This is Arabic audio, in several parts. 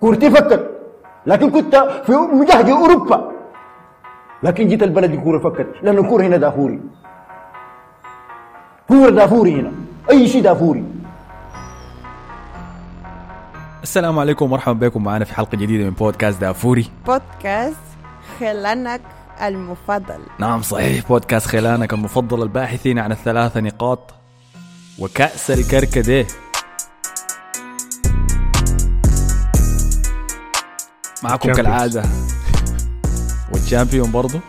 كورتي فكت لكن كنت في مجهد أوروبا. لكن جيت البلد الكوره فكت لأن الكوره هنا دافوري. كورة دافوري هنا. أي شيء دافوري. السلام عليكم ومرحبا بكم معنا في حلقة جديدة من بودكاست دافوري. بودكاست خلانك المفضل. نعم صحيح. بودكاست خلانك المفضل الباحثين عن الثلاثة نقاط وكأس الكركديه. معكم كالعادة. والشامبيون برضو.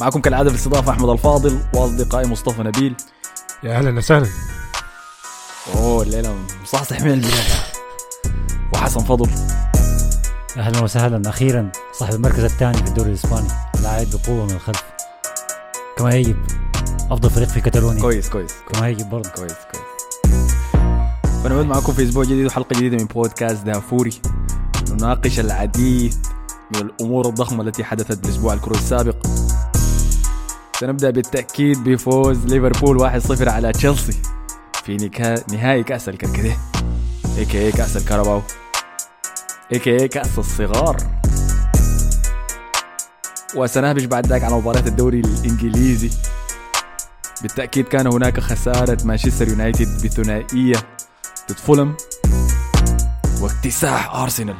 معكم كالعادة في الاستضافة أحمد الفاضل وأصدقائي مصطفى نبيل. يا أهلا وسهلا. أوه الليلة مصحصح من البداية. وحسن فضل. أهلا وسهلا. أخيرا صاحب المركز الثاني في الدوري الإسباني. لاعب بقوة من الخلف. كما يجب أفضل فريق في كتالونيا كويس كويس. كما يجب برضه. كويس كويس. فنعود معكم في أسبوع جديد وحلقة جديدة من بودكاست دافوري. نناقش العديد من الأمور الضخمة التي حدثت بالاسبوع الكروي السابق. سنبدأ بالتأكيد بفوز ليفربول 1-0 على تشيلسي في نهائي كأس الكركديه. AKA كأس الكاراباو. AKA كأس الصغار. وسنهبش بعد ذلك على مباراة الدوري الإنجليزي. بالتأكيد كان هناك خسارة مانشستر يونايتد بثنائية ضد فولم. واكتساح أرسنال.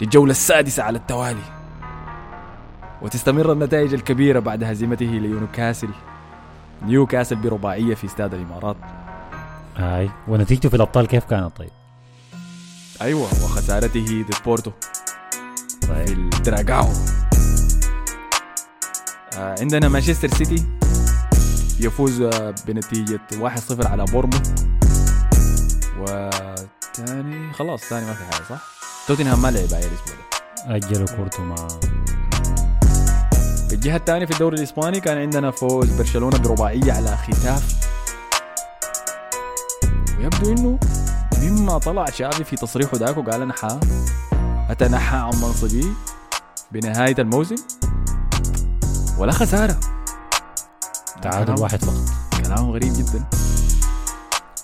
للجولة السادسة على التوالي. وتستمر النتائج الكبيرة بعد هزيمته لنيوكاسل. نيوكاسل برباعية في استاد الإمارات. هاي. ونتيجته في الأبطال كيف كانت طيب؟ أيوة وخسارته ضد بورتو. في الدراغاو آه عندنا مانشستر سيتي. يفوز آه، بنتيجة 1-0 على بورنموث وتاني خلاص ثاني ما في حاجة صح؟ توتنهام ما لعب هاي الأسبوع ده. اجلوا كورتو مع في الجهة الثانية في الدوري الإسباني كان عندنا فوز برشلونة برباعية على خيتافي. ويبدو إنه مما طلع شافي في تصريحه ذاك وقال أنا حا أتنحى عن منصبي بنهاية الموسم. ولا خسارة. تعادل واحد فقط. كلام غريب جدا.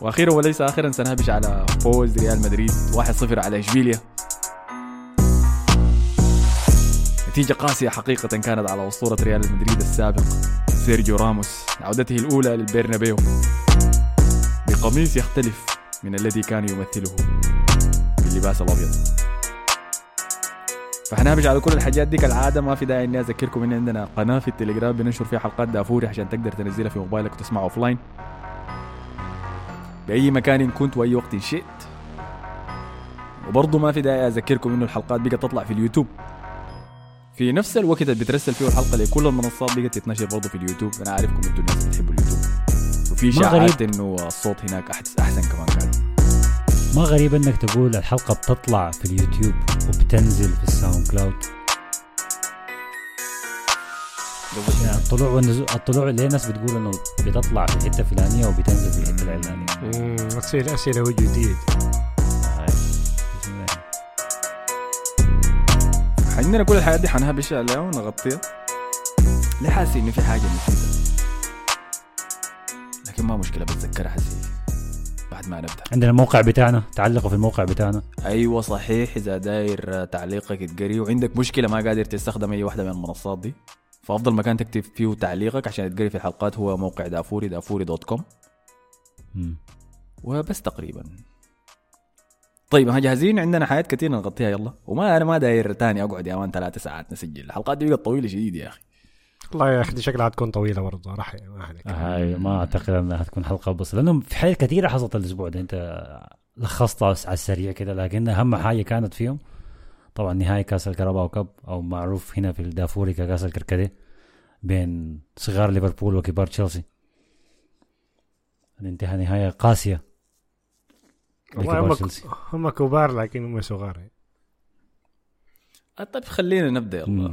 وأخيرا وليس اخرا سنهبش على فوز ريال مدريد 1-0 على إشبيليا. نتيجة قاسية حقيقة كانت على أسطورة ريال مدريد السابق سيرجيو راموس عودته الأولى للبرنابيو. بقميص يختلف من الذي كان يمثله باللباس الأبيض. فحنهبش على كل الحاجات دي كالعادة ما في داعي إني أذكركم إن عندنا قناة في التليجرام بننشر فيها حلقات دافوري عشان تقدر تنزلها في موبايلك وتسمعها offline بأي مكان كنت وأي وقت شئت. وبرضه ما في داعي أذكركم إنه الحلقات بقت تطلع في اليوتيوب. في نفس الوقت اللي بترسل فيه الحلقة لكل المنصات بقت تتنشر برضه في اليوتيوب. أنا عارفكم أنتوا الناس بتحبوا اليوتيوب. وفي غريب. إنه الصوت هناك أحس- أحسن كمان كان. ما غريب إنك تقول الحلقة بتطلع في اليوتيوب وبتنزل في ال SoundCloud. يعني الطلوع والنزول الطلوع اللي ناس بتقول إنه بتطلع في الحته الفلانيه وبتنزل في الحته العلانيه مم، تصير أسئلة وجوديه. عندنا كل الحاجات دي حنهبش عليها ونغطيها. ليه حاسس إنه في حاجة نسيتها لكن ما مشكلة بتذكرها حسي بعد ما نبدأ. عندنا الموقع بتاعنا تعلقوا في الموقع بتاعنا. أيوه صحيح إذا داير تعليقك يتقري وعندك مشكلة ما قادر تستخدم أي واحدة من المنصات دي؟ فأفضل مكان تكتب فيه تعليقك عشان يتقري في الحلقات هو موقع دافوري دافوري dot com. وبس تقريبا. طيب ها جاهزين؟ عندنا حاجات كثير نغطيها يلا. وما أنا ما داير تاني أقعد يا man ثلاث ساعات نسجل. الحلقات دي بقت طويلة شديد يا أخي. والله يا أخي شكلها حتكون طويلة برضه راح ما عليك هاي ما أعتقد إنها هتكون حلقة بس لأنه في حاجات كثيرة حصلت الأسبوع ده. أنت لخصتها على السريع كده لكن أهم حاجة كانت فيهم طبعا نهائي كأس الكرباو كاب أو معروف هنا في الدافوري كأس الكركديه. بين صغار ليفربول وكبار تشيلسي. انتهى نهاية قاسية هم كبار لكن هم صغار. طيب خلينا نبدأ يلا.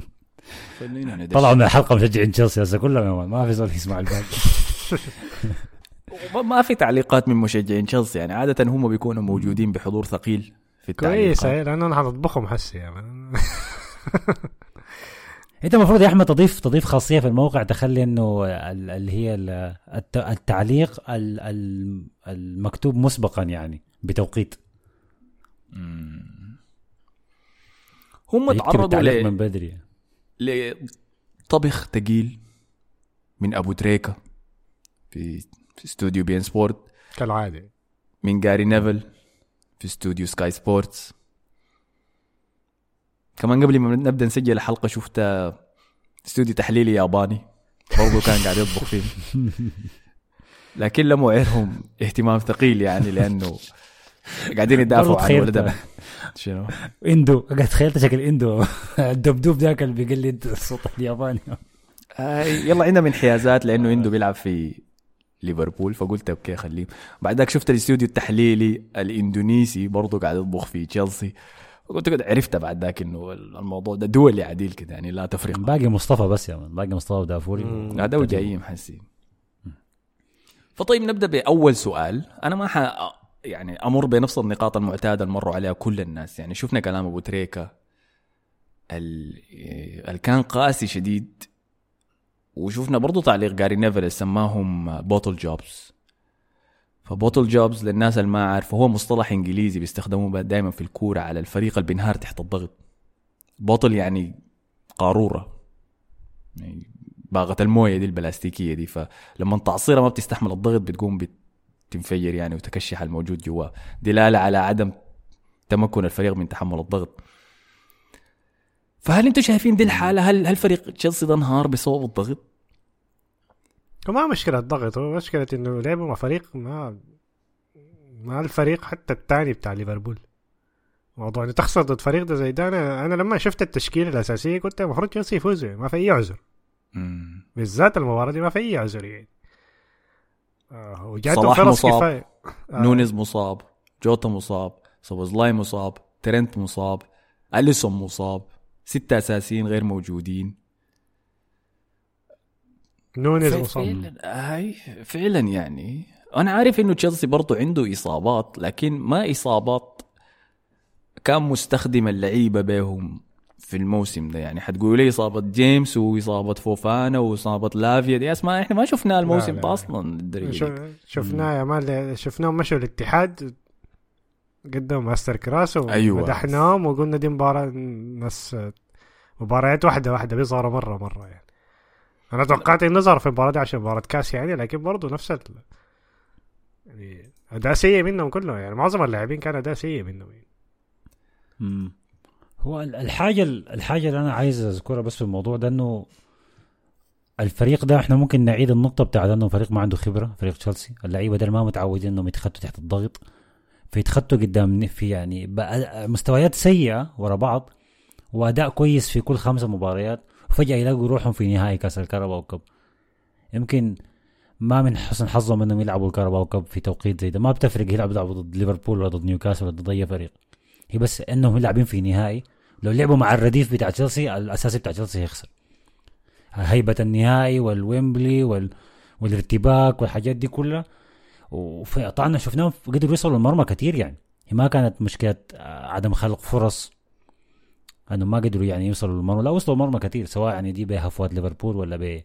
خلينا ندش طلعوا من الحلقة مشجعين تشيلسي هسه كلهم ما في زول يسمع الباقي. ما- ما في تعليقات من مشجعين تشيلسي يعني. عادة هم بيكونوا موجودين بحضور ثقيل في التعليقات كويس لأنه أنا يا مان. انت المفروض يا احمد تضيف تضيف خاصية في الموقع تخلي انه ال- اللي هي ال- الت- التعليق ال- ال- المكتوب مسبقا يعني بتوقيت. هم تعرضوا التعليق ل- من بدري. لطبخ تقيل من أبو تريكة في في استوديو beIN Sport كالعادة. من جاري نيفل في استوديو Sky Sports. كمان قبل ما نبدأ نسجل الحلقة شفت استوديو تحليلي ياباني. برضه كان قاعد يطبخ فيه. لكن لم يعيرهم اهتمام ثقيل يعني لأنه قاعدين يدافعوا عن ولدهم شنو؟ إندو قاعد تخيلت شكل إندو. الدبدوب ذاك اللي بيقلد الصوت الياباني. آه يلا عندنا انحيازات لأنه عنده بيلعب في ليفربول فقلت okay خليه. بعد ذاك شفت الاستوديو التحليلي الإندونيسي برضه قاعد يطبخ في تشيلسي. فقلت كده عرفت بعد ذاك إنه الموضوع ده دولي عديل كده يعني لا تفرق باقي مصطفى بس يا man باقي مصطفى ودافوري. هذا وجايين حسين فطيب نبدأ بأول سؤال. أنا ما ح يعني أمر بنفس النقاط المعتادة اللي مروا عليها كل الناس. يعني شفنا كلام أبو تريكة. ال- اللي كان قاسي شديد. وشفنا برضو تعليق جاري نيفل سماهم bottle jobs. ف bottle jobs للناس اللي ما عارفه هو مصطلح إنجليزي بيستخدموه دائما في الكورة على الفريق اللي بينهار تحت الضغط. bottle يعني قارورة. يعني باغة الموية دي البلاستيكية دي فلما تعصيرها ما بتستحمل الضغط بتقوم بتنفجر يعني وتكشح الموجود جواه. دلالة على عدم تمكن الفريق من تحمل الضغط. فهل أنتم شايفين دي الحالة؟ هل هل فريق تشيلسي ده انهار بسبب الضغط؟ وما مشكلة ضغط هو مشكلة إنه لعبوا مع فريق ما ما الفريق حتى الثاني بتاع ليفربول موضوع إنه تخسر ضد فريق ده زي ده أنا أنا لما شفت التشكيلة الأساسية قلت المفروض تشيلسي يفوز ما في أي عذر. بالذات المباراة دي ما في أي عذر يعني آه وجاتهم صلاح مصاب. كفاية آه. نونيز مصاب جوتا مصاب سوبوزلاي مصاب ترنت مصاب أليسون مصاب ستة أساسيين غير موجودين نونيز مصاب هاي فعلا يعني. أنا عارف إنه تشيلسي برضو عنده إصابات لكن ما إصابات كان مستخدم اللعيبة بهم في الموسم ده. يعني حتقولوا لي إصابة جيمس وإصابة فوفانا وإصابة لافيا دي اسماء إحنا ما شفناها الموسم ده لا. أصلا شفناه يا man شفناهم مشوا الاتحاد قدموا masterclass أيوة. ومدحناهم وقلنا دي مباراة ناس مباريات واحدة واحدة بيظهروا مرة مرة يعني. أنا توقعت إنه ظهر في المباراة دي عشان مباراة كأس يعني لكن برضه نفس ال يعني أداء سيء منهم كلهم يعني معظم اللاعبين كان أداء سيء منهم يعني. مم. هو ال- الحاجة الحاجة اللي أنا عايز أذكرها بس في الموضوع ده إنه الفريق ده إحنا ممكن نعيد النقطة بتاعت إنه فريق ما عنده خبرة فريق تشيلسي اللعيبة ده ما متعودين إنهم يتخطوا تحت الضغط فيتخطوا قدام في يعني مستويات سيئة ورا بعض وأداء كويس في كل خمسة مباريات وفجأة يلاقوا روحهم في نهائي كأس الكهرباء كب يمكن ما من حسن حظهم إنهم يلعبوا الكهرباء كب في توقيت زي ده. ما بتفرق يلعبوا يلعبوا ضد ليفربول ولا ضد نيوكاسل ولا ضد أي فريق. هي بس إنهم لاعبين في نهائي. لو لعبوا مع الرديف بتاع تشيلسي الأساسي بتاع تشيلسي هيخسر. هيبة النهائي والويمبلي وال... والارتباك والحاجات دي كلها. وفي طبعا شفناهم قدروا يوصلوا المرمى كتير يعني. ما كانت مشكلة آه، عدم خلق فرص. انه ما قدروا يعني يوصلوا للمرمى. لا وصلوا المرمى كتير سواء يعني دي بهفوات ليفربول ولا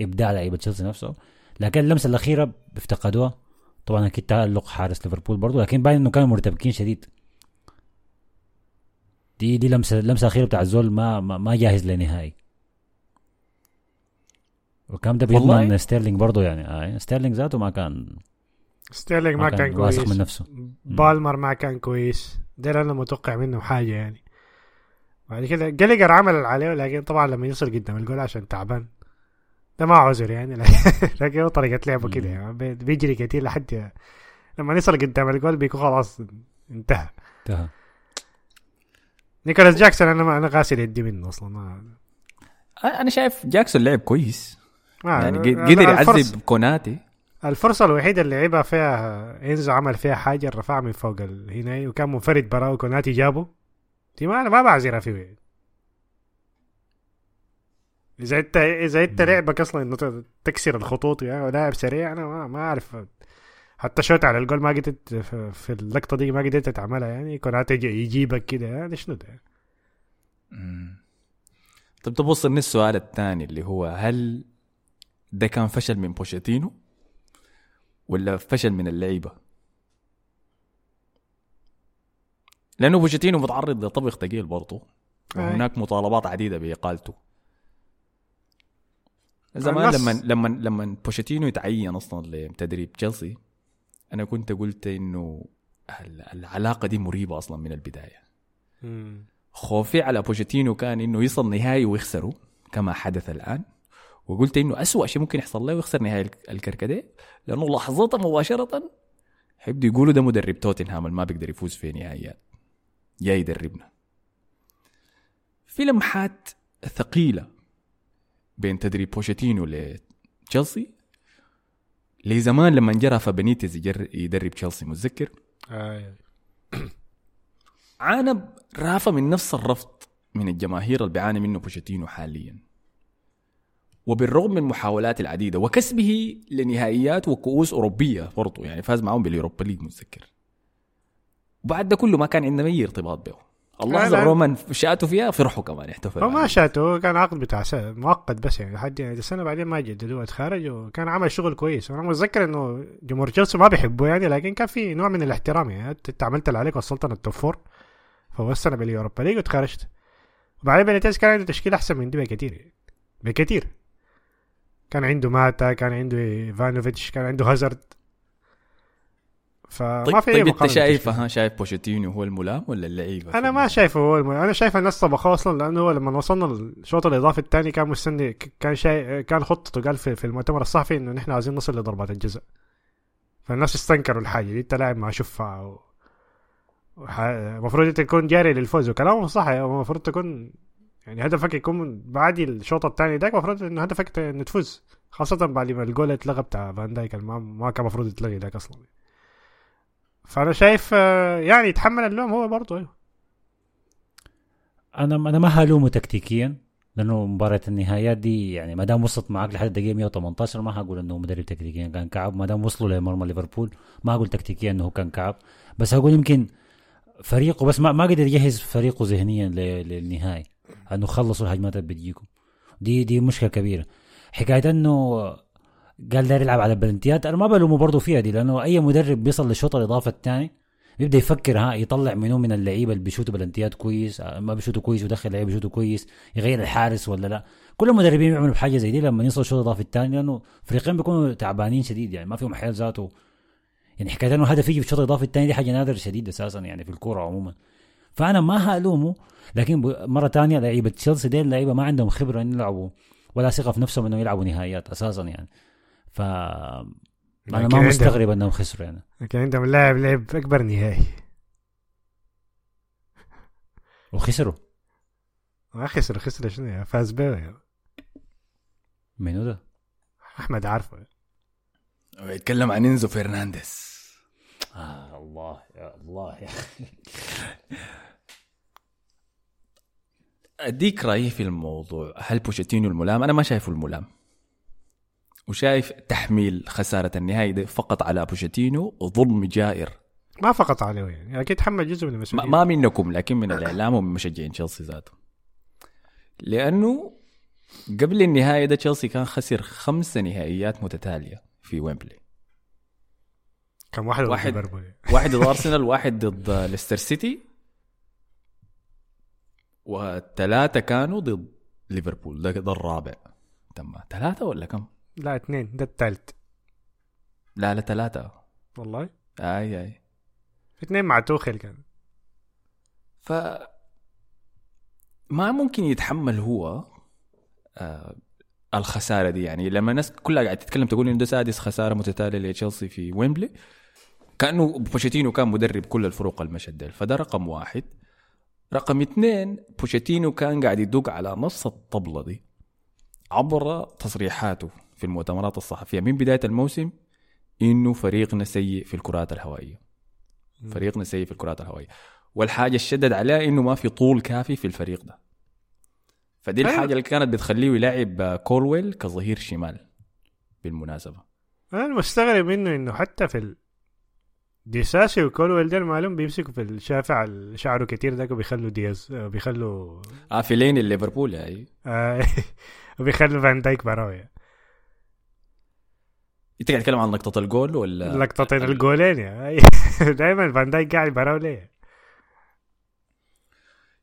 بإبداع لعيبة تشيلسي نفسه. لكن اللمسة الأخيرة افتقدوها. طبعا أكيد تألق حارس ليفربول برضو لكن باين إنه كانوا مرتبكين شديد. دي دي لمسة اللمسه الاخيره بتاع الزول ما ما, ما جاهز لنهائي. وكم ده؟ بيضمن ستيرلينج برضو يعني آه ستيرلينج ذاته ما كان ستيرلينج ما, كان, واثق كويس. من نفسه. بالمر ما كان كويس. ده اللي أنا متوقع منهم حاجة يعني. بعد كده جالجر عمل العليه لكن طبعا لما يوصل قدام الجول عشان تعبان. ده ما عذر يعني لكن هو طريقة لعبه كده يعني بي- بيجري كتير لحد لما يوصل قدام الجول بيكون خلاص انتهى. انتهى. نيكولاس جاكسون أنا ما أنا غاسل يدي منه أصلا ما أنا شايف جاكسون لعب كويس. يعني قدر يعذب كوناتي. الفرصة الوحيدة اللي لعبها فيها إنزو عمل فيها حاجة رفع من فوق هنا وكان منفرد براه وكوناتي جابه. دي ما أنا ما بعذرها فيه اذا انت اذا انت لعبك أصلا انه تكسر الخطوط يعني ولاعب سريع أنا ما, ما اعرف حتى شوت على الجول ما قدرت في- في اللقطة دي ما قدرت تعملها يعني كوناتي يجي- يجيبك كده يعني شنو ده طب تبص لنا السؤال الثاني اللي هو هل ده كان فشل من بوشيتينو ولا فشل من اللعيبه لأنه بوشيتينو متعرض لطبخ ثقيل برضه. وهناك مطالبات عديدة بإقالته. زمان لما لما لما بوشيتينو يتعين أصلا لتدريب تشيلسي أنا كنت قلت إنه ال- العلاقة دي مريبة أصلا من البداية. مم. خوفي على بوشيتينو كان إنه يصل نهائي ويخسره كما حدث الآن. وقلت إنه أسوأ شيء ممكن يحصل له ويخسر نهائي الك- الكركديه لأنه لحظتها مباشرة حيبدوا يقولوا ده مدرب توتنهام اللي ما بيقدر يفوز في نهائيات. جاي يدربنا. في لمحات ثقيلة بين تدريب بوشيتينو لتشيلسي. لزمان لما جا رافا بينيتيز يجر- يدرب تشيلسي متذكر؟ آه. عانى رافا من نفس الرفض من الجماهير اللي بيعاني منه بوشيتينو حاليا. وبالرغم من محاولات العديدة وكسبه لنهائيات وكؤوس أوروبية برضو يعني فاز معهم باليوروبا ليج متذكر؟ وبعد ده كله ما كان عندنا أي ارتباط به. اللحظة لا. رومان شاته فيها فرحوا كمان احتفلوا هو ما شاته كان عقد بتاع سنة مؤقت بس يعني لحد يعني السنة بعدين ما جددوه اتخرج وكان عمل شغل كويس. أنا متذكر إنه جمهور تشيلسي ما بيحبه يعني لكن كان في نوع من الاحترام يعني. أنت عملت اللي عليك وصلتنا ال top four فوزتنا باليوروبا ليج وتخرجت وبعدين بينيتيز كان عنده تشكيلة أحسن من دي بكثير يعني. بكثير كان عنده ماتا كان عنده إيفانوفيتش كان عنده هازارد. فما طيب, في طيب أنت مقارنة شايف بالتشكيلة. ها شايف بوشيتينو هو الملام ولا اللعيبة أنا ما شايفه هو الم... أنا شايف الناس طبخوه أصلا لأنه هو لما وصلنا الشوط الإضافي الثاني كان مستني كان شاي... كان خطته قال في, في المؤتمر الصحفي إنه نحن عايزين نصل لضربات الجزاء. فالناس استنكروا الحاجة دي انت لاعب و... وح... المفروض أنت تكون جاري للفوز. وكلامه صح المفروض تكون يعني هدفك يكون بعد الشوط الثاني ده المفروض إنه هدفك إنه تفوز خاصة بعد ما الجول اتلغى بتاع فان دايك ما, ما كان المفروض يتلغي ذاك أصلا. فأنا شايف آه، يعني يتحمل اللوم هو برضه أيوه. أنا أنا ما هلومه تكتيكيا لأنه مباراة النهايات دي يعني ما دام وصلت معك لحد الدقيقة 118 ما هقول إنه مدرب تكتيكيا كان كعب. ما دام وصلوا لمرمى ليفربول ما هقول تكتيكيا إنه كان كعب. بس هقول يمكن فريقه بس ما ما قدر يجهز فريقه ذهنيا للنهائي إنه خلصوا الهجمات اللي بتجيكم. دي دي مشكلة كبيرة. حكاية إنه قال داير يلعب على البلنتيات أنا ما بلومه برضه فيها دي لأنه أي مدرب بيصل للشوط الاضافه الثاني بيبدأ يفكر ها يطلع منو من اللعيبة اللي بيشوتوا بلنتيات كويس آه، ما بيشوتوا كويس ويدخل لعيبه بيشوتوا كويس يغير الحارس ولا لا. كل المدربين بيعملوا بحاجة زي دي لما يوصلوا الشوط الإضافي الثاني لأنه فريقين بيكونوا تعبانين شديد يعني ما فيهم حيل ذاته. يعني حكاية إنه هدف يجي في الشوط الإضافي الثاني دي حاجة نادرة شديد أساسا يعني في الكورة عموما. فأنا ما هلومه لكن مرة ثانية لعيبة تشيلسي دي اللعيبة ما عندهم خبرة ان يلعبوا ولا ثقة في نفسهم انه يلعبوا نهائيات أساسا يعني. ف أنا ما مستغرب أنهم خسروا يعني. لكن عندهم لاعب لعب أكبر نهائي. وخسروا. ما خسر خسر شنو يا فاز بيه يا. منو ده؟ أحمد عارفه. يتكلم عن إنزو فرنانديز. آه الله يا الله يا أديك رأيي في الموضوع. هل بوشيتينو الملام؟ أنا ما شايفه الملام. وشايف تحميل خسارة النهائي ده فقط على بوشيتينو ظلم جائر. ما فقط عليه يعني. أكيد تحمل جزء من المسؤولية. ما منكم لكن من الإعلام ومن مشجعين تشيلسي ذاته. لأنه قبل النهائي ده تشيلسي كان خسر خمس نهائيات متتالية في ويمبلي. كم واحد واحد. ليفربول. واحد ضد أرسنال واحد ضد ليستر سيتي والثلاثه كانوا ضد ليفربول. ده, ده الرابع. تم. ثلاثة ولا كم؟ لا اثنين. ده الثالث لا لا ثلاثة والله؟ أي أي. اثنين مع توخيل كان. ف ما ممكن يتحمل هو آه الخسارة دي. يعني لما الناس كلها قاعدة تتكلم تقول إنه ده سادس خسارة متتالية لتشيلسي في ويمبلي كأنه بوشيتينو كان مدرب كل الفرق المشهد ديل فده رقم واحد. رقم اثنين بوشيتينو كان قاعد يدق على نفس الطبلة دي عبر تصريحاته. في المؤتمرات الصحفية من بداية الموسم إنه فريقنا سيء في الكرات الهوائية. فريقنا سيء في الكرات الهوائية. والحاجة الشدد عليها إنه ما في طول كافي في الفريق ده. فدي أيوة. الحاجة اللي كانت بتخليه يلعب كولويل كظهير شمال بالمناسبة. أنا المستغرب منه إنه حتى في ال... ديساسي وكولويل ده معلوم بيمسكوا في الشافع شعره كتير ده وبيخلوا دياز بيخلوا آه في لين الليفربول يعني آه وبيخلوا فان دايك براوي. انت قاعد تتكلم عن لقطه الجول ولا لقطتين الجولين يا دائما فان دايك قاعد براوي ليه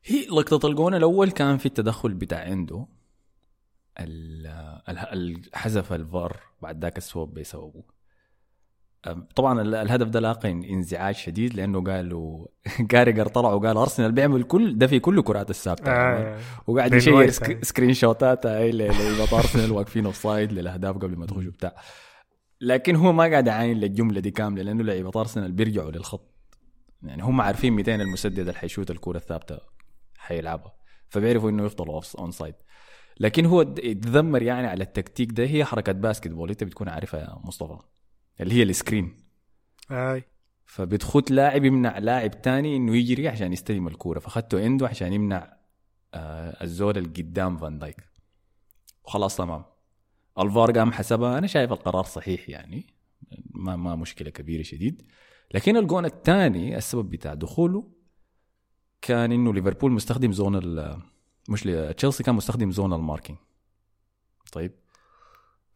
هي لقطة الجون الأول كان في التدخل بتاع عنده ال- ال- ال- حذف الفار بعد ذاك السوب بسببه طبعا ال- الهدف ده لاقى انزعاج شديد لأنه قالوا كاريجر طلع وقال أرسنال بيعمل كل ده في كل كرات الثابتة آه. وقاعد يشير. آه. screenshot ات لعيبه أرسنال واقفين offside للأهداف قبل ما تخشوا بتاع لكن هو ما قاعد يعاين للجملة دي كاملة لأنه لعيبة ارسنال بيرجعوا للخط. يعني هم عارفين 200 المسدد اللي حيشوت الكره الثابتة حيلعبها فبيعرفوا إنه يفضلوا onside لكن هو يتذمر يعني على التكتيك ده هي حركة basketball أنت بتكون عارفها يا مصطفى اللي هي ال screen. أي. فبتخط لاعب يمنع لاعب تاني إنه يجري عشان يستلم الكورة فخدته عنده عشان يمنع آه الزول اللي قدام فان دايك وخلاص تمام. الفار قام حسبها. أنا شايف القرار صحيح يعني ما ما مشكلة كبيرة شديد. لكن الجون الثاني السبب بتاع دخوله كان إنه ليفربول مستخدم zone مش تشيلسي كان مستخدم zonal marking. طيب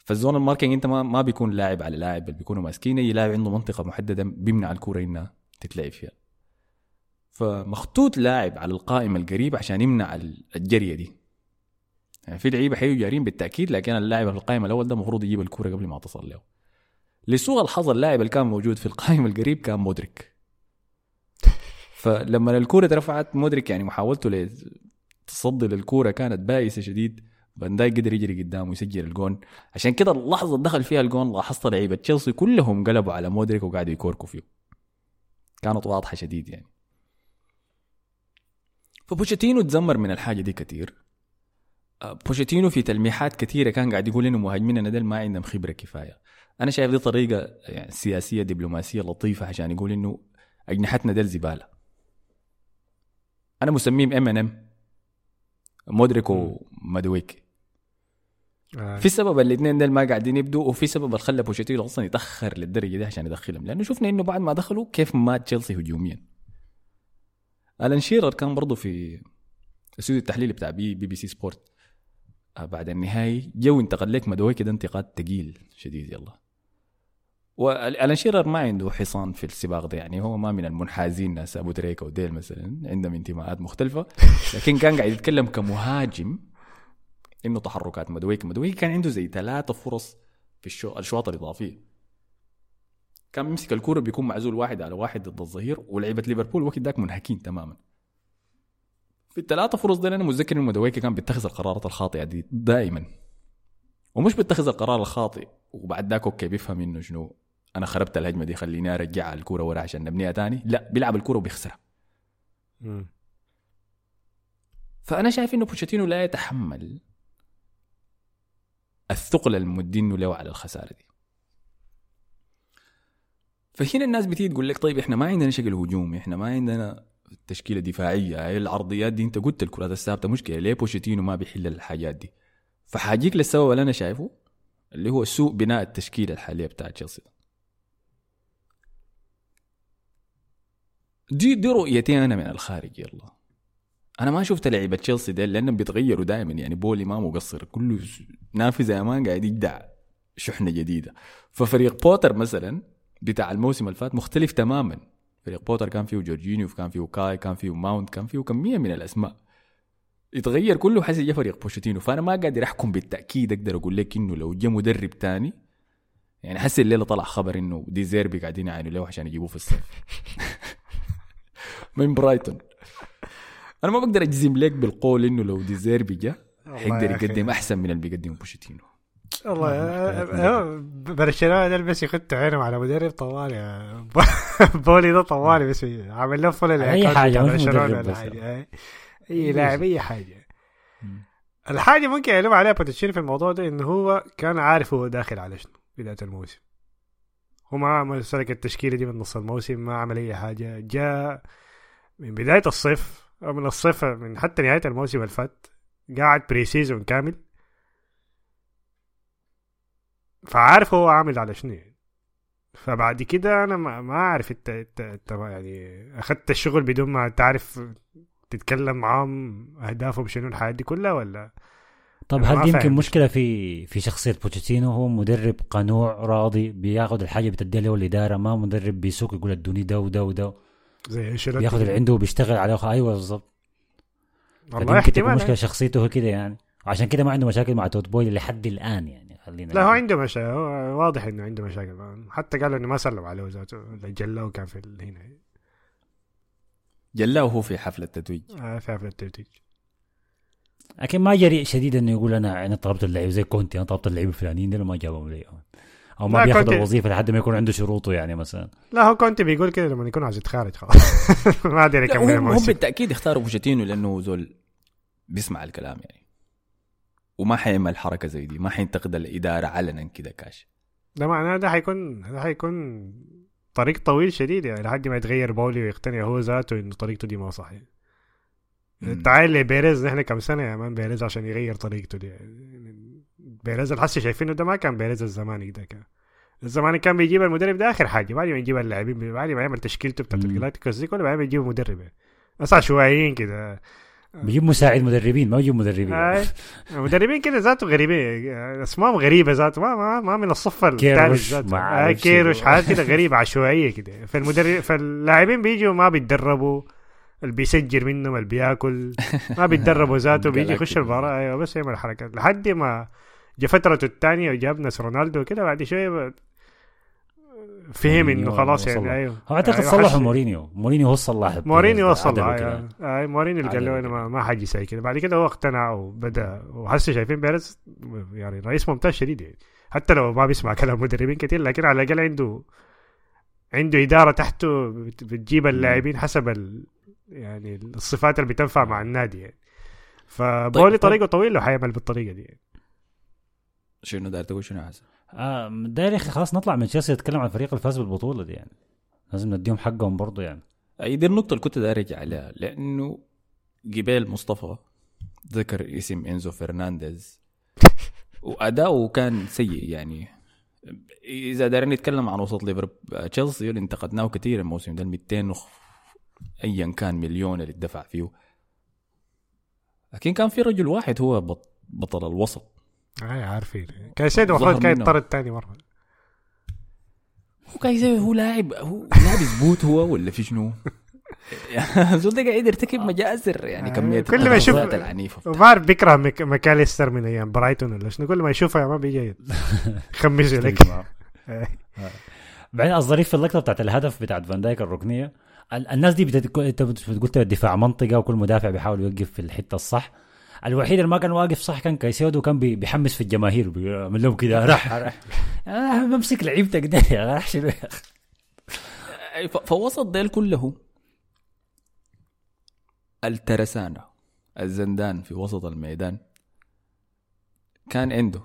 فال zonal marking أنت ما ما بيكون لاعب على لاعب بل بيكونوا ماسكين أي لاعب عنده منطقة محددة بيمنع الكورة إنها تتلعب فيها. فمخطوط لاعب على القائمه القريب عشان يمنع ال- الجرية دي. يعني في لعيبة حيجوا جارين بالتأكيد لكن اللاعب في القائمه الأول ده المفروض يجيب الكوره قبل ما تصل له لسوء الحظ اللاعب اللي كان موجود في القائمه القريب كان مودريك. فلما الكوره اترفعت مودريك يعني محاولته لتصدي للكوره كانت بائسة شديد. فان دايك قدر يجري قدامه ويسجل الجون. عشان كده اللحظة اللي دخل فيها الجون لاحظت لعيبة تشيلسي كلهم قلبوا على مودريك وقعدوا يكوركوا فيه. كانت واضحة شديد يعني. فبوشيتينو تذمر من الحاجة دي كتير. بوشيتينو في تلميحات كثيرة كان قاعد يقول إنه مهاجميننا ديل ما عندهم خبرة كفاية. أنا شايف دي طريقة يعني سياسية دبلوماسية لطيفة عشان يقول إنه اجنحتنا ديل زبالة. أنا مسميهم M and M مودريك ومادويك. آه. في سبب الاثنين دول ما قاعدين يبدوا وفي سبب اللي خلى بوشيتينو أصلا يتأخر للدرجة دي عشان يدخلهم. لأنه شفنا إنه بعد ما دخلوا كيف مات تشيلسي هجوميا. ألان شيرر كان برضه في الاستوديو التحليلي بتاع BB, BC Sport. بعد النهائي جو انتقد لك مدويكي ده انتقاد ثقيل شديد يلا. والآن شيرر ما عنده حصان في السباق ده يعني هو ما من المنحازين ناس أبو تريكه وديل مثلا عندهم انتماءات مختلفة. لكن كان قاعد يتكلم كمهاجم إنه تحركات مدويك مدويك كان عنده زي ثلاثة فرص في الشو... الاشواط الاضافيه كان بيمسك الكورة بيكون معزول واحد على واحد ضد الظهير ولعيبة ليفربول وقت ذاك منهكين تماما. في الثلاثة فرص دي أنا متذكر انه مدويكي كان بيتخذ القرارات الخاطئة دي دائما ومش بيتخذ القرار الخاطئ وبعد ذاك okay بيفهم إنه شنو أنا خربت الهجمة دي خليني أرجع الكورة ورا عشان نبنيها تاني. لا بيلعب الكورة وبيخسرها. فأنا شايف إنه بوتشيتينو لا يتحمل الثقل المدينة له على الخسارة دي. فهنا الناس بتيجي تقول لك طيب إحنا ما عندنا شكل هجومي إحنا ما عندنا تشكيله دفاعيه هاي العرضيات دي انت قلت الكرات الثابتة مشكلة ليه بوشيتينو ما بيحل الحاجات دي؟ فحاجيك للسبب اللي أنا شايفه اللي هو سوء بناء التشكيلة الحالية بتاع تشيلسي دي دي رؤيتي أنا من الخارج يلا. أنا ما شفت لعيبة تشيلسي ديل لأنهم بيتغيروا دائما يعني بولي ما مقصر كله س- نافذ زمان قاعد يجدع شحنة جديدة. ففريق بوتر مثلا بتاع الموسم اللي فات مختلف تماما. فريق بوتر كان فيه جورجينيو كان فيه كاي كان فيه ماونت كان فيه كمية من الأسماء. يتغير كله حسي جا فريق بوشيتينو. فأنا ما قادر أحكم بالتأكيد أقدر أقول لك إنه لو جا مدرب تاني يعني حسي الليلة طلع خبر إنه دي زيربي قاعدين يعاينوا له عشان يجيبوه في الصيف. من برايتون. أنا ما بقدر أجزم لك بالقول إنه لو دي زيربي جا حيقدر. يقدم أحسن من اللي بيقدمه بوشيتينو. والله آه، آه، برشلونة ده بس يخدوا عينهم على مدرب طوالي بولي ده طوالي بس عامل له فول بس. حاجة. أي- اي لاعب أي حاجة. الحاجة ممكن يلوم عليها بوتشينو في الموضوع ده إنه هو كان عارف هو داخل على شنو بداية الموسم. هو ما عمل سلك التشكيلة دي من نص الموسم ما عمل أي حاجة. جاء من بداية الصيف أو من الصيف من حتى نهاية الموسم اللي فات قاعد pre-season كامل. فعارف هو عامل على شنو يعني. فبعد كده أنا ما, ما اعرف انت انت يعني اخذت الشغل بدون ما تعرف تتكلم معاهم اهدافهم شنو الحاجات دي كلها ولا؟ طب هل دي يمكن. مشكلة في في شخصية بوتشيتينو؟ هو مدرب قنوع راضي بياخذ الحاجة بتديها له الإدارة ما مدرب بيسوق يقول ادوني ده وده وده. زي بياخذ اللي عنده وبيشتغل عليه. أيوه بالضبط. والله يمكن تكون مشكلة شخصيته هو كده يعني. عشان كده ما عنده مشاكل مع توت بويلي لحد الآن يعني. خلينا لا هو عنده مشاكل هو واضح إنه عنده مشاكل. حتى قالوا إنه ما سلم عليه ذاته جلاه كان في هنا. جلاه وهو في حفله تتويج آه في حفله التتويج. لكن ما جريء شديد إنه يقول أنا أنا طلبت اللعيبه زي كونتي أنا طلبت اللعيبه الفلانيين دول ما جابهم لي. أو ما بياخذ الوظيفة لحد ما يكون عنده شروطه يعني مثلا. لا هو كونتي بيقول كده لما يكون عايز يتخارج خلاص. ما قادر لا يكمل هم, الموسم. بالتأكيد اختاروا بوشيتينو لأنه زول بيسمع الكلام يعني. وما حيعمل حركة زي دي ما حينتقد الإدارة علنا كده كاش ده معناه ده حيكون ده حيكون طريق طويل شديد يعني لحد ما يتغير باولي ويقتنع هو ذاته إنه طريقته دي ما صح يعني. تعال لبيريز نحن كم سنة يا man بيريز عشان يغير طريقته دي يعني بيريز الحسي شايفينه ده ما كان بيريز الزماني ده كان الزماني كان بيجيب المدرب ده آخر حاجة بعد ما يجيب اللاعبين بعد ما يعمل تشكيلته بتاعت. الجلاكتيكوس دي كله بعد ما يجيب مدرب يعني. بس عشوائيين كده بيجيب مساعد مدربين ما بيجيب مدربين. مدربين كده ذاته غريبين اسمائهم غريبة ذاته ما, ما, ما من الصف الثالث ذاته. آه كيروش. حاجات كده غريبة عشوائية كده. فالمدرب فاللاعبين بيجوا ما بيتدربوا اللي بيسجل منهم اللي بياكل ما بيتدربوا ذاته بيجي يخش المباراة. أيوه بس يعمل حركات لحد ما جا فترته الثانية وجاب ناس رونالدو كده بعد شوية فهم إنه خلاص يعني. أيوه هو أعتقد صلحوا حش- مورينيو مورينيو هو الصلاح مورينيو كده. آه. آه مورينيو اللي قال له أنا. ما, ما حاجي زي كده بعد كده هو اقتنع وبدأ وهسه شايفين بيريز يعني رئيس ممتاز شديد يعني حتى لو ما بيسمع كلام مدربين كتير لكن على الأقل عنده عنده إدارة تحته بت- بتجيب اللاعبين حسب ال يعني الصفات اللي بتنفع مع النادي يعني فبولي طيب. طريقة طويل وحيعمل بالطريقة دي يعني. شنو داير تقول شنو حسن آه داير يا أخي خلاص نطلع من تشيلسي نتكلم عن الفريق اللي فاز بالبطولة دي يعني. لازم نديهم حقهم برضه يعني. أي دي النقطة اللي كنت داير أرجع عليها لأنه جبال مصطفى ذكر اسم إنزو فرنانديز. وأداؤه كان سيء يعني. إذا دايرين نتكلم عن وسط ليفربول تشيلسي اللي انتقدناه كثير الموسم ده ال 200 وخ- ايا كان مليون اللي اتدفع فيه. لكن كان في رجل واحد هو بط- بطل الوسط. هاي عارفين. كايسيدو المفروض كان منه. يطرد تاني مرة. هو كايزي هو لاعب هو لابس بوت هو ولا في شنو؟ زول ده قاعد يرتكب مجازر يعني آه، كمية كل ما يشوف- وما اعرف بيكره مك- ماكاليستر من أيام برايتون ولا شنو. كل ما يشوفها ما بيجي يخمسه لك. بعدين الظريف في اللقطة بتاعت الهدف بتاعت فان دايك الركنية ال- الناس دي بتت- انت قلت دفاع منطقة وكل مدافع بيحاول يوقف في الحتة الصح. الوحيد اللي ما كان واقف صح كان كايسيودو كان بي- بيحمس في الجماهير بيعمل لهم كده راح. راح. بمسك لعيبتك ده يا راح شنو؟ يا ف- فوسط ديل كله الترسانة الزندان في وسط الميدان كان عنده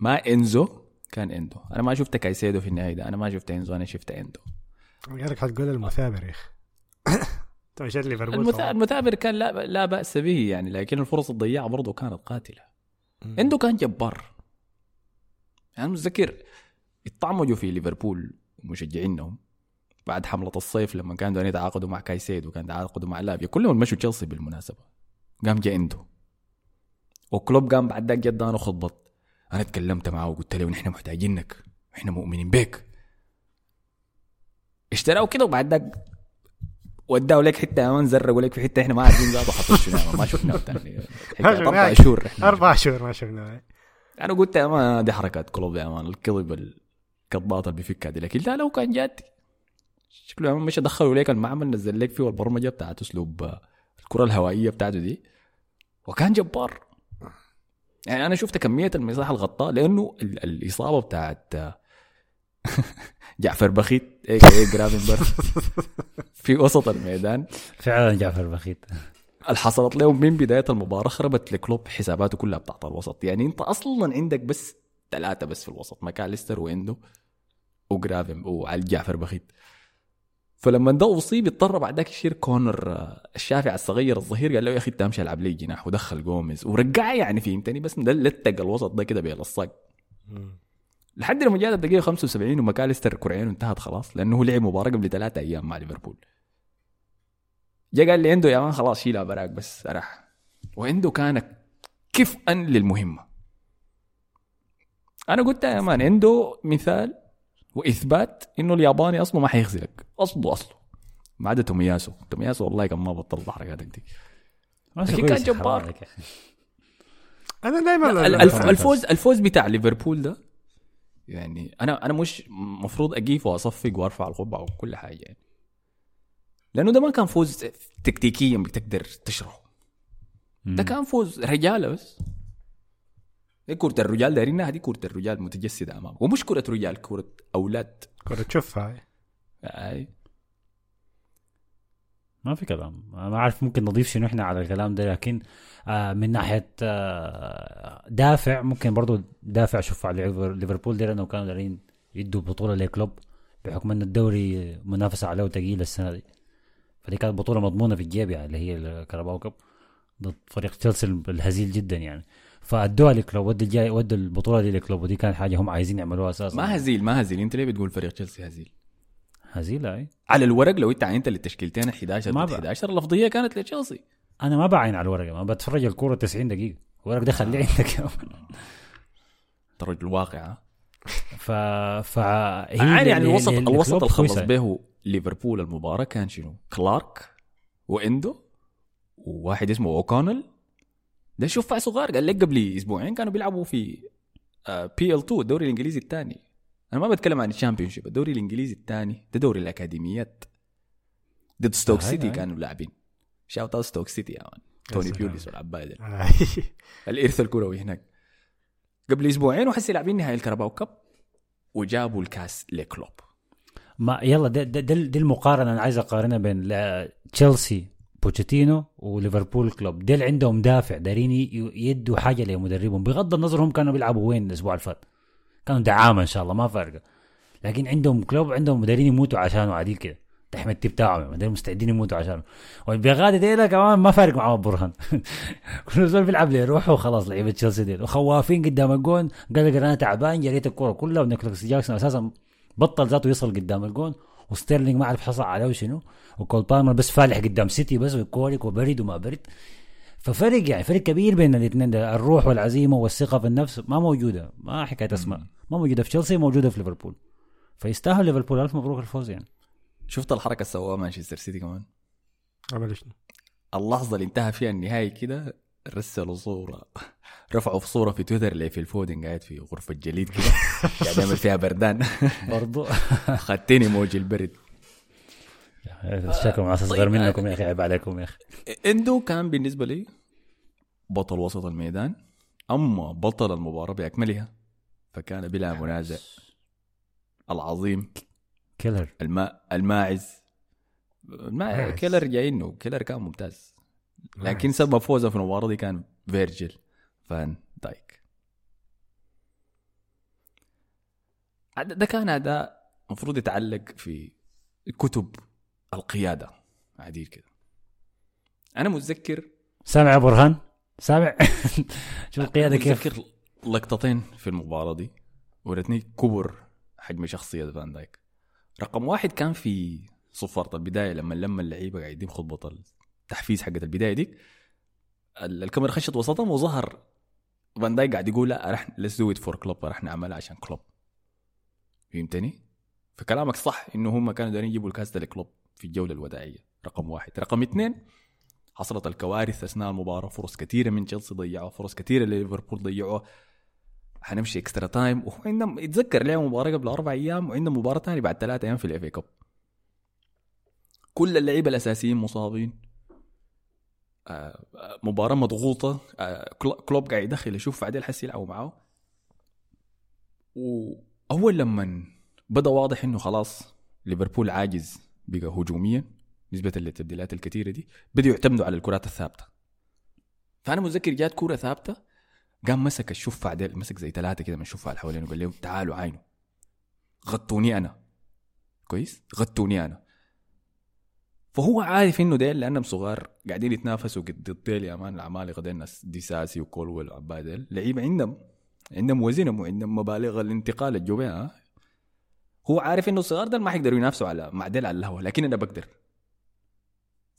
ما إنزو كان عنده أنا ما شفت كايسيدو في النهاية ده. أنا ما شفت إنزو أنا شفت عنده قالك حتقول المثابر يا أخي. مشيت ليفربول المثا... المثابر كان لا لا بأس به يعني لكن الفرص الضيعه برضه كانت قاتلة. عنده كان جبار. يعني متذكر اتطعمجوا في ليفربول مشجعينهم بعد حملة الصيف لما كانوا يتعاقدوا مع كايسيد وكان يتعاقدوا مع لابيا كلهم مشوا تشيلسي بالمناسبة. قام جا عنده. وكلوب قام بعد ذاك جدان وخطبط أنا تكلمت معه وقلت له نحن محتاجينك. إحنا مؤمنين بك اشتراه كده وبعد ذاك وداه لك حتة يا مان زرقوا لك في حتة إحنا ما عارفين ذاته حطوا شنو ما شفناه حكاية أربع شهور أربع شهور ما شفناه أنا قلت يا مان دي حركات كلوب يا مان الكذب الكضات اللي بيفكها دي لكن لا لو كان جد شكله مش دخلوا ليك المعمل نزل لك فيه البرمجة بتاعت أسلوب آه، الكرة الهوائية بتاعته دي. وكان جبار. يعني أنا شفت كمية المساحة الغطاء لأنه ال- الإصابة بتاعت آه، جعفر بخيت AKA جرافنبرغ في وسط الميدان. فعلا جعفر بخيت. اللي حصلت لهم من بداية المباراة خربت لكلوب حساباته كلها بتاعت الوسط. يعني انت أصلا عندك بس ثلاثة بس في الوسط ماكاليستر وإندو وجرافن وعلي جعفر بخيت. فلما ده أصيب اضطر بعد ذاك يشرك كونر الشافع الصغير الظهير قال له يا أخي انت أمشي ألعب لي جناح ودخل جوميز. ورجع يعني فهمتني بس ده لتق الوسط ده كده بيلصق. لحد لما جاءت الدقيقة 75 وماكاليستر كرعينه انتهت خلاص لأنه هو لعب مباراة قبل ثلاثة أيام مع ليفربول. جا قال لي عنده يا مان خلاص شيلها براك بس راح وعنده كان كفءا للمهمة. أنا قلت يا مان عنده مثال وإثبات إنه الياباني اصله ما حيخزلك أصله أصله. ما عدا تومياسو. تومياسو والله كان ما بطل الحركات دي. لكن كان جبار. أنا دائما ال- الف- الفوز الفوز بتاع ليفربول ده يعني أنا أنا مش مفروض اقيف واصفق وارفع القبعه وكل حاجة يعني. لأنه ده ما كان فوز تكتيكيا بتقدر تشرحه. ده كان فوز رجالة بس. دي كرة الرجال دايرينها دي كرة الرجال متجسدة أمامك. ومش كرة رجال كرة أولاد. كرة تشوفها هاي. أي. ما في كلام. ما أعرف ممكن نضيف شنو إحنا على الكلام ده لكن من ناحية آه دافع ممكن برضو دافع. شوف على ليفر- ليفربول دي لأنه كانوا دارين يدوا بطولة لكلوب بحكم إن الدوري منافسه عليه ثقيله السنة دي. فدي كانت بطولة مضمونة في الجيب يعني اللي هي ال Carabao Cup ضد فريق تشيلسي الهزيل جدا يعني. فأدوها لكلوب ودوا الجاي ودوا البطولة دي لكلوب ودي كانت حاجة هم عايزين يعملوها أساسا. ما هزيل ما هزيل. أنت ليه بتقول فريق تشيلسي هزيل؟ هزيله أي. على الورق لو أنت عينت للتشكيلتين 11 ما ضد بقى. 11 اللفظية كانت لتشيلسي. أنا ما بعين على الورقة ما بتفرج الكورة 90 دقيقة الورق ده خليه عندك أنت رجل واقع؟ ف ف هي يعني يعني الوسط الوسط اللي خلص. به ليفربول المباراة كان شنو؟ كلارك وإندو وواحد اسمه أوكونل ده شوف صغار قال لك قبل أسبوعين كانوا بيلعبوا في PL 2 الدوري الإنجليزي الثاني أنا ما بتكلم عن ال Champion الدوري الإنجليزي الثاني ده دوري الأكاديميات ضد ستوك آه، سيتي. كانوا لاعبين shout out ستوك سيتي يا مان. توني. بيوليس والعباية. الإرث الكروي هناك. قبل أسبوعين وحسي لاعبين نهائي الكرباو كاب وجابوا الكاس لكلوب. ما يلا ده, ده, ده المقارنة أنا عايز أقارنها بين تشيلسي بوتشيتينو وليفربول كلوب. ديل عندهم دافع دارين يدوا حاجة لمدربهم. بغض النظر هم كانوا بيلعبوا وين الأسبوع اللي فات. كانوا دعامة إن شاء الله ما فارقة. لكن عندهم كلوب عندهم دارين يموتوا عشانه عديل كده. تحمي التيب بتاعهم دارين مستعدين يموتوا عشانه والبيغادي ديلا كمان ما فارق معاهم برهان. كل زول بيلعب لي روحه وخلاص لعيبة تشيلسي ديل. وخوافين قدام الجون. قال لك أنا تعبان جريت الكوره كلها ونيكلاس جاكسون أساسا بطل ذاته يصل قدام الجون. وستيرلينج ما عرف حصل عليه شنو. وكول بالمر بس فالح قدام سيتي بس وكوريك وبرد وما برد ففرق يعني فرق كبير بين الاثنين ده. الروح والعزيمة والثقة في النفس ما موجودة. ما حكاية أسماء. ما موجودة في تشيلسي موجودة في ليفربول. فيستاهل ليفربول. ألف مبروك الفوز يعني. شفت الحركة اللي سواها مانشستر سيتي كمان؟ عمل شنو؟ اللحظة اللي انتهى فيها النهائي كده رسلوا صورة. رفعوا في صورة في تويتر اللي في الفودن قاعد في غرفة جليد كده. قاعد يعمل فيها بردان. برضو. خدتني موج البرد. شكرا مع صغير منكم يا أخي عيب عليكم يا أخي. إندو كان بالنسبة لي بطل وسط الميدان أما بطل المباراة بأكملها فكان بلا منازع. العظيم. كيلر. الماء الماعز. ماعز. كيلر جاي إنه كيلر كان ممتاز. لكن. سبب فوزه في المباراة دي كان فيرجيل فان دايك. ده كان أداء المفروض يتعلق في كتب القيادة. عديل كده. أنا متذكر سامع يا برهان؟ سامع؟ شوف القيادة كيف. متذكر لقطتين في المباراة دي. ورتني كبر حجم شخصية فان دايك. رقم واحد كان في صفارة البدايه لما لما اللعيبة قاعدين خطبه التحفيز حقت البداية دي ال- الكاميرا خشت وسطهم وظهر فان دايك قاعد يقول لا رح let's do it for كلوب رح نعملها عشان كلوب فهمتني؟ فكلامك صح إنه هم كانوا دايرين يجيبوا الكاس ده لكلوب في الجولة الوداعيه رقم واحد. رقم اثنين حصلت الكوارث أثناء المباراة. فرص كثيرة من تشيلسي ضيعوها فرص كثيرة لليفربول ضيعوها. حنمشي extra time وعندهم يتذكر لعبوا مباراة قبل أربع أيام وعندهم مباراة ثانية بعد ثلاثة أيام في ال FA Cup كل اللعيبة الأساسيين مصابين. آه، آه، مباراة مضغوطة. آه، كلو- كلوب قاعد يدخل يشوف بعدين حس يلعبوا معاه وأول لما بدأ واضح إنه خلاص ليفربول عاجز بقى هجوميا نسبة للتبديلات الكثيرة دي بدأوا يعتمدوا على الكرات الثابتة. فأنا متذكر جات كوره ثابتة قام مسك الشفع ديل مسك زي ثلاثة كده من الشفع اللي حوالينه قال لهم تعالوا عينوا غطوني أنا. كويس؟ غطوني أنا. فهو عارف إنه ديل لأنهم صغار قاعدين يتنافسوا ضد ديل يا مان العمالقه ديل ناس ديساسي وكولويل وعباي ديل. لعيبه عندهم عندهم وزنهم وعندهم مبالغ الانتقال الجوبيه هو عارف إنه الصغار ديل ما حيقدروا ينافسوا على مع ديل على الهوا لكن أنا بقدر.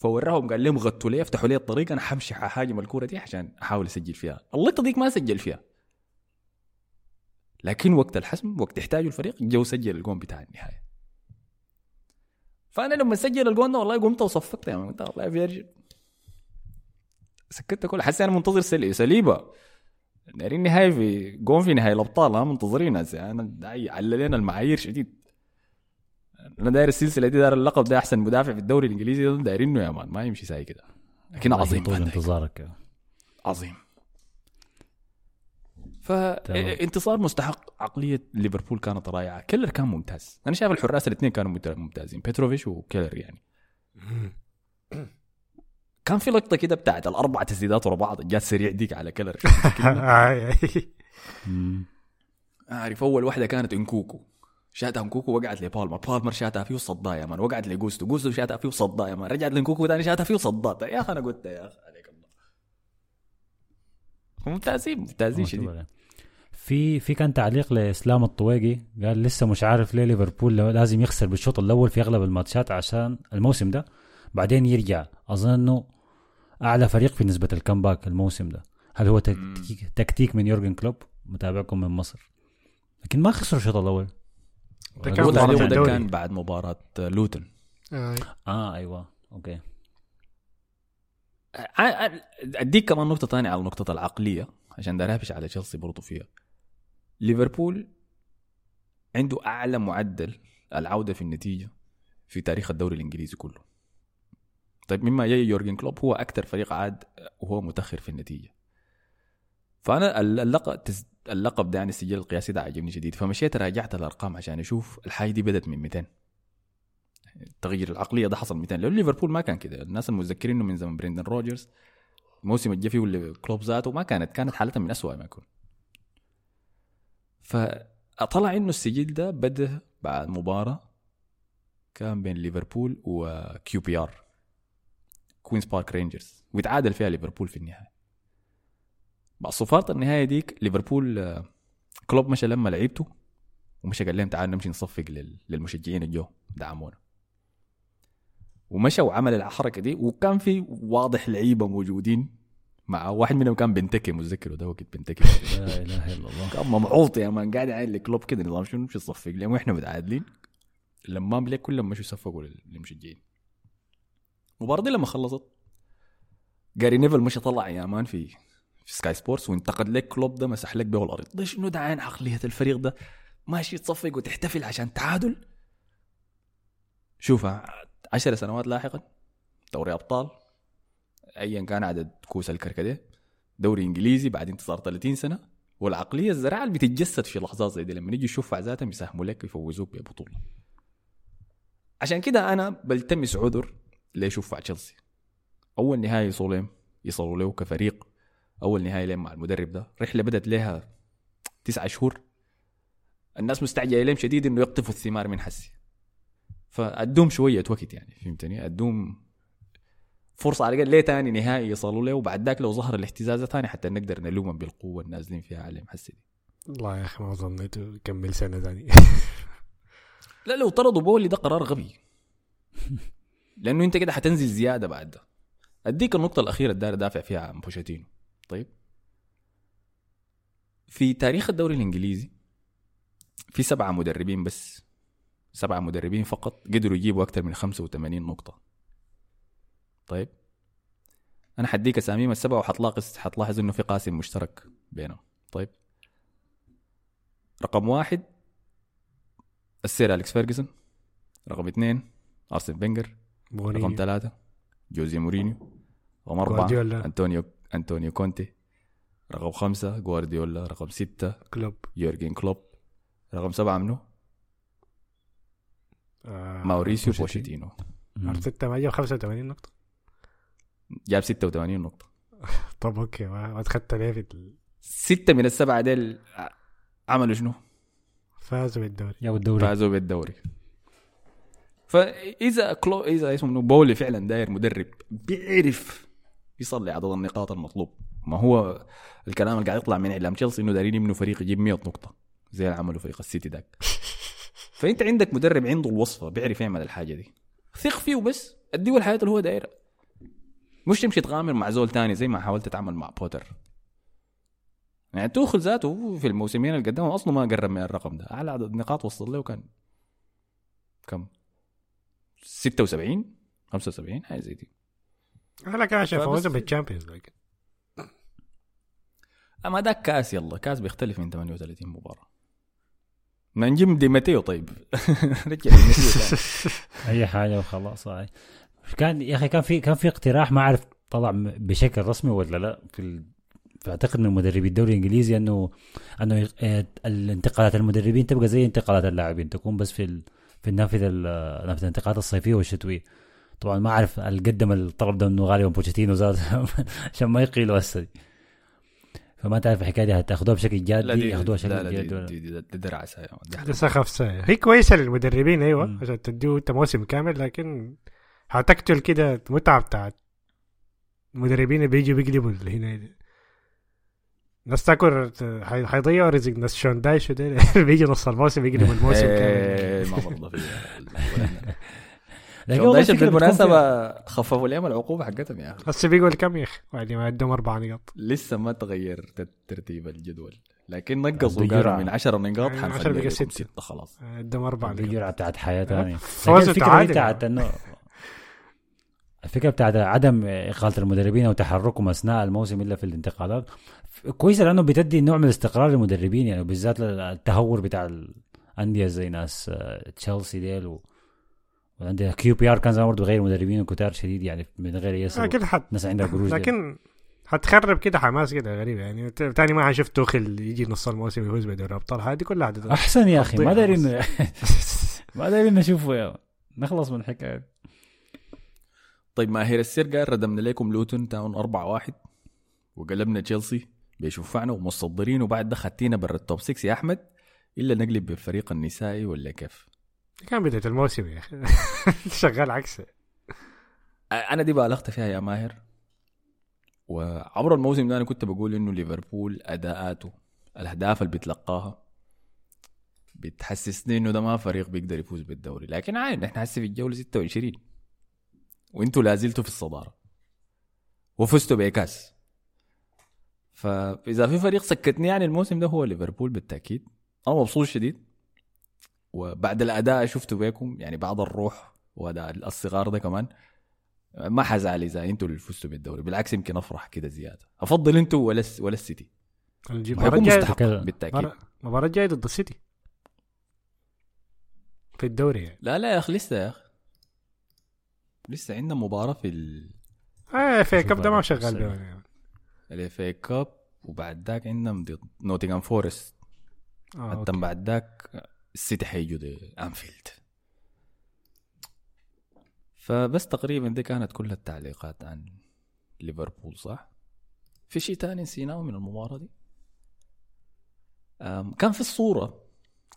فوراهم قال لهم غطوا لي افتحوا لي الطريق أنا حمشي حاجم الكورة دي عشان أحاول أسجل فيها. اللقطه ديك ما سجل فيها. لكن وقت الحسم وقت يحتاجوا الفريق جو سجل الجون بتاع النهاية. فأنا لما سجل الجون ده والله قمت وصفقت يا مان قلت والله فيرجن سكتت كل حسي أنا منتظر سلي سليبة. دايرين نهايه في جون في نهاية الأبطال ها منتظرين. أنا على المعايير شديد. أنا داير السلسلة دي داير اللقب ده أحسن مدافع في الدوري الإنجليزي ده دايرينه يا مان ما يمشي زي كده. لكن عظيم طول. انتظارك. عظيم. فانتصار مستحق. عقلية ليفربول كانت رائعة. كيلر كان ممتاز. أنا شايف الحراس الاثنين كانوا ممت- ممتازين. بيتروفيش وكيلر يعني. كان في لقطة كده بتاعت الأربع تسديدات ورا بعض جات سريع ديك على كيلر. آي. مم. عارف أول واحدة كانت إنكوكو. شاتها انكوكو وقعت لبالمر. بالمر شاتها فيه وصدها يا مان. وقعت لجوستو. جوستو شاتها فيه وصدها يا مان. رجعت لانكوكو ثاني شاتها فيه وصدها يا أخي أنا قلت يا أخي عليك الله. ممتازين ممتازين شديد. في في كان تعليق لإسلام الطويقي. قال لسه مش عارف ليه ليفربول لازم يخسر بالشوط الأول في أغلب الماتشات عشان الموسم ده. بعدين يرجع. أظن إنه أعلى فريق في نسبة ال comeback الموسم ده. هل هو تكتيك, تكتيك من يورجن كلوب؟ متابعكم من مصر. لكن ما خسروا الشوط الأول. ده كان هو ده. كان بعد مباراة لوتن. آي. آه أيوه. okay. ع- ع- أديك كمان نقطة ثانية على نقطه العقلية عشان ده رابش على تشيلسي برضو فيها. ليفربول عنده أعلى معدل العودة في النتيجة في تاريخ الدوري الإنجليزي كله. طيب مما يجي يورجن كلوب هو أكثر فريق عاد وهو متأخر في النتيجة. فأنا اللقب اللقب ده يعني السجل القياسي ده عجبني شديد. فمشيت راجعت الارقام عشان أشوف الحاجة دي بدأت من 200 تغيير العقلية ده حصل 200 لأنه ليفربول ما كان كده. الناس المتذكرين إنه من زمن بريندن روجرز. الموسم الجا فيه واللي كلوب ذاته ما كانت كانت حالتها من أسوأ ما يكون. فطلع إنه السجل ده بدا بعد مباراة كان بين ليفربول و QPR كوينز بارك رينجرز ويتعادل فيها ليفربول في النهايه بعد صفارة النهاية ديك ليفربول آه، كلوب مشى لما لعيبته ومشى قال لهم تعالوا نمشي نصفق لل- للمشجعين الجو دعمونا ومشى وعمل الحركة دي وكان في واضح لعيبة موجودين مع واحد منهم كان بنتيكي متذكره ده وقت بنتيكي؟ لا إله إلا الله. كان ممعوط يا man قاعد يعين لكلوب كده نظام شنو؟ نمشي نصفق لهم وإحنا متعادلين. لما بليك كلهم مشوا يصفقوا لل- للمشجعين. المباراه دي لما خلصت جاري نيفل مشى طلع يا man في في سكاي سبورتس وانتقد لك كلوب ده مسح لك به الأرض. ده شنو ده عين عقلية الفريق ده؟ ماشي تصفق وتحتفل عشان تعادل. شوف عشر سنوات لاحقا دوري أبطال ايا كان عدد كوس الكركديه دوري إنجليزي بعد انتصار 30 سنة والعقلية الزرعها اللي بتتجسد في لحظات زي دي لما يجي يشوفوا ذاتهم يساهموا لك يفوزوك ببطولة. عشان كده أنا بلتمس عذر ليشوف تشيلسي. أول نهائي لهم يصلوا له كفريق أول نهائي لهم مع المدرب ده؟ رحلة بدت لها تسعة شهور. الناس مستعجلة لهم شديد إنه يقطفوا الثمار من حسي. فأدوم شوية وقت يعني فهمتني؟ أدوم فرصة على الأقل ليه تاني نهائي يصلوا له وبعد ذاك لو ظهر الاهتزاز تاني حتى نقدر نلومهم بالقوة النازلين فيها عليهم حسي والله يا أخي ما ظنيت يكمل سنة ثانية. لا لو طردوا بولي ده قرار غبي. لأنه أنت كده حتنزل زيادة بعد ده. أديك النقطة الأخيرة الدار دافع فيها عن بوشيتينو. طيب. في تاريخ الدوري الإنجليزي في سبعة مدربين بس سبعة مدربين فقط قدروا يجيبوا أكثر من 85 نقطة. طيب. أنا حديك أساميهم السبعة وحتلاحظ حتلاحظ إنه في قاسم مشترك بينهم. طيب. رقم واحد السير أليكس فيرجسون. رقم اثنين أرسن فينجر رقم ثلاثة جوزي مورينيو. رقم أربعة جوارديولا. أنطونيو كونتي رقم خمسة جوارديولا رقم ستة كلوب. يورجن كلوب رقم سبعة منه آه ماوريسيو بوشيتينو. ارتيتا ما جاب 85 نقطة. جاب 86 نقطة. طب okay ما ما اتخدت ليه في ال- ستة من السبعة ديل عملوا شنو؟ فازوا بالدوري. يا الدوري. فازوا بالدوري. فإذا كلو إذا اسمه بولي فعلا داير مدرب بيعرف يصل لي عدد النقاط المطلوب. ما هو الكلام اللي قاعد يطلع من إعلام تشيلسي إنه دايرين يبنوا فريق يجيب 100 نقطة. زي اللي عملوا فريق السيتي داك فأنت عندك مدرب عنده الوصفة بيعرف يعمل الحاجة دي. ثق فيه بس اديه الحاجة اللي هو دايرها مش تمشي تغامر مع زول تاني زي ما حاولت تتعامل مع بوتر. يعني توخل ذاته في الموسمين اللي قدمهم أصلا ما قرب من الرقم ده. أعلى عدد نقاط وصل له كان كم؟ 76 75 حاجة زي دي. أنا كان عشان فوزوا بال Champions لكن. أما داك كاس يلا. كاس بيختلف من 38 مباراة. ما نجيب دي ماتيو طيب. رجع. أي حاجة وخلاص هاي كان يا أخي كان في كان في اقتراح ما أعرف طلع بشكل رسمي ولا لا في ال... فاعتقد من مدربي الدوري الإنجليزي أنه أنه آه، الانتقالات المدربين تبقى زي انتقالات اللاعبين تكون بس في ال... في النافذة ال- نافذة الانتقالات الصيفية والشتوية. طبعا ما أعرف هل قدم الطلب ده إنه غالبا بوتشيتينو زاد عشان ما يقيلوا هسه دي. فما تعرف الحكاية دي هتاخدوها بشكل لا جادي دي ياخدوها لا لا بشكل دي, جادي ولا دي, دي, دي. دي ده حاجة. سخف ساية. هي كويسة للمدربين أيوه. عشان تديه أنت موسم كامل لكن هتقتل كده المتعه بتاعت المدربين اللي بيجوا بيقلبوا هنا دي. ناس تاكل حي- حيضيعوا رزق ناس شون دايش بيجي نص الموسم يقلبوا الموسم كامل إيه، ما برضه فيها لكن والله بالمناسبة خففوا لهم العقوبة حقتهم يا أخي. هسه بيقول كم يا أخي؟ بعد ما عندهم أربع نقاط. لسه ما تغير ترتيب الجدول. لكن نقصوا. قالوا من 10 نقاط يعني 10 حنخليها بقى لكم ستة. ستة خلاص. عندهم أربع دي نقاط. جرعة بتاعت حياة ثانية الفكرة بتاعت انه الفكرة بتاعت عدم إقالة المدربين أو تحركهم أثناء الموسم إلا في الانتقالات كويسه لأنه بتدي نوع من الاستقرار للمدربين يعني بالذات التهور بتاع الأندية زي ناس آه، تشيلسي ديل و وعندها QPR كان زمان برضه غير مدربين وكتار شديد يعني من غير اي سبب لكن حت ناس عندها قروش. لكن هتخرب كده حماس كده غريبة يعني تاني ما حشوف توخل يجي نص الموسم يفوز بدوري الابطال هذه كلها أحسن يا أخي ما دايرين ما دايرين نشوفه يا نخلص من الحكاية دي. طيب ماهر السير قال ردمنا لكم لوتون تاون 4 1 وقلبنا تشيلسي بيشوفعنا ومصدرين وبعد ده خدتينا برا ال top 6 يا أحمد إلا نقلب بالفريق النسائي ولا كيف؟ كان بداية الموسم يا أخي. شغال عكسه أنا دي بالغت فيها يا ماهر. وعبر الموسم ده أنا كنت بقول إنه ليفربول أداءاته الأهداف اللي بيتلقاها بتحسسني إنه ده ما فريق بيقدر يفوز بالدوري. لكن عادي إحنا هسه في الجولة 26 وإنتوا لازلتوا في الصدارة. وفزتوا بكاس فإذا في فريق سكتني يعني الموسم ده هو ليفربول بالتأكيد. أنا مبسوط شديد. وبعد الأداء شفته بيكم يعني بعد الروح واداء الصغار ده كمان ما حزعل إذا أنتوا اللي فزتوا بالدوري بالعكس يمكن أفرح كده زيادة. أفضل أنتوا ولا ولا السيتي؟ مستحق كده. بالتأكيد. المباراة الجاية ضد السيتي. في الدوري يعني. لا لا يا أخي لسه يا أخي. لسه عندنا مباراة في ال آه في Cup ده ما شغال يعني. ال FA Cup وبعد ذاك عندنا ضد نوتنغهام فورست. آه، حتى okay. بعد ذاك السيتي حيجوا أنفيلد فبس تقريبا دي كانت كل التعليقات عن ليفربول صح؟ في شيء تاني نسيناه من المباراة دي؟ كان في الصورة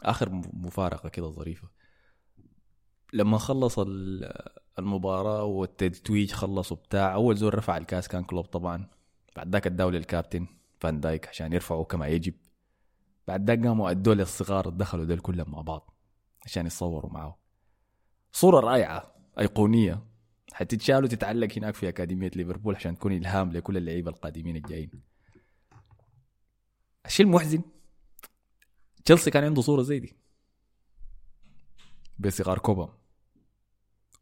آخر م- مفارقة كده ظريفة لما خلص ال- المباراة والتتويج خلصوا بتاع أول زول رفع الكاس كان كلوب طبعا بعد ذاك اداه للكابتن فان دايك عشان يرفعه كما يجب بعد ذاك قاموا أدوا للصغار دخلوا دول كلهم مع بعض عشان يتصوروا معه. صورة رائعة أيقونية. حتتشال وتتعلق هناك في أكاديمية ليفربول عشان تكون إلهام لكل اللعيبة القادمين الجايين. الشيء المحزن تشيلسي كان عنده صورة زي دي. بصغار كوبام.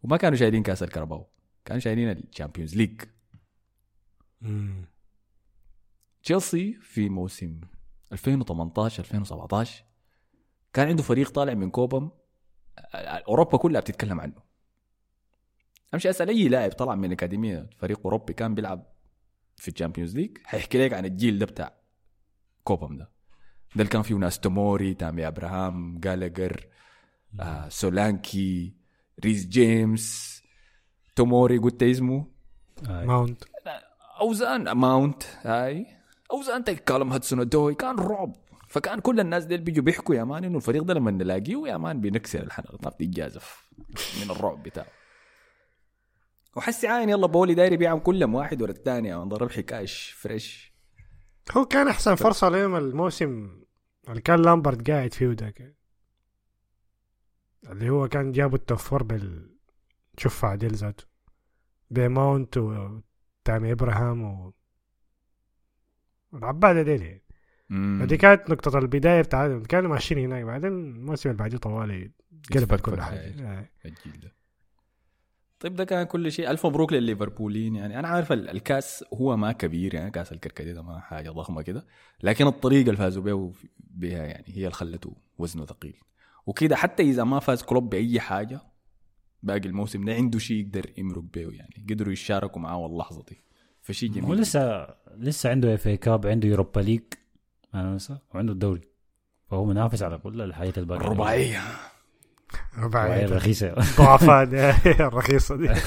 وما كانوا شايلين كأس الكاراباو كانوا شايلين ال Champions League. تشيلسي في موسم 2018 2017 كان عنده فريق طالع من كوبام أوروبا كلها بتتكلم عنه. أمشي أسأل أي لاعب طلع من أكاديمية فريق أوروبي كان بيلعب في ال Champions League حيحكي لك عن الجيل ده بتاع كوبام ده. ده اللي كان فيه ناس توموري تامي أبراهام جالاجر آه سولانكي ريس جيمس توموري قلت اسمه. آه. ماونت. أوزان ماونت هاي. اوزان تك كالم هاتسون الدوي كان رعب. فكان كل الناس ديل بيجوا بيحكوا يا مان إنه الفريق ده لما نلاقيه يا مان بنكسر الحلقة ما بتتجازف من الرعب بتاعه. وحسي عاين يلا بولي دايري بيعم كلهم واحد ورا الثاني يا مان ضرب حكاش فريش. هو كان أحسن فرصة لهم الموسم اللي كان لامبرد قاعد فيه ذاك. اللي هو كان جابوا التوفر بال شوف ديل ذاته. بماونت وتامي إبراهام و العبادة ديل يعني هذه كانت نقطة البداية بتاعتهم كانوا ماشيين هناك بعدين الموسم اللي بعديه طوالي قلبت كل. حاجة. آه. الجيل ده. طيب ده كان كل شيء. ألف مبروك للليفربوليين. يعني أنا عارف ال- الكاس هو ما كبير يعني كاس الكركديه ده ما حاجة ضخمة كده لكن الطريقة اللي فازوا بها بها يعني هي اللي خلته وزنه ثقيل. وكده حتى إذا ما فاز كلوب بأي حاجة باقي الموسم ده عنده شيء يقدر يمرق به يعني قدروا يشاركوا معاه اللحظه دي. فشيء جميل. هو لسه لسه عنده FA Cup عنده Europa League وعنده الدوري. فهو منافس على كل الحاجات الباقية. رباعية. رباعية رخيصه ضعفاء دي الرخيصة دي.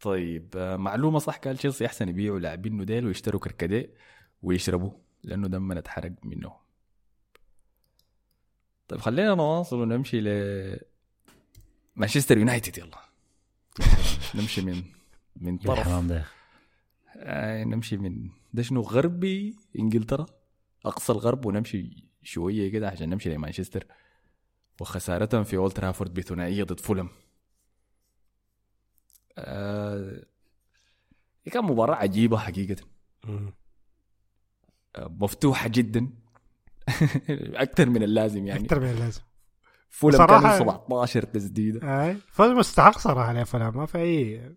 طيب معلومة صح قال تشيلسي أحسن يبيعوا لاعبينه ديل ويشتروا كركديه ويشربوا لأنه دمنا اتحرق منه. طيب خلينا نواصل ونمشي ل مانشستر يونايتد يلا. نمشي من من يا طرف. الحمام ده آه نمشي من ده شنو غربي إنجلترا أقصى الغرب ونمشي شوية كده عشان نمشي لمانشستر. وخسارتهم في أولد ترافورد بثنائية ضد فولم. آه كان مباراة عجيبة حقيقة. مم. آه مفتوحة جدا. أكثر من اللازم يعني. أكثر من اللازم. فولم كان 17 تسديدة. أي فوز مستحق صراحة لفولام ما في أي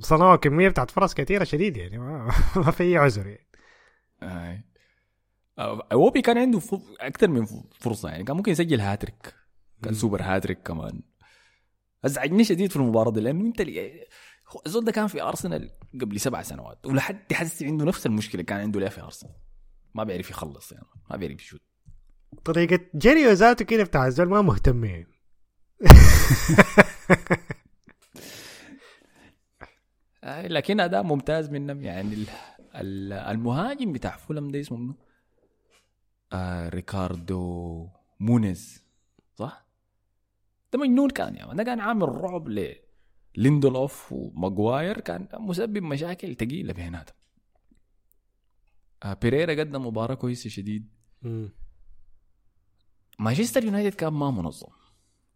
صنعوا كمية بتاعت فرص كثيرة شديد يعني ما, ما في أي عذر يعني. آه. آه، ايوبي كان عنده أكثر من فرصة يعني كان ممكن يسجل هاتريك. كان super hat-trick كمان. أزعجني شديد في المباراة دي لأنه أنت الزول ده كان في أرسنال قبل سبع سنوات ولحد هسه عنده نفس المشكلة كان عنده ليه في أرسنال. ما بيعرف يخلص يعني ما بيعرف يشوت. طريقة جريو ذاته كده بتاع الزول ما مهتم آه، لكن اداء ممتاز منهم يعني ال- ال- المهاجم بتاع فولم ده اسمه منو؟ آه ريكاردو مونيز صح؟ ده مجنون كان يعني ده كان عامل رعب ل ليندولوف وماجواير. كان مسبب مشاكل ثقيله بيناتهم آه بيريرا قدم مباراة كويسة شديد. مانشستر يونايتد كان ما منظم.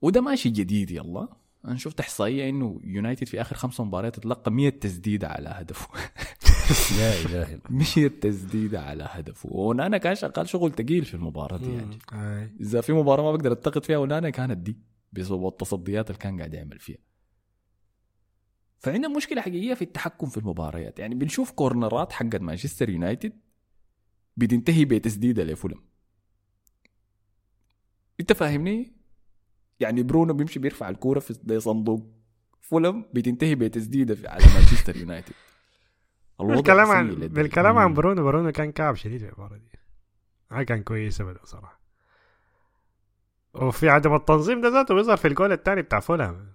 وده ماشي جديد يلا. أنا شفت إحصائية إنه يونايتد في آخر خمسة مباريات تلقى 100 تسديده على هدفه. لا اله 100 تسديده على هدفه. ونانا كان شغال شغل ثقيل في المباراة دي يعني. إذا في مباراة ما بقدر اتقد فيها ونانا كانت دي بسبب التصديات اللي كان قاعد يعمل فيها. فعندنا مشكلة حقيقية في التحكم في المباريات. يعني بنشوف كورنرات حقت مانشستر يونايتد بتنتهي بتسديدة لفولم. أنت فاهمني؟ يعني برونو بيمشي بيرفع الكورة في صندوق. فولم بتنتهي بتسديدة في- على مانشستر يونايتد. بالكلام عن. بالكلام عن برونو برونو كان كعب شديد في المباراة دي. ما كان كويس ابدا صراحة. وفي عدم التنظيم ده ذاته بيظهر في الجول الثاني بتاع فولهام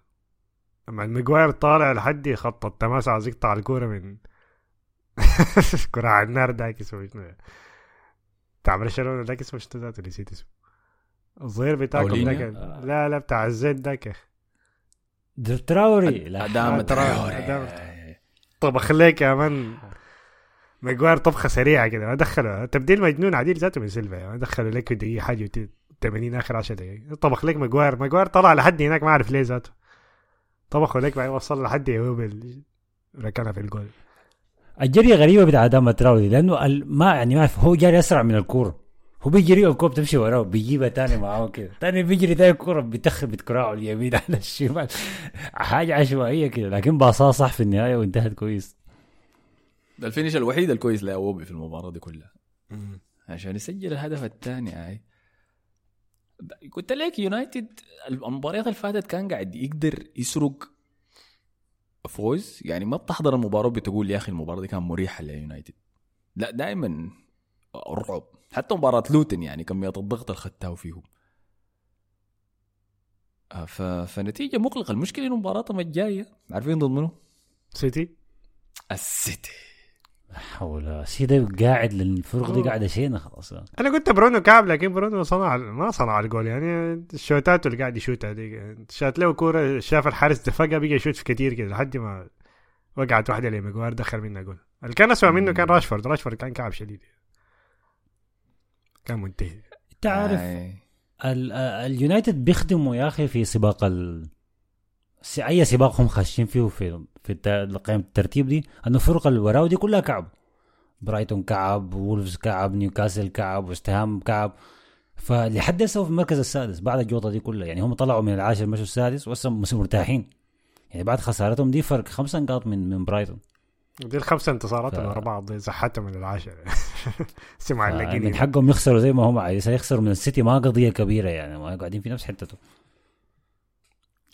لما مجواير طالع لحد خط التماس عاوز يقطع الكورة من كرة على النار داك اسمه شنو بتاع برشلونة داك اسمه شنو ذاته؟ نسيت اسمه. الظهير بتاعكم أولينيو؟ داك لا لا بتاع الزيت داك تراوري. لا أدام آه، تراوري. طبخ ليك يا man مجوار طبخة سريعة كده. ما دخلوا تبديل مجنون عديل ذاته من سيلفا. ما دخلوا لك دقيقه حاجة وت- 80 آخر 10 دقائق طبخ لك مجوار مجوار طلع لحد هناك ما أعرف ليه ذاته. طبخوا لك بعدين وصل لحد ايوبي ركنها في الجول. الجرية غريبة بتاع ادام تراوري لأنه ما يعني ما هو جاري أسرع من الكوره هو بيجري الكوره بتمشي وراه بيجيبها تاني معاه كده تاني بيجري تاني الكوره بيتخ بكراعه اليمين على الشمال. حاجة عشوائية كده لكن باصاه صح في النهاية وانتهت كويس. ده ال finish الوحيد الكويس لايوبي في المباراة دي كلها. عشان يسجل الهدف الثاني هاي. قلت لك يونايتد المباريات اللي فاتت كان قاعد يقدر يسرق فوز. يعني ما بتحضر المباراة بتقول يا أخي المباراة دي كان مريحة ليونايتد. لا دائما رعب. حتى مباراة لوتن يعني كميه الضغط اللي خدتها فيهم. آه، ف... فنتيجة مقلقة. المشكلة إنه مباراتهم الجايه عارفين ضد منو؟ سيتي. السيتي. لا حول. سيدا قاعد للفرق دي قاعدة شينا خلاص. أنا قلت برونو كعب لكن برونو صنع ما صنع الجول. يعني الشوتات اللي قاعد يشوتها دي شات له كورة شاف الحارس دفقها بقى يشوت في كتير كده لحد ما وقعت واحدة لمجوار دخل منها جول. اللي كان اسوء منه كان راشفورد. راشفورد كان كعب شديد. كان منتهي انت عارف آي. ال- ال- اليونايتد بيخدموا يا أخي في سباق ال أي سباق هم خاشين فيه في في الت- قائمه الترتيب دي إنه الفرق اللي وراه دي كلها كعب. برايتون كعب وولفز كعب نيوكاسل كعب وستهام كعب. فلحد هسه في المركز السادس بعد الجوطة دي كلها يعني هم طلعوا من العاشر مشوا السادس وهسه مرتاحين. يعني بعد خسارتهم دي فرق خمسة نقاط من من برايتون. دي الخمسة انتصارات ف- ورا بعض دي زحتهم من العاشر. سمع من اللاقيين حقهم يخسروا زي ما هم عايزين يخسروا من السيتي ما قضية كبيرة يعني ما قاعدين في نفس حتته.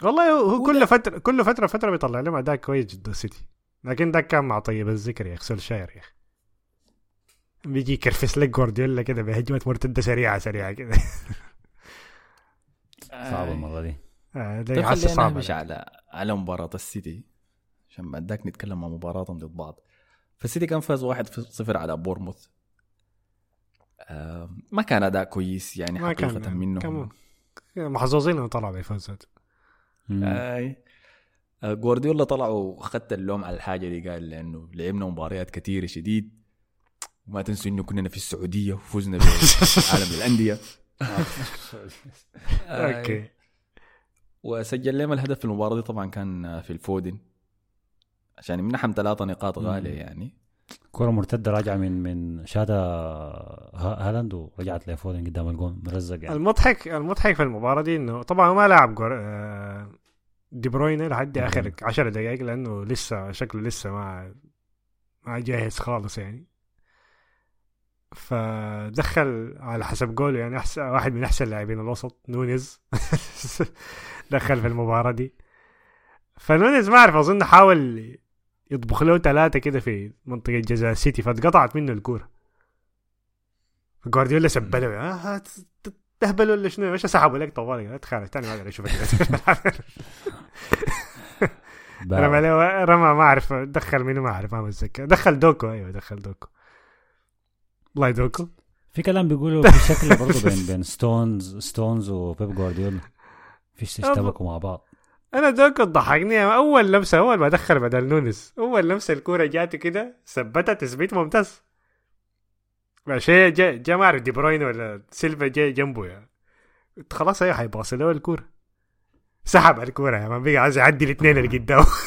والله هو كل فترة كل فترة فترة بيطلع لهم أداء كويس ضد السيتي. لكن ده كان مع طيب الذكر يا أخي سولشاير يا أخي. بيجي يكرفس لك جوارديولا كده بهجمة مرتدة سريعة سريعة كده. صعبة المرة دي. آه، ده طيب خلينا نمشي على على مباراة السيتي. عشان بعد ذاك نتكلم عن مباراتهم ضد بعض. فالسيتي كان فاز 1-0 على بورموث. آه ما كان أداء كويس يعني ما حقيقة كان منهم. كمان محظوظين إنه طلعوا مم. آي. آه، جوارديولا طلع واخد اللوم على الحاجة دي قال لأنه لعبنا مباريات كثيره شديد. وما تنسوا إنه كنا في السعودية وفزنا بعالم الأندية. أوكي. وسجل لهم الهدف في المباراة دي طبعا كان فيل فودن. عشان يمنحهم ثلاثة نقاط غالية يعني. كرة مرتدة راجعة من من ها- هالاند ورجعت لفودن قدام الجون مرزق يعني. المضحك المضحك في المباراة دي إنه طبعا هو ما لعب جور... آه، دي بروين لحد آخر 10 دقائق لأنه لسه شكله لسه ما ما جاهز خالص يعني. فدخل على حسب قوله يعني أحسن واحد من أحسن لاعبين الوسط نونز. دخل في المباراة دي. فنونيز ما أعرف أظن حاول يطبخ له ثلاثة كده في منطقة جزاء السيتي فاتقطعت منه الكورة. جوارديولا سبله. آه تهبل ولا شنو؟ إيش سحبوا لك؟ طوالي اتخانق تاني ما أقدر اشوفك. رمى له رمى ما أعرف دخل منو ما أعرف ما متذكر. دخل دوكو أيوه دخل دوكو. والله دوكو في كلام بيقولوا في شكل برضه بين بين ستونز ستونز وبيب جوارديولا. في اشتبكوا مع بعض. أنا دوكو ضحكني أول لمسة أول ما دخل بدل نونس أول لمسة الكورة جاته كده ثبتها تثبيت ممتاز. شيء جا, جا ما اعرف دي بروين ولا سيلفا جاي جنبه يعني. خلاص أيوه حيباصي له الكورة. سحب الكورة يا man بقى عايز يعدي الاثنين اللي قدامه.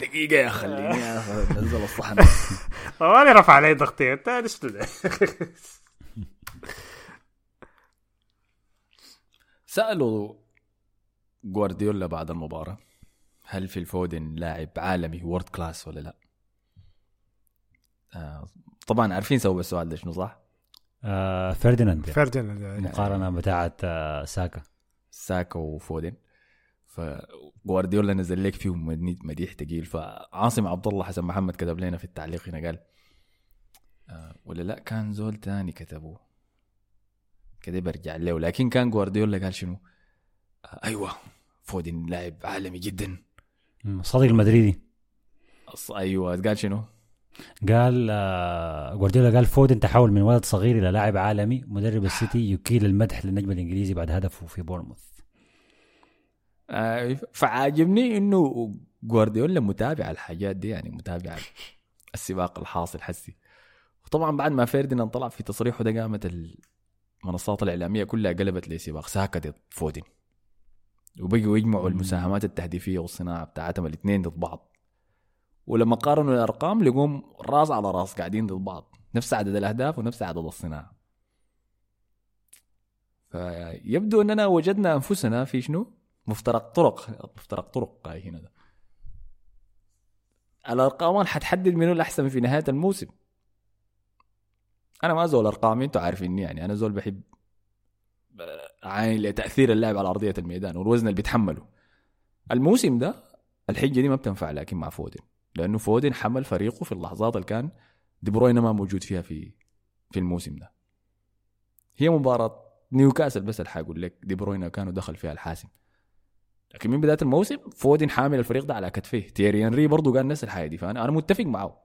دقيقة يا خليني يا أخي نزل الصحن. طوالي رفع علي ضغطي. أنت سألوا جوارديولا بعد المباراة هل فيل فودن لاعب عالمي world class ولا لا؟ آه طبعا عارفين سووا السؤال ده شنو صح؟ آه فرديناند يعني. فرديناند مقارنة بتاعت آه ساكا ساكا وفودن فجوارديولا نزل لك فيهم مديح تقيل فعاصم عبد الله حسن محمد كتب لنا في التعليق هنا قال آه ولا لا كان زول تاني كتبوه كده برجع له. لكن كان جوارديولا قال شنو؟ أيوه فودن لاعب عالمي جدا. صديق المدريدي. أيوه قال شنو؟ قال آه جوارديولا قال فودن تحول من ولد صغير إلى لاعب عالمي مدرب السيتي يكيل المدح للنجم الإنجليزي بعد هدفه في بورنموث آه فعاجبني إنه جوارديولا متابع الحاجات دي يعني متابع السباق الحاصل حسي. وطبعا بعد ما فيرديناند طلع في تصريحه ده قامت المنصات الإعلامية كلها قلبت لسباق ساكا ضد فودن وبقوا يجمعوا المساهمات التهديفية والصناعة بتاعتهم الاثنين ضد بعض. ولما قارنوا الأرقام لقوهم راس على راس قاعدين ضد بعض. نفس عدد الأهداف ونفس عدد الصناعة. فيبدو أننا وجدنا أنفسنا في شنو؟ مفترق طرق مفترق طرق هنا. ده. الأرقام حتحدد منو الأحسن في نهاية الموسم. أنا ما زول أرقامي أنتوا عارفيني يعني أنا زول بحب عاين لتأثير اللاعب على أرضية الميدان والوزن اللي بيتحمله. الموسم ده الحجة دي ما بتنفع لكن مع فودن. لأنه فودن حمل فريقه في اللحظات اللي كان دي بروين ما موجود فيها في في الموسم ده. هي مباراة نيوكاسل بس اللي حقول لك دي بروين كان هو دخل فيها الحاسم. لكن من بداية الموسم فودن حامل الفريق ده على كتفيه تيري هنري برضه قال نفس الحاجة دي فأنا أنا متفق معه.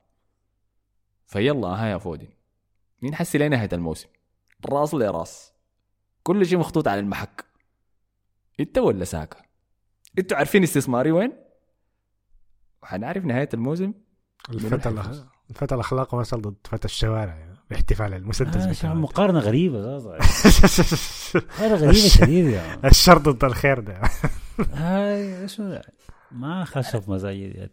فيلا ها يا فودن. مين حسي لنهايه الموسم؟ راس لراس كل شيء محطوط على المحك. إنت ولا ساكا؟ إنتوا عارفين استثماري وين؟ وحنعرف نهاية الموسم؟ الفتى الفتى الأخلاق وصل ضد فتى الشوارع يعني باحتفال المسدس آه شو بتاعه. مقارنة غريبة مقارنة غريبة شديد يعني الشر ضد الخير ده. هاي شو؟ ما خشف مزاجي دي.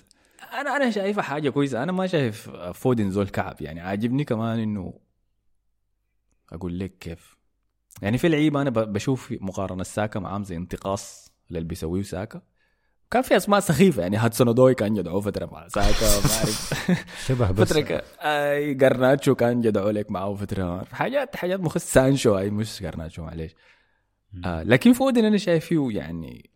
أنا أنا شايفها حاجة كويسة. أنا ما شايف فودن زول كعب. يعني عاجبني كمان إنه أقول لك كيف. يعني في لعيبة أنا بشوف مقارنة ساكا معاهم زي انتقاص اللي بيسويه ساكا. كان في أسماء سخيفة يعني هاتسون أودوي كان يدعو فترة مع ساكا ما أعرف. شبه بس. فترة ك... آي جرناتشو كان يدعو لك معه فترة. حاجات حاجات مخص سانشو أي مش جرناتشو معلش آه لكن فودن أنا شايف فيه يعني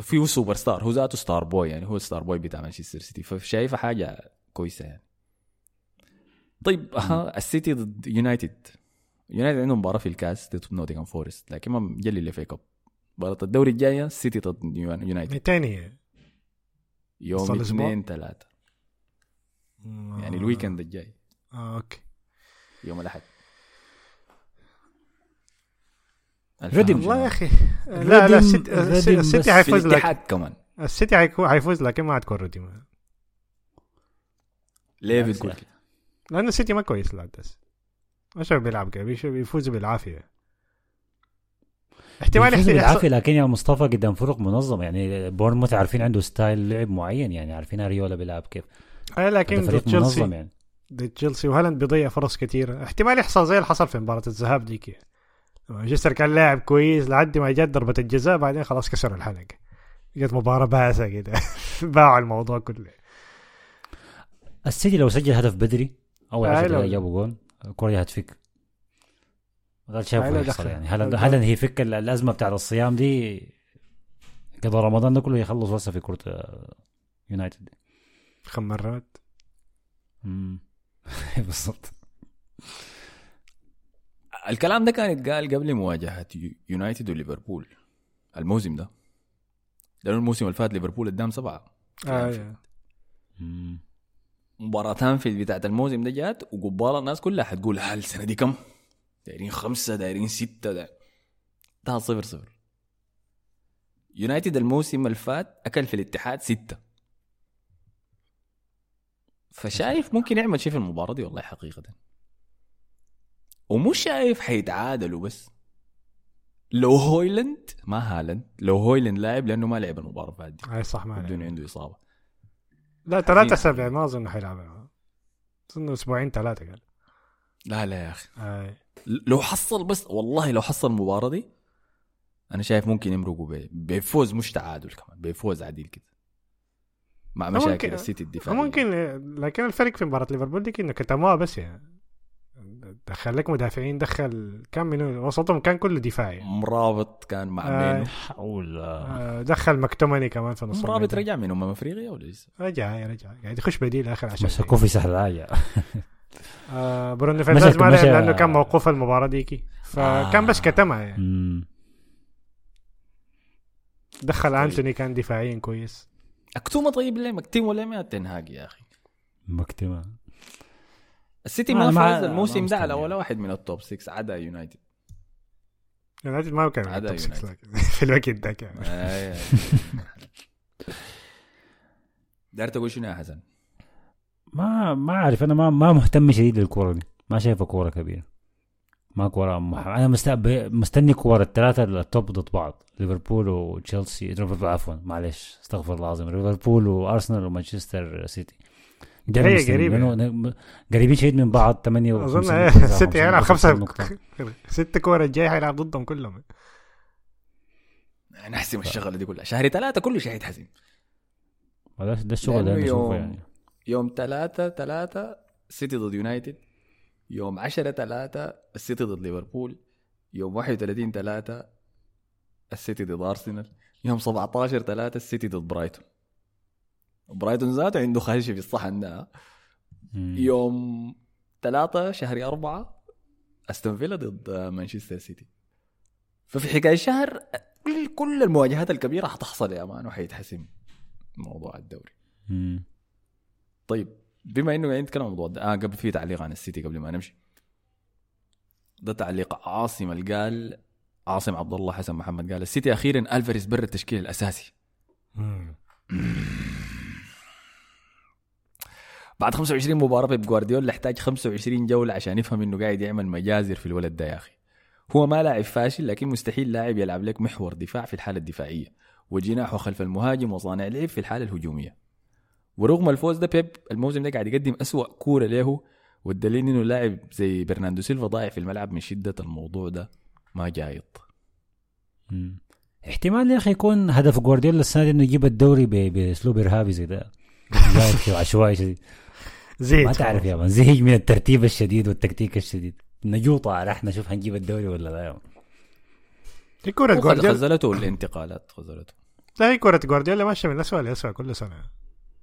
فيه سوبر ستار هو ذاته ستار بوي يعني هو الستار بوي بتاع مانشستر سيتي فشايفه حاجة كويسة يعني. طيب ها السيتي ضد يونايتد. يونايتد عندهم مباراة في الكاس ضد نوتنغهام فورست لكن ما مجلي اللي كاب مباراة الدوري الجاية السيتي ضد يون- يونايتد. متين هي يوم؟ اثنين ثلاثة. يعني ال weekend الجاي. آه أوكي. يوم الأحد. ردم. والله يا أخي لا لا السيتي حيفوز لك. كمان. السيتي حيفوز لكن ما حتكون رديمة ليه بتقول كده؟ لأنه السيتي ما كويس العدس ما شايف بيلعب كده بيش- بيفوز بالعافية. احتمال يحصل بالعافية لكن يا مصطفى قدام فرق منظمة يعني بورنموث عارفين عنده style لعب معين يعني عارفين جوارديولا بيلعب كيف. آه، لكن فريق منظم تشيلسي يعني. ضد تشيلسي وهالاند بيضيع فرص كثيره احتمال يحصل زي اللي حصل في مباراة الذهاب ديك. مانشستر كان لاعب كويس لحد ما جت ضربة الجزاء بعدين خلاص كسر الحلقة. جت مباراة بائسه كده. باعوا الموضوع كله. السيتي لو سجل هدف بدري أول آه، 10 لو- دقائق جابوا جول كوريا هتفك. يحصل دخل. يعني. هل. هل هي فك ال- الأزمة بتاعت الصيام دي قضى رمضان ده كله يخلص بس في كرة آه، يونايتد. خم مرات. مم. بالضبط. الكلام ده كان يتقال قبل مواجهة يو- يونايتد وليفربول. الموسم ده. لأنه الموسم اللي فات ليفربول قدام سبعة. آه مباراة أنفيلد بتاعت الموسم ده جات وقبال الناس كلها حتقول هل السنة دي كم؟ دايرين خمسة دايرين ستة ده ده صفر صفر. يونايتد الموسم اللي فات أكل في الاتحاد ستة. فشايف ممكن يعمل شيء في المباراة دي والله حقيقة. ومش شايف حيتعادلوا بس. لو هويلند ما هالاند لو هويلند لاعب لأنه ما لعب فاتت دي. هاي صح ما الدنيا. عنده إصابة. لا ثلاثة سبعة ما أظن حيلعب أظن أسبوعين ثلاثة قال. لا لا يا أخي. آه. لو حصل بس والله لو حصل المباراة دي أنا شايف ممكن يمرقوا بفوز مش تعادل كمان بفوز عديل كده. مع مشاكل السيتي الدفاعية. ممكن لكن الفرق في مباراة ليفربول دي انه كتموها بس يعني. دخل لك مدافعين دخل كم من وسطهم كان كله دفاعي. مرابط كان مع آه. حول. آه، دخل مكتومني كمان في نص مرابط. رجع من امم أفريقيا ولا لسه؟ رجع رجع. قاعد يخش بديل آخر عشان مسكوه في سهل عاجة آه برونو فرنانديز ما لعب لأنه كان موقوف المباراة ديكي. فكان بس كتمها يعني. مم. دخل أنتوني كان دفاعيا كويس. أكتوما طيب ليه؟ مكتوم ولا ما تنهاج يا أخي؟ مكتمة السيتي ما- فاز الموسم ده على. ولا واحد من ال top 6 عدا يونايتد. يونايتد ما كان عدا في الوقت ده كان. آه. داير تقول شنو يا حسن؟ ما ما أعرف أنا ما ما مهتم شديد للكورة دي. ما شايفها كورة كبيرة. ما كورة مح... أنا مست... مستني كورة الثلاثه ال top ضد بعض. ليفربول وتشيلسي ليفربول عفوا معلش أستغفر الله العظيم. ليفربول وأرسنال ومانشستر سيتي. ده هي. قريبة. قريبين شديد من بعض 8 أظن السيتي هيلعب خمسة ست كور الجاي حيلعب ضدهم كلهم. نحسم الشغلة دي كلها. شهر ثلاثة كله شيء حيتحسم ده الشغل بشوفه يوم- يعني. يوم ثلاثة ثلاثة سيتي ضد يونايتد. يوم 10 ثلاثة السيتي ضد ليفربول. يوم 31 ثلاثة السيتي ضد أرسنال. يوم 17 ثلاثة السيتي ضد برايتون. برايتون ذاته عنده خشي في الصحن ده. يوم ثلاثة شهر أربعة أستون فيلا ضد مانشستر سيتي. ففي حكاية شهر كل كل المواجهات الكبيرة حتحصل يا man وحيتحسم موضوع الدوري. مم. طيب بما إنه قاعدين نتكلم عن الموضوع ده آه قبل في تعليق عن السيتي قبل ما نمشي. ده تعليق عاصم اللي قال عاصم عبد الله حسن محمد قال السيتي أخيرا ألفاريز برا التشكيل الأساسي. بعد 25 مباراة بيب جوارديولا احتاج 25 جولة عشان يفهم إنه قاعد يعمل مجازر في الولد ده يا أخي. هو ما لاعب فاشل لكن مستحيل لاعب يلعب لك محور دفاع في الحالة الدفاعية. وجناحه خلف المهاجم وصانع لعب في الحالة الهجومية. ورغم الفوز ده بيب الموسم ده قاعد يقدم أسوأ كورة له والدليل إنه لاعب زي برناندو سيلفا ضايع في الملعب من شدة الموضوع ده ما جايط. احتمال يا أخي يكون هدف جوارديولا السنة دي إنه يجيب الدوري بأسلوب إرهابي زي ده. عشوائي شديد. زيد ما تعرف يا مان زهق من الترتيب الشديد والتكتيك الشديد. نجوطة على إحنا نشوف هنجيب الدوري ولا لا يا. دي كرة جوارديولا خزلته الانتقالات خزلته لا هي كرة جوارديولا ماشية من أسوأ لأسوأ كل سنة.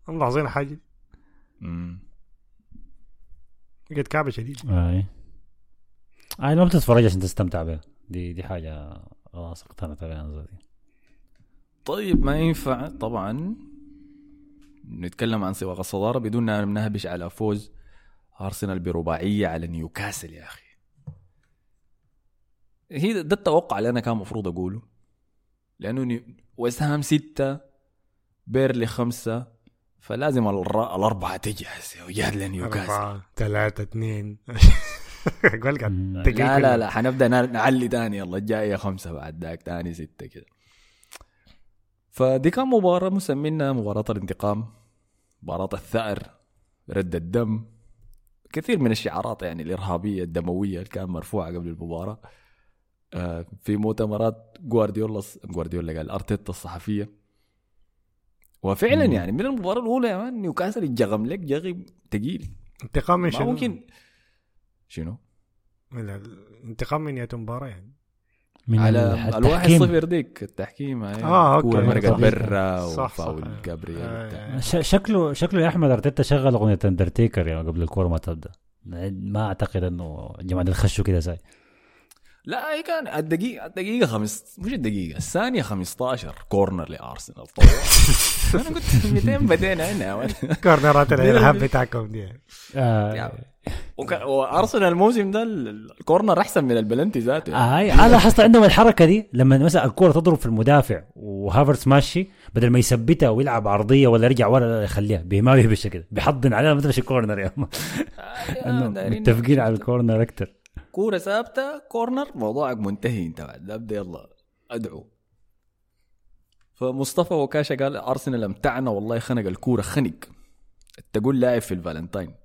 هم عاوزين حاجة. مم. قد كعبة شديد أي. أي ما بتتفرج عشان تستمتع بها. دي دي حاجة خلاص اقتنعت أنا ذاتي طيب ما ينفع طبعا. نتكلم عن سباق الصدارة بدون أن نهبش على فوز أرسنال برباعية على نيوكاسل يا أخي. هي ده التوقع اللي أنا كان المفروض أقوله. لأنه نيو- ويست هام ستة بيرنلي خمسة فلازم تجي هسه وجهد لنيوكاسل. أربعة ثلاثة اثنين. لا لا. لا حنبدأ نعلي تاني يلا الجايه خمسة بعد ذاك تاني ستة كده. فدي كان مباراة مسمينها مباراة الانتقام. مباراة الثأر رد الدم كثير من الشعارات يعني الإرهابية الدموية اللي كان مرفوعة قبل المباراة آه، في مؤتمرات جوارديولا جوارديولا قال أرتيتا الصحفية وفعلا مم. يعني من المباراة الأولى يا مان نيوكاسل اتجغم لك جغم ثقيل انتقام من شنو؟ ممكن شنو؟ انتقام من نهاية المباراة يعني من على ال- الواحد التحكيم. صفر ديك التحكيم هاي أوكي. كورة مرقت طبيعي. برا. وفاول. جابرييل آه، وبتاع. ش- شكله شكله يا أحمد أرتيتا شغل أغنية اندرتيكر يعني قبل الكورة ما تبدأ ما أعتقد إنه الجماعه دول خشوا كده زي لا هي كان الدقيقة الدقيقة خمس مش الدقيقة الثانية 15 corner لأرسنال. طوال أنا قلت 200 بدينا هنا كورنرات الإرهاب بتاعكم دي. آه وأرسنال الموسم ده ال- ال corner أحسن من البلنتي ذاته. هاي أنا لاحظت عندهم الحركة دي لما مثلا الكوره تضرب في المدافع وهافرتس ماشي بدل ما يثبتها ويلعب عرضية ولا يرجع ورا يخليها. ما بيهبش كده. بيحضن عليها ما تمشي corner يا آه، متفقين على ال corner أكثر كورة ثابتة corner موضوعك منتهي انت بعد. ابدا يلا أدعو. فمصطفى عكاشة قال أرسنال أمتعنا والله خنق الكورة خنق. تقول لاعب في الفالنتاين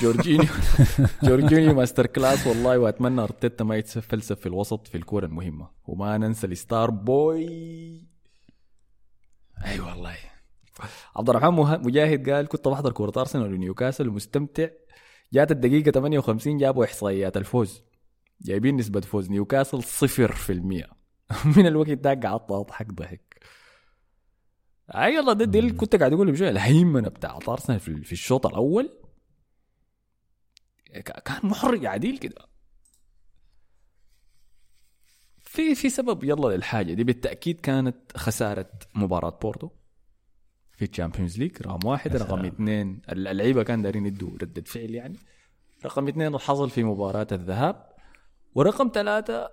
جورجينيو جورجينيو master class والله وأتمنى أرتيتا ما يتفلسف في الوسط في الكورة المهمة. وما ننسى ال star boy. أي والله. عبد الرحمن مجاهد قال كنت بحضر كورة أرسنال ونيوكاسل ومستمتع جات الدقيقة 58 جابوا إحصائيات الفوز. جايبين نسبة فوز نيوكاسل صفر في المية. من الوقت ده قعدت أضحك ضحك. أي والله ده, اللي كنت قاعد أقول بشوية. الهيمنة بتاعت أرسنال في, الشوط الأول كان محرج عديل كده. في في سبب يلا للحاجة دي. بالتأكيد كانت خسارة مباراة بورتو. في ال Champions League رقم واحد رقم اثنين. اللعيبة كان دارين يدوا ردة فعل يعني. رقم اثنين حصل في مباراة الذهاب. ورقم ثلاثة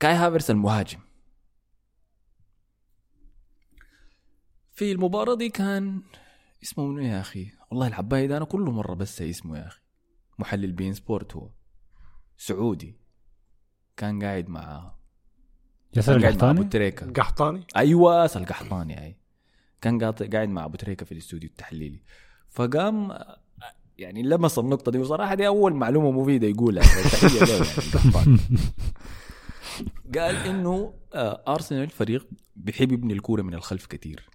كاي هافرتس المهاجم. في المباراة دي كان اسمه منو يا أخي؟ والله العباية ده أنا كل مرة بس اسمه يا أخي. محلل beIN Sport هو. سعودي. كان قاعد مع ياسر كان قاعد مع ابو القحطاني؟ تريكة قحطاني؟ أيوه القحطاني أي. كان قاعد مع أبو تريكة في الاستوديو التحليلي. فقام يعني لمس النقطة دي وصراحه دي أول معلومة مفيدة يقولها يعني القحطاني. قال إنه آه، أرسنال فريق بيحب يبني الكورة من الخلف كثير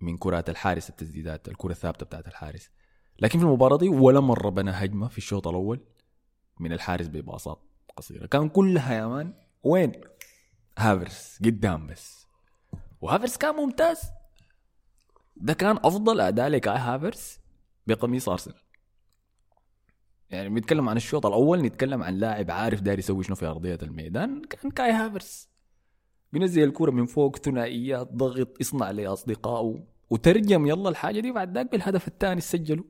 من كرات الحارس التسديدات الكرة الثابتة بتاعت الحارس. لكن في المباراة دي ولا مرة بنى هجمة في الشوط الأول من الحارس بباصات قصيرة. كان كلها يا مان وين؟ هافرس قدام بس. وهافرتس كان ممتاز. ده كان أفضل أداء لكاي هافرتس بقميص أرسنال. يعني بنتكلم عن الشوط الأول نتكلم عن لاعب عارف داير يسوي شنو في أرضية الميدان كان كاي هافرتس بينزل الكرة من فوق ثنائيات ضغط يصنع لأصدقائه وترجم يلا الحاجة دي بعد ذاك بالهدف الثاني سجله.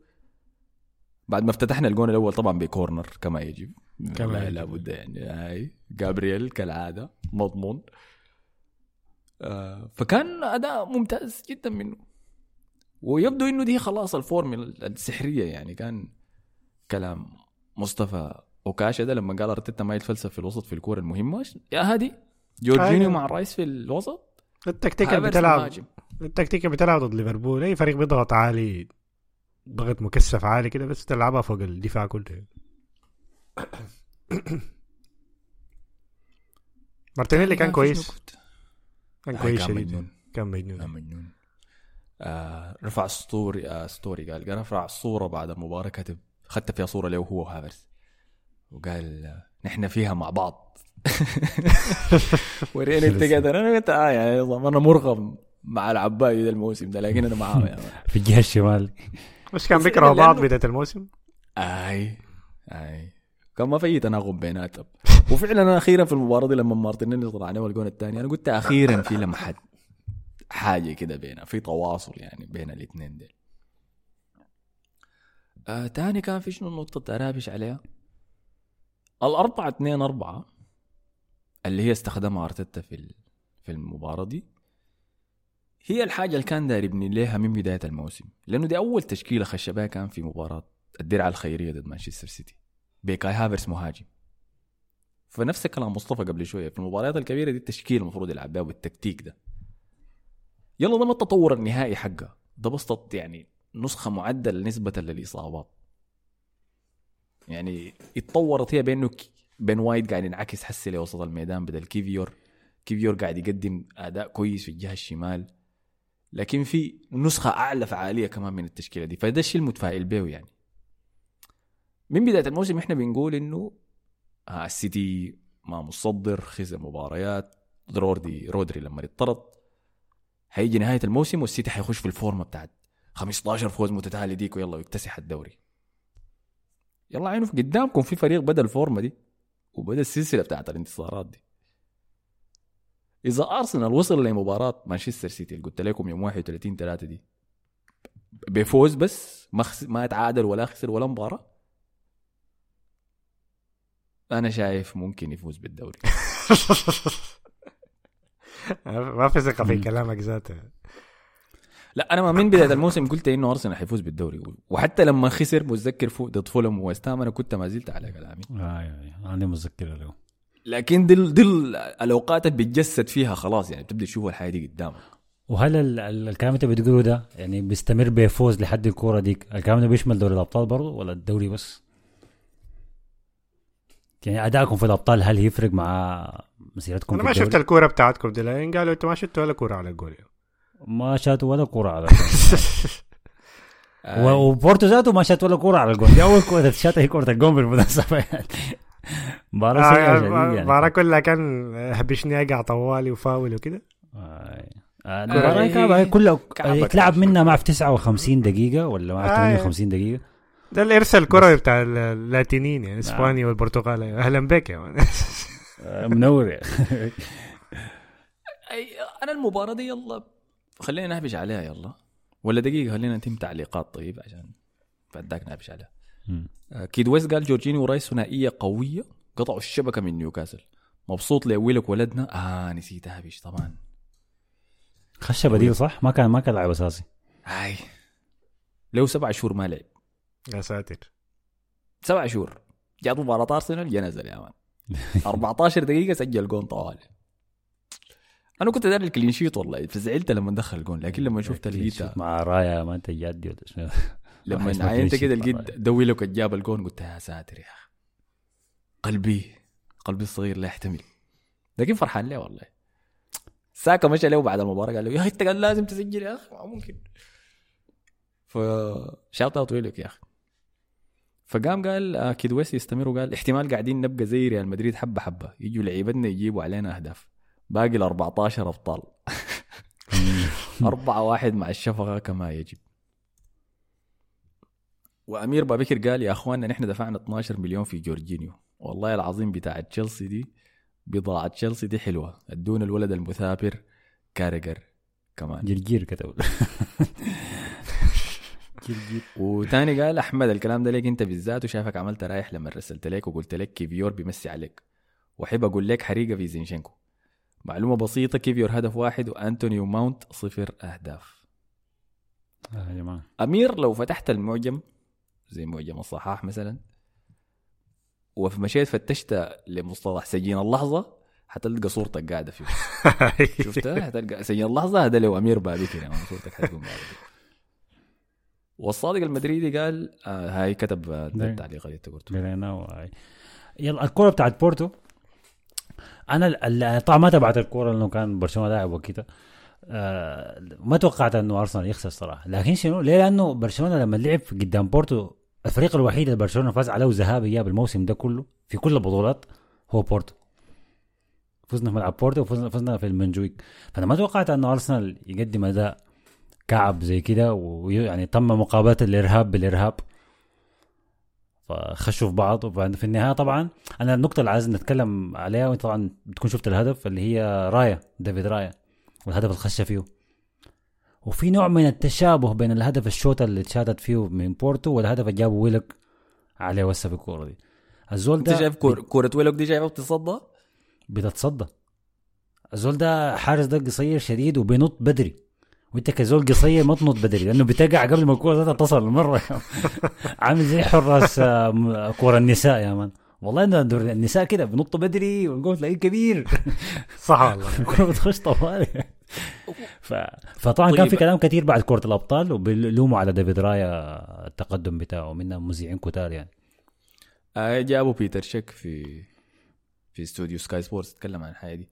بعد ما افتتحنا الجون الأول طبعا ب corner كما يجب. كما. لابد يعني هاي. جابرييل كالعادة مضمون. آه فكان أداء ممتاز جدا منه. ويبدو إنه دي خلاص الفورمولا السحرية يعني. كان كلام مصطفى عكاشة ده لما قال أرتيتا ما يتفلسف في الوسط في الكورة المهمة يا هادي جورجينيو أيوة. مع الرايس في الوسط. التكتيك اللي بتلعب. التكتيك اللي بتلعب ضد ليفربول. أي فريق بيضغط عالي ضغط مكثف عالي كده بس تلعبها فوق الدفاع كله. مارتينيلي كان كويس. كان كويس كان مجنون. كان مجنون. آه رفع story آه story قال قال رفع صورة بعد المباراة كتب خدت فيها صورة له هو وهافرتس. وقال نحن فيها مع بعض. وريني انت قادر أنا قلت آه يعني أنا مرغم مع العباية ده الموسم ده لكن أنا معاه يعني. في الجهة الشمال. بس كان بيكرهوا لأنه- بعض بداية الموسم؟ آي آي. كان ما في تناغم بيناتهم. وفعلا أخيرا في المباراة دي لما مارتينيلي طلع عليه الجون الثاني أنا قلت أخيرا في لمحة حاجة كده بينها في تواصل يعني بين الاثنين دول آه تاني كان في شنو نقطة أرابش عليها؟ الأربعة اثنين أربعة اللي هي استخدمها أرتيتا في في المباراة دي هي الحاجة اللي كان داير يبني ليها من بداية الموسم. لأنه دي أول تشكيلة خش بها كان في مباراة الدرع الخيرية ضد مانشستر سيتي بكاي هافرتس مهاجم. فنفس الكلام مصطفى قبل شوية في المباريات الكبيرة دي التشكيل المفروض يلعب بها بالتكتيك ده. يلا ده ما التطور النهائي حقه. ده بس تط- يعني نسخة معدلة نسبة للإصابات. يعني اتطورت هي بأنه بين وايت قاعد ينعكس حسي لوسط الميدان بدل كيفيور. كيفيور قاعد يقدم أداء كويس في الجهة الشمال. لكن في نسخة أعلى فعالية كمان من التشكيلة دي. فده الشيء المتفائل به يعني. من بداية الموسم إحنا بنقول إنه آه السيتي ما مصدر خسر مباريات. رودري رودري لما يطرد هيجي نهاية الموسم والسيتي حيخش في الفورمة بتاعت 15 فوز متتالي ديك ويلا ويكتسح الدوري. يلا في قدامكم في فريق بدأ الفورمة دي وبدأ السلسلة بتاعت الانتصارات دي. إذا أرسنال وصل لمباراة مانشستر سيتي اللي قلت لكم يوم 31 3 دي بفوز بس ما. ما تعادل ولا خسر ولا مباراة. أنا شايف ممكن يفوز بالدوري. ما في ثقة في. كلامك ذاته لا أنا ما من بدايه الموسم قلت إنه أرسنال حيفوز بالدوري وحتى لما خسر متذكر فوق ضد فولم وويست هام أنا كنت ما زلت على كلامي آه آه آه. عندي مذكره له لكن دي دي ال- الأوقات اللي بتجسد فيها خلاص يعني بتبدأ تشوف الحياة دي قدامك وهل ال- ال- الكلام اللي أنت بتقوله ده يعني بيستمر بفوز لحد الكورة ديك الكلام ده بيشمل دوري الأبطال برضه ولا الدوري بس؟ يعني أدائكم في الأبطال هل يفرق مع مسيرتكم أنا ما؟ شفت الكورة بتاعتكم دي لين قالوا أنتوا ما شفتوا ولا كورة على الجول ما شاتوا ولا كورة على الجون آه، و- وبورتو ذاته ما شات ولا كورة على الجون دي أول كورة شاتها هي كورة الجون بالمناسبه يعني شديد يعني المباراة كلها كان هبشني اقع طوالي وفاول وكده آه. آه، المباراة كعبة كلها كعبة. منها ما في 59 دقيقة ولا ما في آه. 58 دقيقة ده الارث الكروي بتاع اللاتينيين يعني اسبانيا والبرتغال. أهلا بك يا مان. آه، منور يا أنا المباراة دي يلا خلينا نهبش عليها يلا. ولا دقيقة خلينا نتم تعليقات طيب عشان بعد ذاك نهبش عليها. آه، كيد ويست قال جورجينيو ورايس ثنائية قوية قطعوا الشبكة من نيوكاسل. مبسوط لأولك ولدنا. آه نسيت أهبش طبعا. خش بديل صح؟ ما كان ما كان لاعب أساسي. هاي له سبع شهور ما لعب. يا ساتر. سبع شهور. جات مباراة أرسنال جا نزل يا man. 14 دقيقة سجل جون طوالي. أنا كنت داري ال clean sheet والله فزعلت لما دخل الجون لكن لما شفت لقيتها مع رايا ما انت ولا شنو لما عينت كده. لقيت دوي لك جاب الجون قلت يا ساتر يا أخي. قلبي قلبي الصغير لا يحتمل. لكن فرحان ليه والله. ساكا مشى له بعد المباراة قال له يا أخي أنت لازم تسجل يا أخي ما ممكن. ف shout out لك يا أخي. فقام قال آه، كيد ويست يستمر وقال احتمال قاعدين نبقى زي ريال مدريد حبة حبة. يجوا لعيبتنا يجيبوا علينا أهداف. باقي ال 14 أبطال. أربعة واحد مع الشفقة كما يجب. وأمير بابكر قال يا أخواننا نحن دفعنا 12 مليون في جورجينيو. والله العظيم بتاع تشيلسي دي بضاعة تشيلسي دي حلوة. ادونا الولد المثابر كارجر كمان. جرجير كتب جرجير وتاني قال أحمد الكلام ده ليك أنت بالذات وشايفك عملت رايح لما رسلت لك وقلت لك كيفيور بيمسي عليك. وأحب أقول لك حريقة في زينشينكو. معلومة بسيطة كيفيور هدف واحد وأنتوني وماونت صفر أهداف. آه يا جماعة. أمير لو فتحت المعجم زي معجم الصحاح مثلا ومشيت فتشت لمصطلح سجين اللحظة حتلقى صورتك قاعدة فيه. شفتها؟ حتلقى سجين اللحظة؟ هذا لو أمير بابكر يعني صورتك حتكون فيه والصادق المدريدي قال آه هاي كتب آه، نعم. التعليق اللي انت قلته. يلا الكوره بتاعت بورتو. أنا طبعا ما تبعت الكوره لأنه كان برشلونة لاعب وكده. آه ما توقعت إنه أرسنال يخسر صراحة. لكن شنو؟ ليه؟ لأنه برشلونة لما لعب قدام بورتو الفريق الوحيد اللي برشلونة فاز عليه ذهاب اياب الموسم ده كله في كل البطولات هو بورتو. فزنا في ملعب بورتو وفزنا فزنا في المنجويك. فأنا ما توقعت إنه أرسنال يقدم أداء كعب زي كده ويعني تم مقابلة الإرهاب بالإرهاب. فخشوا في بعض وفي النهاية طبعا أنا النقطة اللي عايز نتكلم عليها وأنت طبعا بتكون شفت الهدف اللي هي رايا ديفيد رايا والهدف اللي خش فيه. وفي نوع من التشابه بين الهدف الشوطة اللي اتشاتت فيه من بورتو والهدف اللي جابه ويلك عليه وسه في الكورة دي. الزول أنت ده شايف كور- كورة ويلوك دي جايبه بتصدى بتتصدى. الزول ده حارس ده قصير شديد وبينط بدري. وانت كزول قصير ما تنط بدري لأنه بتقع قبل ما الكورة ذاتها تصل مره عامل زي حراس كورة النساء يا مان. والله إنه دور النساء كده بنطوا بدري والجول تلاقيه كبير. صح والله. الكورة بتخش طوالي ف... فطبعا كان طيب. في كلام كثير بعد كرة الأبطال وبيلوموا على ديفيد رايا التقدم بتاعه منها مذيعين كتار يعني. آه جابوا بيتر شيك في في استوديو سكاي سبورتس تكلم عن الحاجة دي.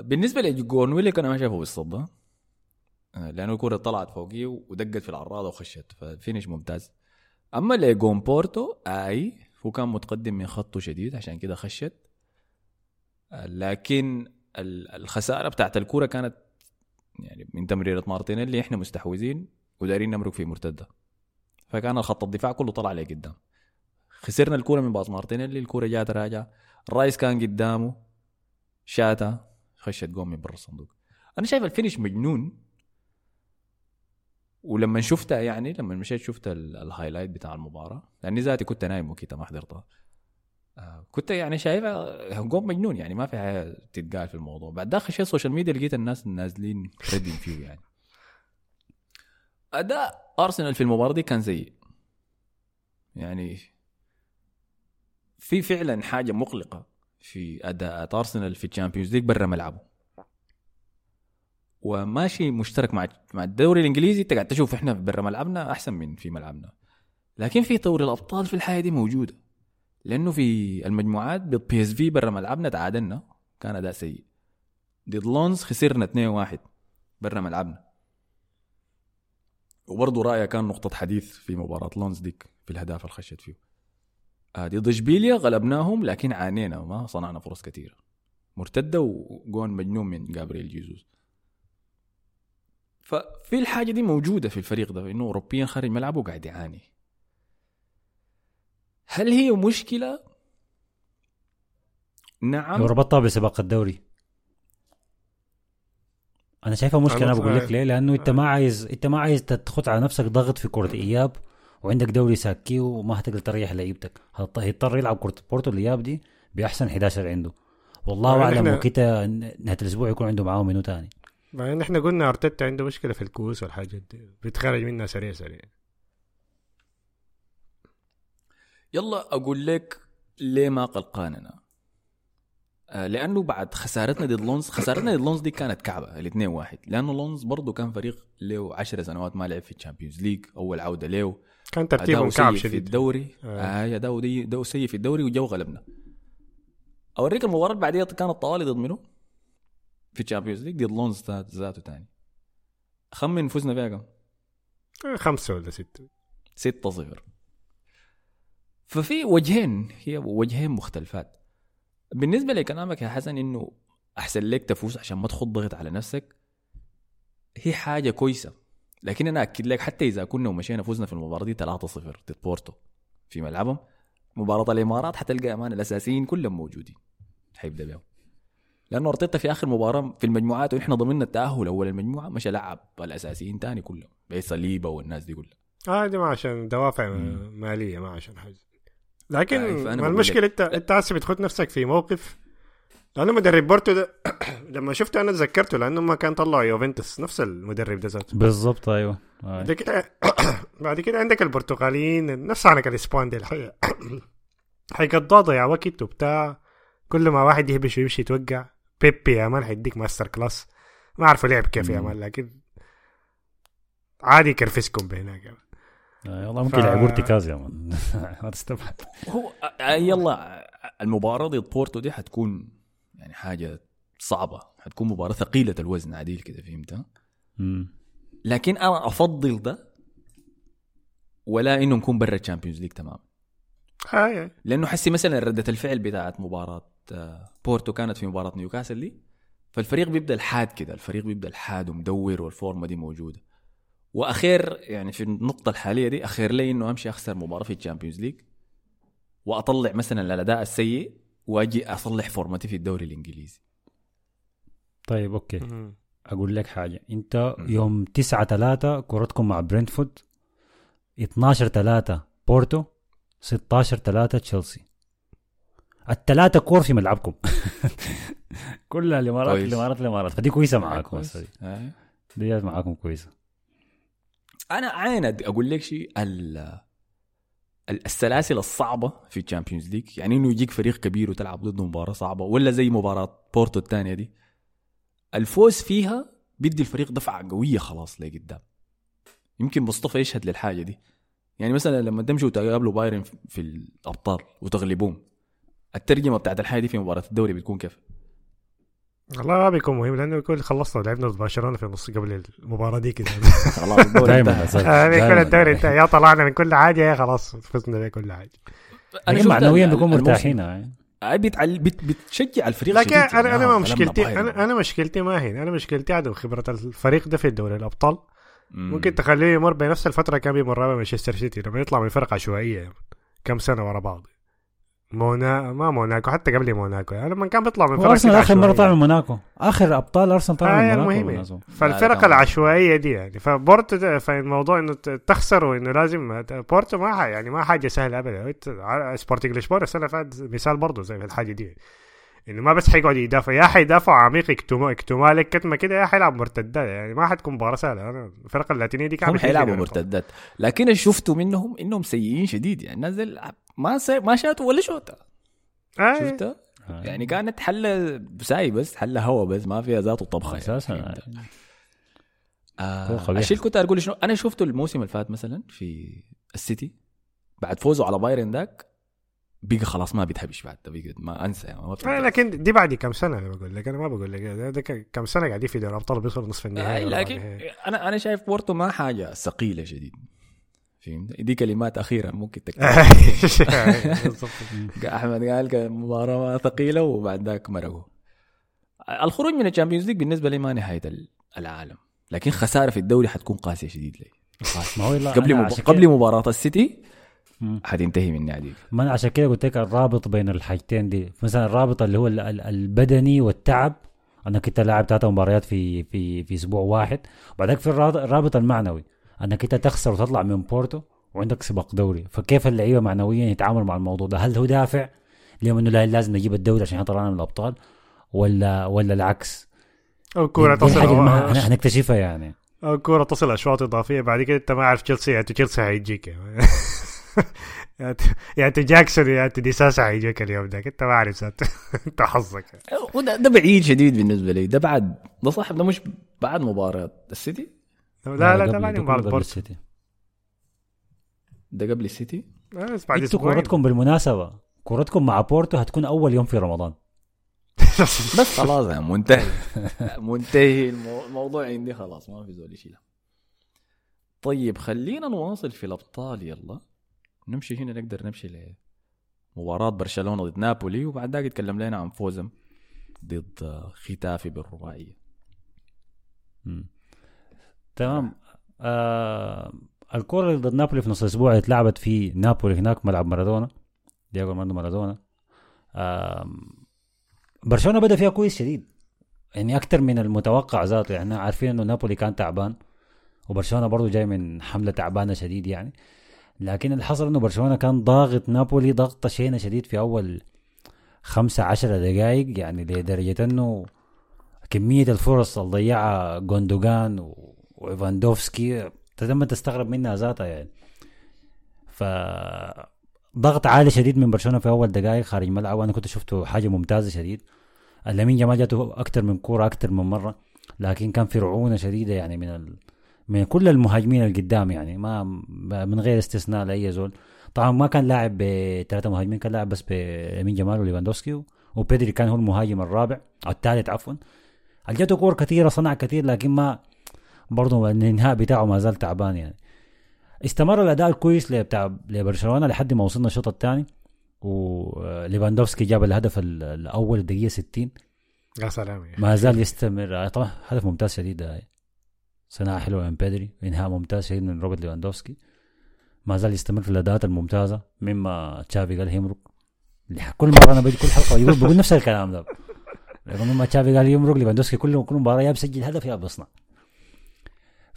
بالنسبة لجون ويلوك أنا ما شايفه بالصدى لأنه الكره طلعت فوقيه ودقت في العارضه وخشت ف finish ممتاز. أما لجون بورتو أي هو كان متقدم من خطه شديد عشان كده خشت. آه، لكن ال- الخسارة بتاعت الكورة كانت يعني من تمريرة مارتينيلي إحنا مستحوذين ودايرين نمرق في مرتدة. فكان الخط الدفاع كله طلع لقدام خسرنا الكورة من pass مارتينيلي الكورة جات راجعة. الرايس كان قدامه. شاتا خشت جول من برا الصندوق. أنا شايف ال finish مجنون. ولما شفتها يعني لما مشيت شفت ال- ال highlight بتاع المباراة. لأني ذاتي كنت نايم وكده ما حضرتها آه، كنت يعني شايفها جول مجنون يعني ما في حاجة تتقال في الموضوع. بعد ده خشيت ال social media لقيت الناس نازلين ردين فيه يعني. أداء ارسنال في المباراة دي كان سيء. يعني في فعلا حاجة مقلقة في أداءات ارسنال في ال Champions League برا ملعبه. وماشي مشترك مع مع الدوري الإنجليزي. انت قاعد تشوف إحنا برا ملعبنا أحسن من في ملعبنا. لكن في دوري الأبطال في الحاجة دي موجودة. لأنه في المجموعات بال PSV برا ملعبنا تعادلنا. كان أداء سيء. ضد لونز خسرنا 2-1 برا ملعبنا. وبرضه رايا كان نقطة حديث في مباراة لونز ديك في الهداف اللي خشت فيه. آه، ضد إشبيليا غلبناهم لكن عانينا ما صنعنا فرص كثيرة. مرتدة وجون مجنون من جابرييل جيزوس. ففي الحاجة دي موجودة في الفريق ده إنه اوروبيا خارج ملعبه قاعد يعاني. هل هي مشكلة؟ نعم. لو ربطتها بسباق الدوري. أنا شايفها مشكلة أنا أنا- بقول لك ليه؟ لأنه أنت ما عايز أنت ما عايز تاخد على نفسك ضغط في كرة إياب وعندك دوري ساكي وما هتقدر تريح لعيبتك. هيضطر يلعب كرة بورتو؟ الإياب دي بأحسن 11 عنده. والله بعدين أعلم وكده نهاية الأسبوع يكون عنده معاه منو تاني. بعدين إحنا قلنا أرتيتا عنده مشكلة في الكؤوس والحاجات دي. بيتخرج منها سريع سريع. يلا أقول لك ليه ما قلقان أنا آه، لأنه بعد خسارتنا ضد لونز خسارتنا ضد لونز دي كانت كعبة الاثنين واحد. لأنه لونز برضه كان فريق له 10 سنوات ما لعب في ال Champions League أول عودة له. كان ترتيبهم كعب سيء في شديد. الدوري. آه. آه دي أداؤه سيء في الدوري وجو غلبنا. أوريك المباراة اللي بعديها كانت طوالي ضد منو؟ في ال Champions League ضد لونز ذات- ذاته تاني. خمن فزنا فيها كم؟ آه، خمسة ولا ستة. 6 0 ففي وجهين هي وجهين مختلفات. بالنسبة لكلامك يا حسن إنه أحسن لك تفوز عشان ما تخط ضغط على نفسك؟ هي حاجة كويسة. لكن أنا أكد لك حتى إذا كنا ومشينا فزنا في المباراة دي 3 0 ضد بورتو في ملعبهم. مباراة الإمارات حتلقى أمان الأساسيين كلهم موجودين. حيبدأ بهم لأنه أرتيتا في آخر مباراة في المجموعات ونحن ضمننا التأهل أول المجموعة مش لعب الأساسيين تاني كلهم بيت صليبة والناس دي كلها. آه دي ما عشان دوافع مالية ما عشان حاجة. لكن آه، ما المشكلة انت أنت هسه بتحط نفسك في موقف؟ لأنه مدرب بورتو ده لما شفته أنا تذكرته لأنه ما كان طلع يوفنتوس نفس المدرب ده ذاته. بالضبط أيوه. بعد كده بعد كده عندك البرتغاليين نفس عنك الاسبان دي الحقيقة حيقضوا ضيع وقت وبتاع كل ما واحد يهبش ويمشي يتوقع. بيبي يا man حيديك master class ما اعرفه لعب كيف يا. man لكن عادي يكرفسكم بهناك يا man. آه، والله ممكن ف- يلعبوا ارتكاز يا man ما تستبعد هو آه، يلا المباراة ضد بورتو دي حتكون يعني حاجة صعبة حتكون مباراة ثقيلة الوزن عديل كده فهمتها مم. لكن أنا أفضل ده ولا إنه نكون برا ال Champions League تماما آه لأنه حسي مثلا ردة الفعل بتاعت مباراة آه، بورتو كانت في مباراة نيوكاسل دي. فالفريق بيبدأ الحاد كده الفريق بيبدأ الحاد ومدور والفورمة دي موجودة. وأخير يعني في النقطة الحالية دي أخير لي إنه أمشي أخسر مباراة في ال Champions League وأطلع مثلا الأداء السيء وأجي أصلح فورمتي في الدوري الإنجليزي. طيب okay. أقول لك حاجة. أنت يوم 9 3 كورتكم مع برينتفورد 12 3 بورتو 16 3 تشيلسي. الثلاثه كور في ملعبكم كلها الإمارات كويس. الإمارات الإمارات فدي كويسة معاكم كويس. دي. آه. دي معاكم كويسة أنا عين أقول لك شيء ال- ال- السلاسل الصعبة في ال Champions League يعني إنه يجيك فريق كبير وتلعب ضده مباراة صعبة ولا زي مباراة بورتو الثانية دي الفوز فيها بيدي الفريق دفعة قوية خلاص لقدام يمكن مصطفى يشهد للحاجة دي يعني مثلا لما تمشوا وتقابلوا بايرن في الأبطال وتغلبوهم الترجمة بتاعت الحاجة دي في مباراة الدوري بتكون كيف؟ والله ما بيكون مهم لأنه بيكون خلصنا لعبنا ضد برشلونه في النص قبل المباراة دي كده خلاص الدوري دائما انتهى. آه، بيكون الدوري انت يا طلعنا من كل حاجة يا خلاص فزنا بكل حاجة شفت معنويا الموسم. مرتاحين. آه، بتعل... بت... بتشجع الفريق لكن أنا أنا آه، ما مشكلتي أنا أنا مشكلتي ما هنا أنا مشكلتي عدم خبرة الفريق ده في دوري الأبطال مم. ممكن تخليه يمر بنفس الفترة كان بيمر بها مانشستر سيتي لما يطلع من فرق عشوائية. كم سنة ورا بعض مونا ما موناكو حتى قبل موناكو. يعني لما كان بيطلع من فرق وأرسنال كده آخر مرة. طلع من موناكو. آخر أبطال أرسنال طلع آه من يعني موناكو المهم بالمناسبة. لا، فالفرق. العشوائية دي يعني. فبورتو فالموضوع إنه تخسر وانه لازم بورتو ما يعني ما حاجة سهلة ابدا. سبورتنج لشبونه السنة فاتت مثال برضه زي الحاجة دي. إنه ما بس حيقعد يدافع. يا حيدافع عميق يكتموا لك كتمة كده يا حيلعب مرتدات يعني ما حتكون مباراة سهلة. أنا الفرق اللاتينية دي هم كانت حيلعبوا مرتدات. لكن اللي شفته منهم إنهم سيئين شديد. يعني نزل ما سي... ما شاتوا ولا شوطه آه شفتها آه. يعني كانت حله ساي بس حله هوا بس ما فيها ذاته طبخة أساسا يعني. يعني. آه. الشيء اللي كنت أقول شنو أنا شفته الموسم اللي فات مثلا في السيتي بعد فوزه على بايرن داك بقى خلاص ما بيتهبش بعد ده بقى ما أنسى يعني ما آه،. لكن دي بعد كم سنة أنا بقول لك أنا ما بقول لك ده, كم سنة قاعدين في دوري الأبطال بيوصلوا نصف آه النهائي وربع لكن. أنا أنا شايف بورتو ما حاجة ثقيلة شديد فهمت؟ دي كلمات أخيرة ممكن تكتب بالضبط. أحمد قال كان مباراة ثقيلة وبعد ذاك مرقوا. الخروج من ال Champions League بالنسبة لي ما نهاية ال- العالم. لكن خسارة في الدوري حتكون قاسية شديد لي. قبل مب... قبل مباراة السيتي. حتنتهي من ناديك ما أنا عشان كده قلت لك الرابط بين الحاجتين دي. مثلا الرابط اللي هو ال- ال- البدني والتعب. انك انت لاعب ثلاث مباريات في في في أسبوع واحد. وبعدك في الرا- الرابط المعنوي. انك انت تخسر وتطلع من بورتو وعندك سباق دوري. فكيف اللعيبة معنويا يتعاملوا مع الموضوع ده؟ هل هو دافع ليهم انه لا لازم نجيب الدوري عشان طلعنا من الأبطال؟ ولا ولا العكس؟ أو كوره دي ما- تصل هن- هنكتشفها يعني. أو كوره تصل أشواط إضافية بعد كده أنت ما عارف تشيلسي يا تشيلسي هيجيك يعني. ت جاكسون يا ت ديساسا هيجيك اليوم ده انت ما عارف أنت حظك. وده ده بعيد شديد بالنسبة لي. ده بعد ده صح ده مش بعد مباراة السيتي؟ لا لا ده قبل- بعد ده مباراه قبل بورتو السيتي. ده قبل السيتي؟ بس بعد أنتوا كورتكم بالمناسبة. كورتكم مع بورتو هتكون أول يوم في رمضان. بس خلاص يعني منتهي. منتهي المو- الموضوع عندي خلاص ما في زول يشيلها طيب خلينا نواصل في الأبطال يلا. نمشي هنا نقدر نمشي لمباراة برشلونة ضد نابولي وبعد ذاك يتكلم لنا عن فوزهم ضد ختافي بالرباعية. تمام. آه الكرة اللي ضد نابولي في نص الأسبوع اتلعبت في نابولي هناك ملعب مارادونا دياغو أرماندو مارادونا. آه برشلونة بدأ فيها كويس شديد. يعني أكثر من المتوقع ذاته. يعني عارفين إنه نابولي كان تعبان وبرشلونة برضو جاي من حملة تعبانة شديد يعني. لكن اللي حصل إنه برشلونة كان ضاغط نابولي ضغطة شينة شديد في أول خمسة عشرة دقائق يعني لدرجة إنه كمية الفرص اللي ضيعها جوندوجان و- وايفاندوفسكي انت لما تستغرب منها ذاتها يعني. ف ضغط عالي شديد من برشلونة في أول دقائق خارج الملعب. وأنا كنت شفته حاجة ممتازة شديد. لامين جمال جاته أكثر من كورة أكثر من مرة. لكن كان في رعونة شديدة يعني من ال... من كل المهاجمين اللي قدام يعني. ما من غير استثناء لأي زول. طبعا ما كان لاعب بثلاثه مهاجمين كان لاعب بس بيمين جمال وليفاندوسكي وبيدري كان هو المهاجم الرابع أو الثالث عفوا. جاته كور كثيرة صنع كثير لكن ما برضه الانهاء بتاعه ما زال تعبان يعني. استمر الأداء الكويس بتاع لبرشلونة لحد ما وصلنا الشوط الثاني وليفاندوفسكي جاب الهدف الأول الدقيقه 60 يا سلام يا ما زال يستمر. طبعا هدف ممتاز شديد صناعة حلوة من بيدري إنهاء ممتاز شديد من روبرت ليفاندوفسكي. ما زال يستمر في الأداءات الممتازة مما تشافي قال يمرق. كل مره أنا بجي كل حلقة يقول بقول نفس الكلام ده. مما تشافي قال يمرق ليفاندوفسكي كل كل مباراة يا بسجل هدف يا بصنع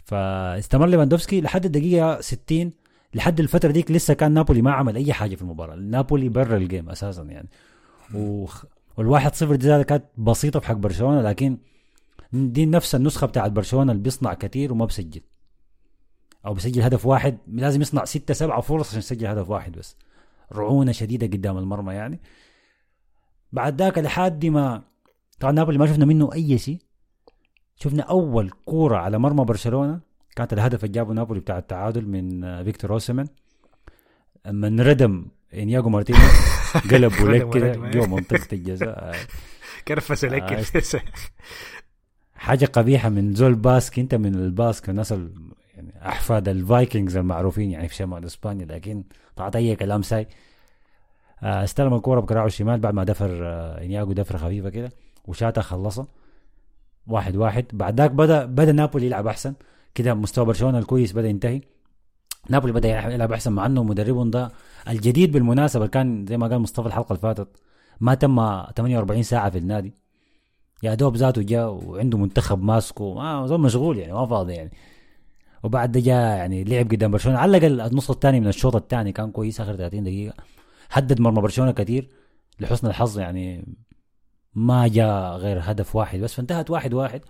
فاستمر ليفاندوفسكي لحد الدقيقة 60 لحد الفترة ديك لسه كان نابولي ما عمل أي حاجة في المباراة. نابولي برا الجيم أساسا يعني. و... والواحد صفر دي كانت بسيطة في حق برشلونة لكن دي نفس النسخة بتاعت برشلونة اللي بيصنع كثير وما بسجل. أو بيسجل هدف واحد لازم يصنع ستة سبعة فرص عشان يسجل هدف واحد بس. رعونة شديدة قدام المرمى يعني. بعد ذاك لحد ما طبعا نابولي ما شفنا منه أي شيء. شفنا أول كورة على مرمى برشلونة. كانت الهدف اللي جابه نابولي بتاع التعادل من فيكتور أوسيمن. اما انردم انياجو مارتينيز. قلب ولك كده جو منطقة الجزاء. كرفس لك آه. حاجة قبيحة من زول باسك. أنت من الباسك الناس يعني أحفاد الفايكنجز المعروفين يعني في شمال إسبانيا. لكن طلعت أي كلام ساي. آه، استلم الكورة بكراعه الشمال. بعد ما دفر آه، انياجو دفره خفيفة كده. وشاتها خلصها. واحد واحد. بعد ذاك بدا بدأ نابولي يلعب أحسن. كده مستوى برشلونة الكويس بدأ ينتهي. نابولي بدأ يلعب أحسن مع إنه مدربهم ده الجديد بالمناسبة كان زي ما قال مصطفى الحلقة اللي فاتت ما تم 48 ساعة في النادي. يا دوب ذاته جاء وعنده منتخب ماسكه. ما زول مشغول يعني ما فاضي يعني. وبعد ده جاء يعني لعب قدام برشلونة. علق النص الثاني من الشوط الثاني كان كويس آخر 30 دقيقة. هدد مرمى برشلونة كثير لحسن الحظ يعني. ما جاء غير هدف واحد بس فانتهت واحد واحد.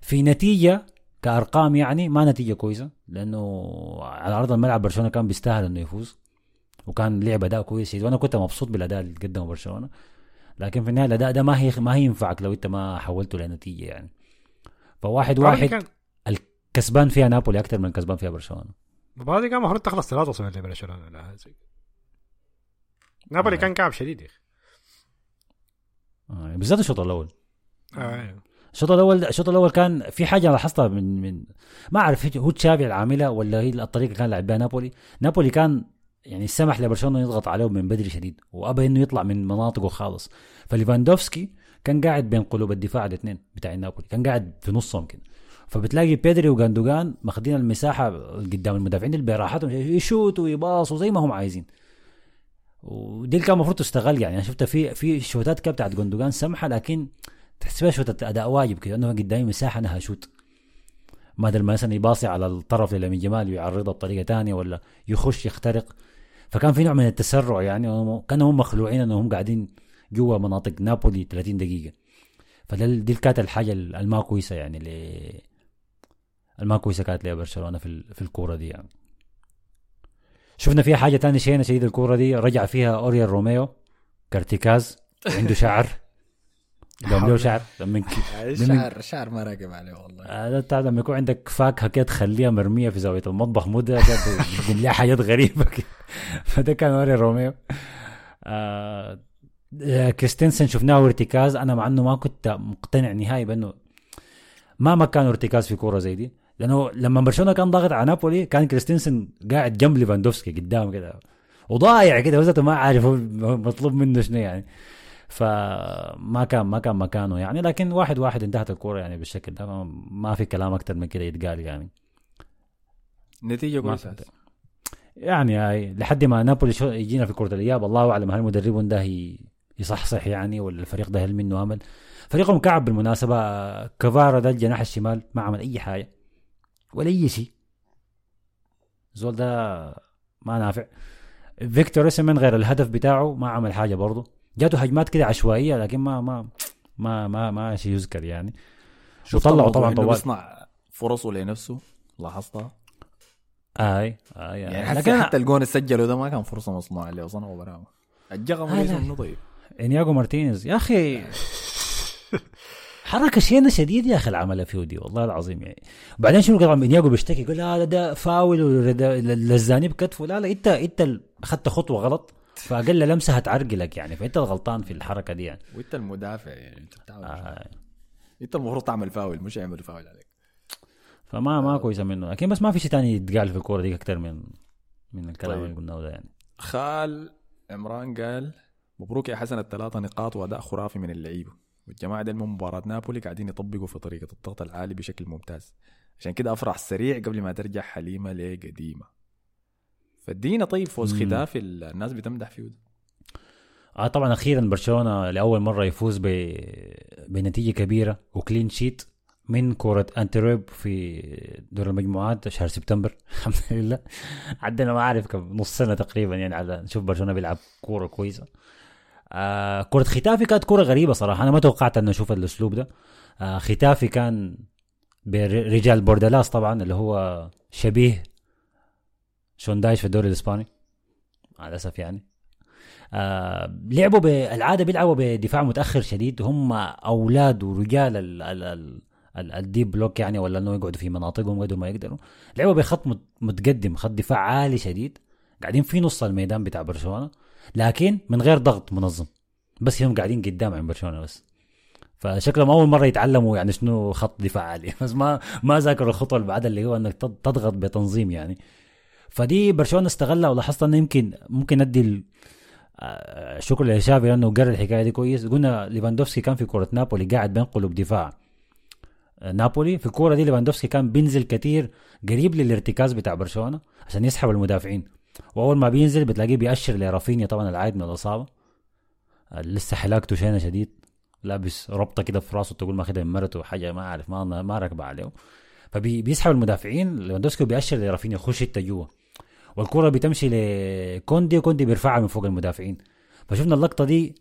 في نتيجة كأرقام يعني ما نتيجة كويسة لأنه على أرض الملعب برشلونة كان بيستاهل إنه يفوز وكان لعب أداء كويس وأنا كنت مبسوط بالأداء اللي قدمه برشلونة لكن في النهاية الأداء ده ما هي ما هينفعك لو أنت ما حولته لنتيجة يعني. فواحد واحد الكسبان فيها نابولي أكثر من كسبان فيها برشلونة. المباراه دي كان المفروض تخلص 3-0 لبرشلونه لا نابولي آه. كان كعب شديد يا أخي. آه. بالذات الشوط الأول آه. الشوط الأول الشوط الأول كان في حاجة لاحظتها من من ما أعرف هو تشافي العاملة ولا هي الطريقة اللي كان لعب بها نابولي نابولي كان يعني سمح لبرشلونة يضغط عليهم من بدري شديد وأبى إنه يطلع من مناطقه خالص فليفاندوفسكي كان قاعد بين قلوب الدفاع الاثنين بتاع نابولي كان قاعد في نصهم كده فبتلاقي بيدري وغوندوجان ماخذين المساحة قدام المدافعين اللي براحتهم يشوتوا ويباصوا زي ما هم عايزين ودي اللي كان المفروض تستغل يعني. أنا شفتها في في شوتات كده بتاعت جوندوجان سمحة لكن تحسبها شوت أداء واجب كده إنه قدامي مساحة إنها اشوت ما أدري مثلا يباصي على الطرف للامين جمال ويعرضها بطريقة ثانية ولا يخش يخترق. فكان في نوع من التسرع يعني كانوا هم مخلوعين إنهم قاعدين جوا مناطق نابولي 30 دقيقة. فدي كانت الحاجة الما كويسه يعني ل الما كويسه كانت لبرشلونة في الكورة دي يعني. شفنا فيها حاجة ثانية شينا شديد الكورة دي. رجع فيها اوريال روميو. كارتكاز. عنده شعر. لو له شعر. لما شعر شعر ما راكب عليه والله. هذا بتاع لما يكون عندك فاكهة كده تخليها مرمية في زاوية المطبخ مده تقول لها حاجات غريبة كده. فده كان اوريال روميو. آه كريستنسن شفناه ارتكاز أنا مع إنه ما كنت مقتنع نهائي بأنه ما مكان ارتكاز في كورة زي دي. لأنه لما برشلونة كان ضاغط على نابولي كان كريستنسن قاعد جنب ليفاندوفسكي قدام كده. وضايع كده وزته ما عارف مطلوب منه شنو يعني. فما كان ما كان مكانه يعني. لكن واحد واحد انتهت الكورة يعني بالشكل ده. ما في كلام أكثر من كده يتقال يعني. نتيجة كويسة. يعني هاي لحد ما نابولي يجينا في كرة الإياب الله أعلم هل المدرب ده يصحصح يعني ولا الفريق ده هل منه أمل. فريقهم كعب بالمناسبة كفارا ده الجناح الشمال ما عمل أي حاجة. ولا أي شيء. زول ده ما نافع. فيكتور اسمن غير الهدف بتاعه ما عمل حاجة برضه. جاته هجمات كده عشوائية لكن ما ما ما ما, ما شيء يذكر يعني. وطلعوا طبعا طوال. بيصنع فرصه لنفسه لاحظتها؟ اي آي يعني. حتى, لكن حتى الجون اللي سجله ده ما كان فرصة مصنوعة اللي صنعه براه الجغم ليس منه طيب إنياجو مارتينيز. يا أخي. حركة شينه شديد يا أخي العمل فيه دي والله العظيم يعني. بعدين شنو طبعا انياجو بيشتكي يقول لا ده فاول لزاني بكتفه. لا لا إنت إنت أخذت خطوة غلط فاقل لمسة هتعرقلك يعني فإنت الغلطان في الحركة دي يعني. وإنت المدافع يعني أنت بتعمل آه. إنت المفروض تعمل فاول مش يعملوا فاول عليك. فما ما كويسة منه. لكن بس ما في شيء ثاني يتقال في الكورة دي أكثر من من الكلام طيب. اللي قلناه ده يعني. خال عمران قال مبروك يا حسن الثلاثة نقاط وأداء خرافي من اللعيبة. والجماعة دي من مباراة نابولي قاعدين يطبقوا في طريقة الضغط العالي بشكل ممتاز. عشان كده أفرح سريع قبل ما ترجع حليمة لقديمة. فادينا طيب فوز مم. ختافي الناس بتمدح فيه. ده. آه طبعا أخيرا برشلونة لأول مرة يفوز ب... بنتيجة كبيرة و clean sheet من كرة أنتويرب في دور المجموعات شهر سبتمبر. الحمد لله. عندنا ما أعرف كم نص سنة تقريبا يعني على نشوف برشلونة بيلعب كورة كويسة. آه كرة ختافي كانت كرة غريبة صراحة. أنا ما توقعت أن أشوف الأسلوب ده. آه ختافي كان برجال بوردالاس طبعا اللي هو شبيه شون دايش في الدوري الإسباني. مع الأسف يعني. آه لعبوا بالعاده بيلعبوا بدفاع متأخر شديد. هم أولاد ورجال ال ال ال ال ال deep block يعني ولا إنه يقعدوا في مناطقهم قدر ما يقدروا. لعبوا بخط مت- متقدم خط دفاع عالي شديد. قاعدين في نص الميدان بتاع برشلونة. لكن من غير ضغط منظم. بس هم قاعدين قدام عند برشلونة بس. فشكلهم أول مرة يتعلموا يعني شنو خط دفاع عالي بس ما ما ذاكروا الخطوة اللي بعدها اللي هو إنك تض- تضغط بتنظيم يعني. فدي برشلونة استغلها ولاحظت إنه يمكن ممكن ادي ال- آه، لشافي لأنه قرر الحكاية دي كويس. قلنا ليفاندوفسكي كان في كره نابولي قاعد بينقله بدفاع آه، نابولي في الكورة دي ليفاندوفسكي كان بينزل كتير قريب للارتكاز بتاع برشلونة عشان يسحب المدافعين. وأول ما بينزل بتلاقيه بيأشر لرافينيا. طبعا العايد من الإصابة. لسه حلاقته شينة شديد. لابس ربطة كده في راسه تقول ما خدها من مرته حاجة ما أعرف ما ما راكبة عليه فبيسحب المدافعين. ليفاندوفسكي بيأشر لرافينيا. خش انت جوا. والكرة بتمشي لكوندي وكوندي بيرفعها من فوق المدافعين. فشفنا اللقطة دي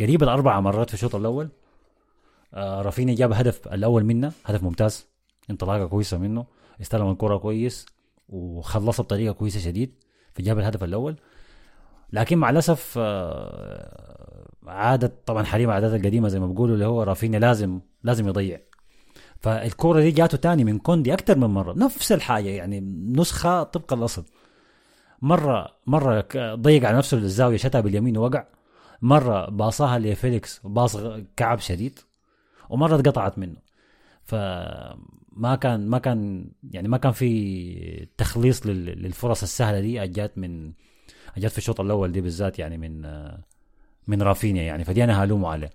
قريبة الأربع مرات في الشوط الأول. آه رافينيا جاب هدف الأول منا هدف ممتاز. انطلاقة كويسة منه. استلم الكرة كويس. وخلصها بطريقة كويسة شديد. فجاب الهدف الأول. لكن مع الأسف آه عادة طبعا حريم عادات القديمة زي ما بيقولوا اللي هو رافينيا لازم لازم يضيع. فالكرة دي جاته تاني من كوندي أكثر من مرة. نفس الحاجة يعني نسخة طبق الأصل. مرة مرة ك- ضيق على نفسه للزاوية شتها باليمين ووقع. مرة باصاها لفيليكس باص كعب شديد. ومرة اتقطعت منه. فما كان ما كان يعني ما كان في تخليص لل- للفرص السهلة دي أجت من أجت في الشوط الأول دي بالذات يعني من آه، من رافينيا يعني فدي أنا هلومه عليه.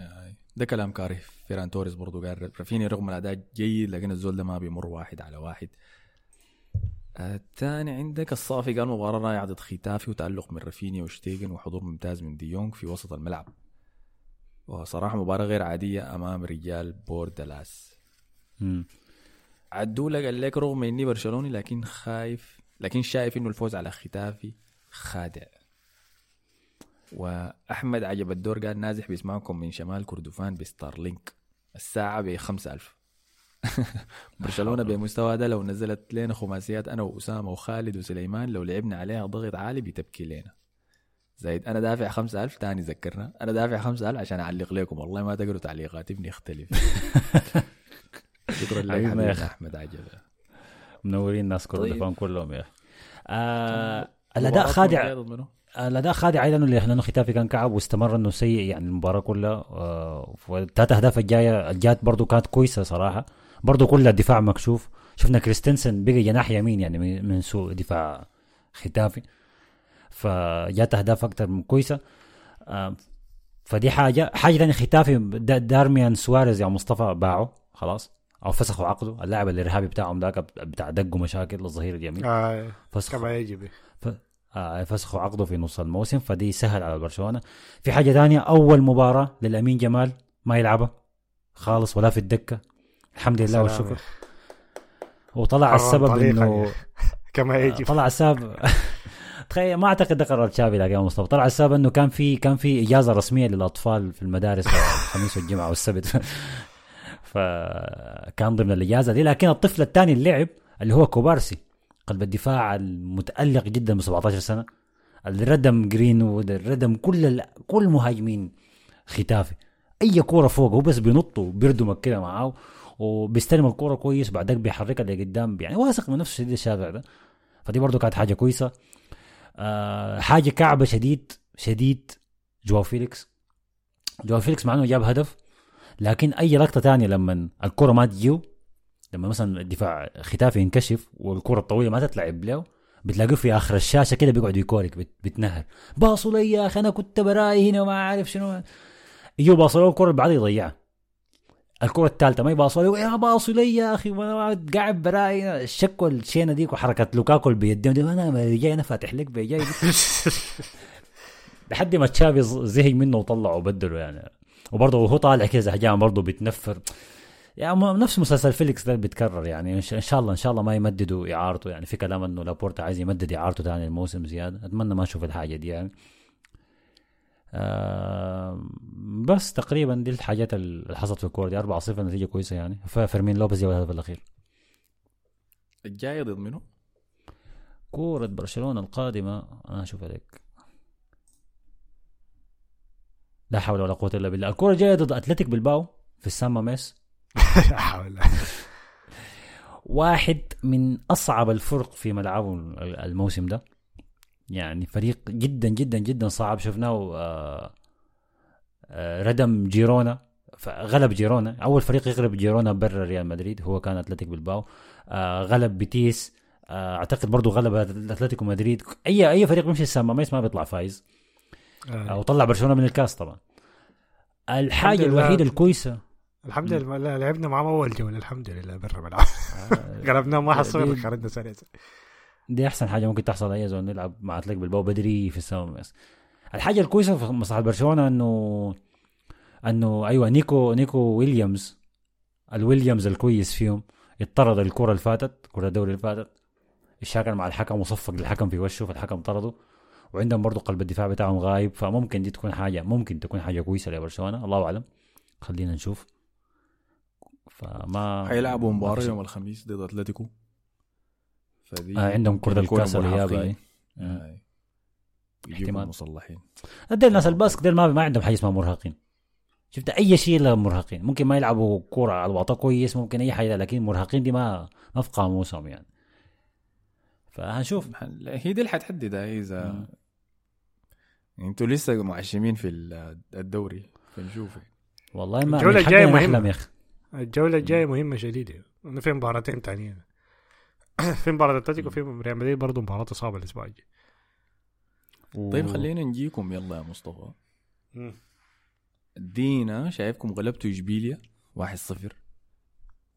آه، ده كلام كان زي فيران توريس برضو قال رافينيا رغم الأداء جيد لكن الزول ده ما بيمر واحد على واحد. الثاني عندك التصافي قال مباراة رائعة ضد ختافي وتألق من رافينيا وشتيجن وحضور ممتاز من ديونج في وسط الملعب. وصراحة مباراة غير عادية أمام رجال بوردالاس مم. عدولة قال لك رغم إني برشلوني لكن خايف لكن شايف إنه الفوز على ختافي خادع. وأحمد عجب الدور قال نازح بيسمعكم من شمال كردفان بستارلينك. الساعة ب 5000 برشلونة بمستوى ده لو نزلت لنا خماسيات أنا وأسامة وخالد وسليمان لو لعبنا عليها ضغط عالي بتبكي لنا. زايد أنا دافع 5000 تاني ذكرنا. أنا دافع 5000 عشان أعلق لكم. والله ما تقروا تعليقات ابني يختلف شكرا لك حبيبنا يا حبيبنا أخي. أحمد عجب منورين الناس طيب. كردفان كلهم يا أخي. آه الأداء مباراة خادع. منو؟ الأداء خادع أيضا اللي لأنه ختافي كان كعب واستمر إنه سيء يعني المباراة كلها. آه، والثلاث أهداف الجاية الجات برضو كانت كويسة صراحة. برضو كلها الدفاع مكشوف. شفنا كريستنسن بقى جناح يمين يعني من من سوء دفاع ختافي. فجات أهداف أكثر من كويسة. آه، فدي حاجة. حاجة ثانية ختافي دا- دارميان سواريز يا مصطفى باعه. خلاص. أو فسخوا عقده. اللاعب الارهابي بتاعهم ذاك بتاع دق مشاكل الظهير اليمين. آه فسخوا. كما يجب. آه، فسخوا عقده في نص الموسم. فدي سهل على برشلونة. في حاجة ثانية أول مباراة للأمين جمال ما يلعبها. خالص ولا في الدكة. الحمد لله. والشكر. وطلع السبب إنه يا كما يجب. طلع السبب. تخيل ما أعتقد ده قرار تشافي لكن مصطفى. طلع السبب إنه كان في كان في إجازة رسمية للأطفال في المدارس الخميس والجمعة والسبت. فكان ضمن الإجازة دي. لكن الطفل الثاني اللي لعب اللي هو كوبارسي قلب الدفاع المتألق جدا ب 17 سنة. اللي ردم جرين وود ردم كل. كل مهاجمين ختافي. أي كورة فوق هو بس بينطوا بيردمك كده معاه وبيستلم الكورة كويس بعدك بيحركها لقدام يعني واثق من نفسه. شديد الشافع ده. فدي برضه كانت حاجة كويسة. آه حاجة كعبة شديد شديد جواو فيليكس. جواو فيليكس مع إنه جاب هدف. لكن أي لقطة تانية لما الكرة ما تجيو لما مثلا الدفاع ختافي ينكشف والكرة الطويلة ما تتلعب له بتلاقيه في آخر الشاشة كده بيقعد يكورك بت- بتنهر. باصوا لي يا أخي أنا كنت براي هنا وما عارف شنو. يجوا باصوا له الكره اللي بعدها يضيعها. الكرة الثالثة ما يباصوا له يا باصوا لي يا أخي قاعد براي. الشك والشينه ديك وحركة لوكاكو بيديهم دي أنا جاي أنا فاتح لك بيجاي لحد ما تشافي زهق منه وطلعه وبدله يعني. وبرضه وهو طالع كذا زهجان برضه بيتنفر يعني نفس مسلسل فيليكس ده بيتكرر يعني إن شاء الله إن شاء الله ما يمددوا إعارته يعني. في كلام إنه لابورتا عايز يمدد إعارته ثاني الموسم زيادة. أتمنى ما أشوف الحاجة دي يعني. آه بس تقريبا دي الحاجات اللي حصلت في الكورة دي. 4-0 نتيجة كويسة يعني. فيرمين لوبيز جاب الهدف الأخير. الجاي ضد منه كورة برشلونة القادمة. أنا أشوف عليك لا حول ولا قوة إلا بالله. الكورة جاية ضد أتلتيك بالباو في السان ماميس لا حول واحد من أصعب الفرق في ملعبه الموسم ده. يعني فريق جدا جدا جدا صعب. شفناه آه، آه، ردم جيرونا. غلب جيرونا. أول فريق يغلب جيرونا برا ريال مدريد هو كان أتلتيك بالباو آه، غلب بيتيس. أعتقد برضه غلب أتلتيكو مدريد. اي أي فريق بيمشي السان ماميس ما بيطلع فايز. آه. وطلع برشلونة من الكاس طبعا. الحاجة. الوحيدة الكويسة الحمد لله. لعبنا معاهم أول جوله الحمد لله برا ملعب. غلبناهم 1-0 دي- خرجنا سريع. دي أحسن حاجة ممكن تحصل أي زول نلعب مع أتلتيك بالباو بدري في بس الحاجة الكويسة في مصلحة برشلونة انه إنه أيوه نيكو نيكو ويليامز الويليامز الكويس فيهم. اطرد الكرة اللي فاتت كرة الدوري اللي فاتت. اشتغل مع الحكم وصفق للحكم في وشه فالحكم طرده. وعندهم برضه قلب الدفاع بتاعهم غايب فممكن دي تكون حاجة ممكن تكون حاجة كويسة لبرشلونة الله أعلم خلينا نشوف فما حيلعبوا ما مباراة في شيء. يوم الخميس ضد أتلتيكو فدي آه عندهم كرة الكاس مرهقين. أي. آه. يجيبوا احتمال. مصلحين ديل ناس الباسك ديل ما ما عندهم حاجة اسمها مرهقين شفت أي شيء إلا مرهقين ممكن ما يلعبوا كورة على الوطا كويس ممكن أي حاجة لكن مرهقين دي ما ما في قاموسهم يعني فهنشوف. هي دي اللي حتحددها هي إذا أنتوا لسه معشمين في ال- الدوري فنشوف والله ما. نحلم يا أخي الجولة الجاية مهمة شديدة. إنه في مباراتين تانيين. في مباراة اتلتيكو في ريال مدريد برضه مباراة صعبة الأسبوع الجاي. طيب خلينا نجيكم. يلا يا مصطفى. ادينا شايفكم غلبتوا إشبيليا 1-0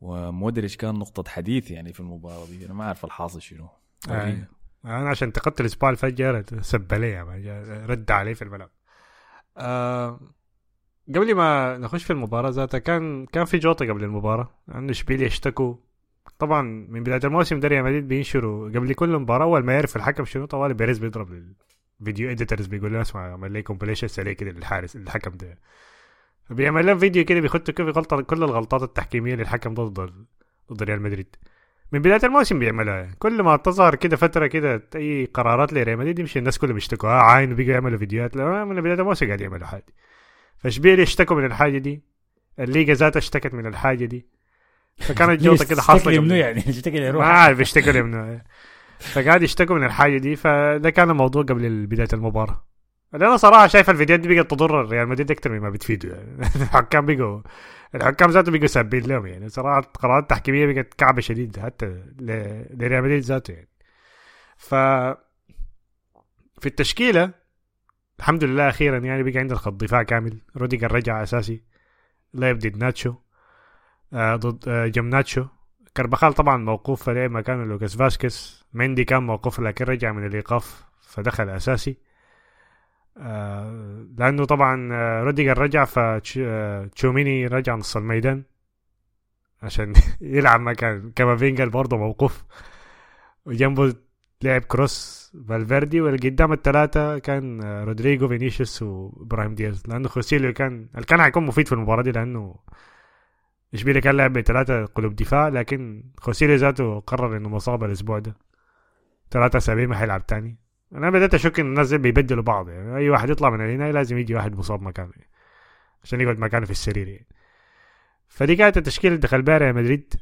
ومودريتش كان نقطة حديث يعني في المباراة دي. أنا ما أعرف الحاصل شنو. ورينا. أنا عشان انتقدت الإسبوع اللي فات جارة سب عليه يعني جا- رد عليه في الملعب. آه قبل ما نخش في المباراة ذاتها كان كان في جوطة قبل المباراة. انه إشبيليا اشتكوا. طبعا من بداية الموسم ده ريال مدريد بينشروا قبل كل مباراة أول ما يعرف الحكم شنو طوالي بيريز بيضرب ال video editors بيقول له اسمع اعمل لي compilation سريع كده للحارس الحكم ده. فبيعمل لهم فيديو كده بيخطوا كيف غلطة كل الغلطات التحكيمية للحكم ضد ضد ريال مدريد. من بداية الموسم بيعملها. كل ما تظهر كده فترة كده أي قرارات لريال مدريد يمشي الناس كلها بيشتكوا. آه عاين بيجوا يعملوا فيديوهات. لا من بداية الموسم قاعد يعملوا حاجة. فاشبيليا اشتكوا من الحاجة دي؟ الليجا ذاتها اشتكت من الحاجة دي. فكانت جوطة كده حاصلة قبل- يعني تشتكي ما يروح عارف يشتكوا لي منه فقاعد يشتكوا من الحاجة دي. فده كان الموضوع قبل بداية المباراة. أنا صراحة شايف الفيديوهات دي بقت تضر ريال مدريد أكثر مما بتفيده يعني. الحكام بقوا الحكام ذاته بقوا سابين لهم يعني. صراحة قرارات تحكيمية بقت كعبة شديد حتى لريال مدريد ذاته يعني. ف في التشكيلة الحمد لله أخيرا يعني بقى عندنا خط دفاع كامل. روديجر رجع أساسي. لعب ضد ناتشو. آه ضد آه جنب ناتشو كربخال طبعا موقوف فلعب مكانه لوكاس فاسكس مندي كان موقوف لكن رجع من الإيقاف فدخل أساسي. لأنه طبعا آه روديجر رجع فتشوميني رجع نص الميدان عشان يلعب مكان. كامافينجا برضه موقوف. وجنبه لعب كروس فالفيردي واللي قدام الثلاثة كان آه، رودريجو فينيسيوس وإبراهيم دياز. لأنه خوسيليو كان كان حيكون مفيد في المباراة دي لأنه إشبيليا كان لعب بثلاثة قلوب دفاع لكن خوسيليو ذاته قرر إنه مصاب الأسبوع ده. ثلاثة أسابيع ما حيلعب تاني. أنا بدأت أشك إن الناس بيبدلوا بعض يعني أي واحد يطلع من هنا لازم يجي واحد مصاب مكانه عشان يقعد مكانه في السرير يعني. فدي كانت التشكيلة اللي دخل بها ريال مدريد.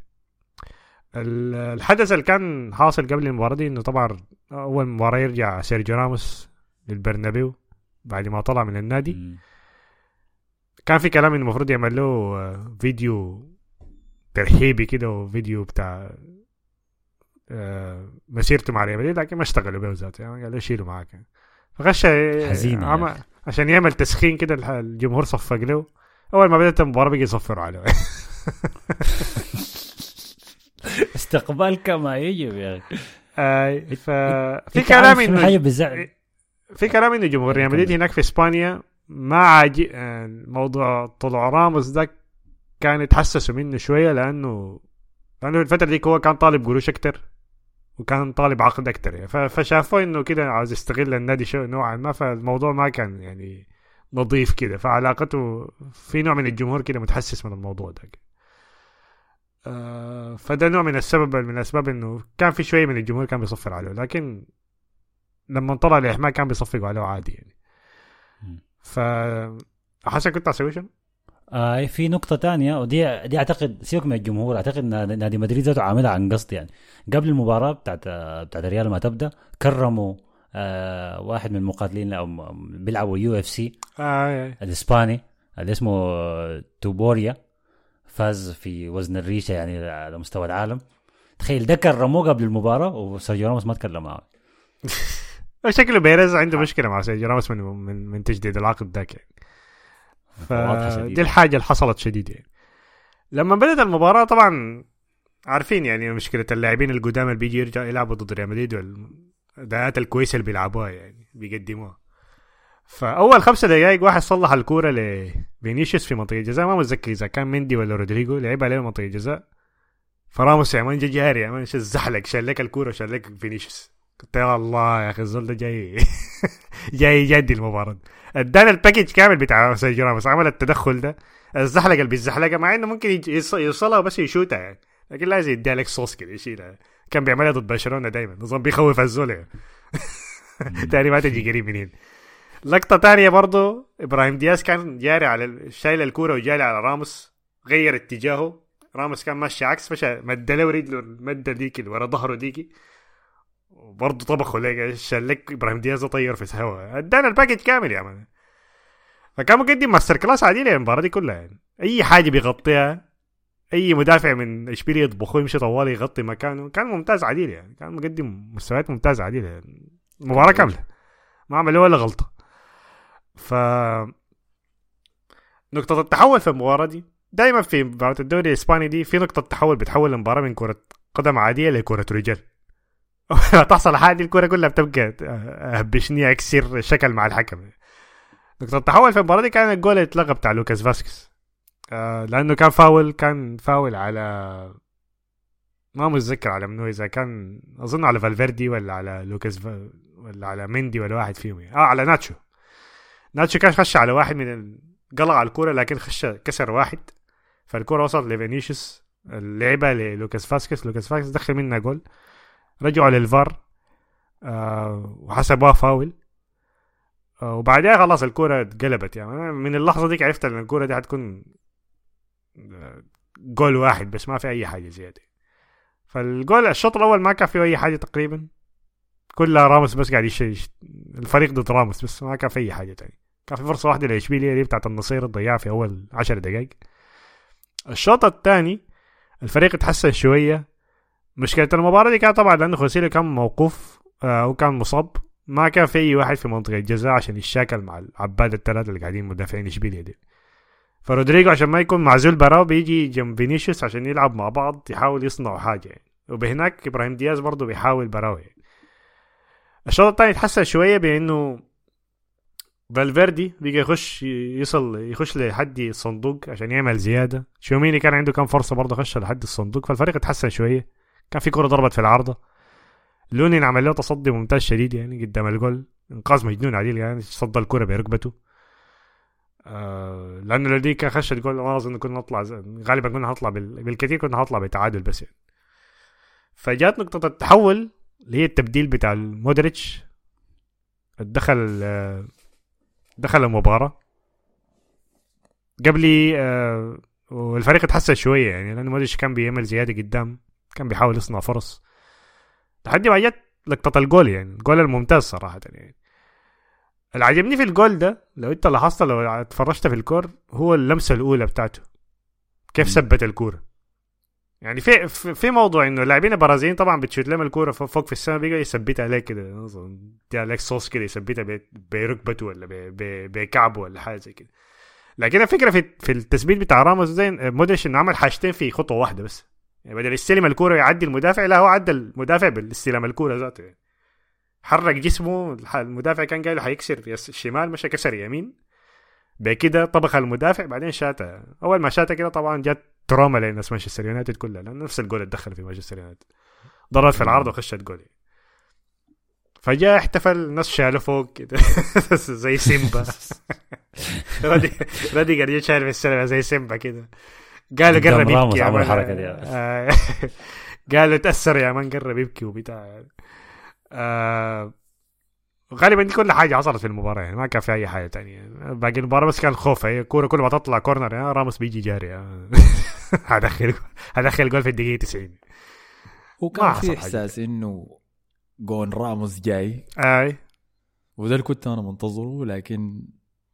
ال- الحدث اللي كان حاصل قبل المباراة دي إنه طبعا أول مباراة يرجع سيرجيو راموس للبرنابيو بعد ما طلع من النادي. كان في كلام إنه المفروض يعمل له آه، فيديو ترحيبي كده وفيديو بتاع مسيرته مع ريال مدريد لكن ما اشتغلوا به ذاته يعني قال له شيله معاك. يعني. فخش حزين عم- أخي. عشان يعمل تسخين كده الجمهور صفق له. أول ما بدأت المباراة بقي يصفروا عليه. استقبال كما يجب يا أخي. آه، ففي أنت كلام انه حاجة بزعل. في كلام إنه جمهور ريال مدريد هناك في إسبانيا ما عاجي آه، موضوع طلوع راموس ده كان يتحسسوا منه شوية لأنه لأنه الفترة دي هو كان طالب قروش أكتر. وكان طالب عقد أكتر يعني. فشافوه إنه كده عاوز يستغل النادي شو نوعا ما فالموضوع ما كان يعني نظيف كده. فعلاقته في نوع من الجمهور كده متحسس من الموضوع ده. آه فده نوع من السبب من الاسباب إنه كان في شوية من الجمهور كان بيصفر عليه. لكن لما طلع الإحماء كان بيصفقوا عليه عادي يعني. ف حسن كنت أسوي شنو؟ آه في نقطة تانية ودي دي أعتقد سيبك من الجمهور أعتقد نادي مدريد ذاته عاملها عن قصد يعني. قبل المباراة بتاعت بتاعت الريال ما تبدأ كرموا آه واحد من المقاتلين أو بيلعبوا UFC آه الإسباني اللي اسمه آه، توبوريا فاز في وزن الريشة يعني على مستوى العالم. تخيل ده كرموه قبل المباراة وسيرجيو راموس ما تكلم معه. شكله بيريز عنده مشكلة مع سيرجيو راموس من من, من تجديد العقد ذاك يعني. فدي. الحاجة اللي حصلت شديد يعني لما بدأت المباراة طبعا عارفين يعني مشكلة اللاعبين القدام اللي بيجي يرجع يلعبوا ضد ريال مدريد والأداءات الكويسة اللي بيلعبوها يعني بيقدموها. فأول خمسة دقائق واحد صلح الكورة لفينيسيوس في منطقة الجزاء ما متذكر إذا كان مندي ولا رودريجو لعب عليه منطقة الجزاء فراموس يا man جا جاري يا man شو زحلق شال لك الكورة وشال لك فينيسيوس. قلت يا الله يا أخي الزول ده جاي جاي يجدي المباراة. ادانا ال package كامل بتاع سيرجيو راموس عمل التدخل ده الزحلقة اللي بيزحلقها مع إنه ممكن يوصلها بس يشوتها يعني لكن لازم يديها لك صوص كده يشيلها. كان بيعملها ضد برشلونة دايما نظام بيخوف الزول يعني. تاني ما تجي قريب منين. لقطة تانية برضو إبراهيم دياز كان جاري على شايل الكورة وجاري على راموس غير اتجاهه. راموس كان ماشي عكس مشى مد له رجله المده ديك اللي ورا ظهره ديكي. وبرضه طبخوا لك شلك إبراهيم دياز طير في الهواء ادانا ال package كامل يا man. فكان مقدم masterclass عديل المباراة دي كلها يعني. أي حاجة بيغطيها أي مدافع من إشبيلية يطبخوه يمشي طوالي يغطي مكانه كان ممتاز عديل يعني. كان مقدم مستويات ممتازة عديل يعني. مباراة كاملة. ما عمل ولا غلطة. ف نقطة التحول في المباراة دي دائما في مباراة الدوري الإسباني دي في نقطة تحول بتحول المباراة من كرة قدم عادية لكرة رجال. تحصل حاجة دي الكرة كلها بتبقى هبشني اكسر شكل مع الحكم. نقطة التحول في المباراة دي كان الجول اللي اتلغى بتاع لوكاس فاسكس آه لأنه كان فاول كان فاول على ما متذكر على منو إذا كان أظن على فالفيردي ولا على لوكاس فا... ولا على مندي ولا واحد فيهم. يعني. آه على ناتشو. ناتشو كان خش على واحد من. قلع على الكورة لكن خش كسر واحد. فالكورة وصلت لفينيسيوس. اللعبة للوكاس فاسكس لوكاس فاسكس دخل منها جول. رجعوا للفار آه وحسبوها فاول. آه وبعدها خلاص الكورة اتقلبت. يعني من اللحظة ديك عرفت إن الكورة دي حتكون آه، جول واحد بس ما في أي حاجة زيادة. فالجول الشوط الأول ما كان فيه أي حاجة تقريبا. كلها راموس بس قاعد يش... يش- الفريق ضد راموس بس ما كان في أي حاجة تاني كان في فرصة واحدة لإشبيلية دي بتاعت النصير ضيعها في أول عشر دقايق. الشوط الثاني الفريق اتحسن شوية. مشكلة المباراة دي كانت طبعا لأنه خوسيلو كان موقوف آه وكان مصاب. ما كان في أي واحد في منطقة الجزاء عشان يتشاكل مع العباد الثلاثة اللي قاعدين مدافعين إشبيلية دي. فرودريجو عشان ما يكون معزول براو بيجي جنب فينيسيوس عشان يلعب مع بعض يحاول يصنعوا حاجة. يعني وبهناك إبراهيم دياز برضه بيحاول براو يعني الشوط الثاني اتحسن شوية بأنه فالفيردي بقى يخش يصل يخش لحد الصندوق عشان يعمل زيادة. تشواميني كان عنده كام فرصة برضه خش لحد الصندوق فالفريق اتحسن شوية. كان في كرة ضربت في العارضة. لونين عمل له تصدي ممتاز شديد يعني قدام الجول. انقاذ مجنون عديل يعني صد الكرة بركبته. آه لأنه لو دي كان خش الجول. ما أظن كنا نطلع غالبا كنا هنطلع بال... بالكثير كنا هنطلع بتعادل بس يعني. فجات نقطة التحول اللي هي التبديل بتاع المودريتش دخل آه، دخل المباراة. قبلي آه والفريق اتحسن شوية يعني لأنه مودريتش كان بيعمل زيادة قدام. كان بيحاول يصنع فرص. لحد ما جت لقطة الجول يعني الجول الممتاز صراحة يعني. اللي عجبني في الجول ده لو انت لاحظت لو اتفرجت في الكور هو اللمسة الأولى بتاعته. كيف ثبت الكورة. يعني في في موضوع إنه اللاعبين البرازيليين طبعا بتشوت لهم الكورة فوق في السماء بيقى يثبتها عليك كده. عليك صوص كده يثبتها بركبته ولا بكعبه ولا حاجة زي كده. لكن الفكرة في في التثبيت بتاع راموس ده مودريتش إنه عمل حاجتين في خطوة واحدة بس. يعني بدل يستلم الكورة يعدي المدافع لا هو عدى المدافع بالاستلام الكورة ذاته. يعني. حرك جسمه المدافع كان قايل حيكسر يس- الشمال مشى كسر يمين. بكده طبخ المدافع بعدين شاتها أول ما شاتها كده طبعا جت trauma لناس مانشستر يونايتد كلها لأن نفس الجول اللي دخل في مانشستر يونايتد. ضربت في العارضة وخشت جول فجاء احتفل الناس شالوا فوق كده. زي سيمبا. رادي رادي قاعد شايل في السينما زي سيمبا كده. قالوا قرب يبكي يا عمك man. الحركة دي. آه، قالوا تأثر يا man قرب يبكي وبتاع آه، غالبا دي كل حاجة حصلت في المباراة يعني ما كان في أي حاجة تانية باقي المباراة بس كان خوف هي الكوره كل ما تطلع كورنر يا راموس بيجي جاري آه. هدخل هدخل جول في الدقيقة 90 وكان ما في. إحساس إنه جون راموس جاي أي وده اللي كنت أنا منتظره لكن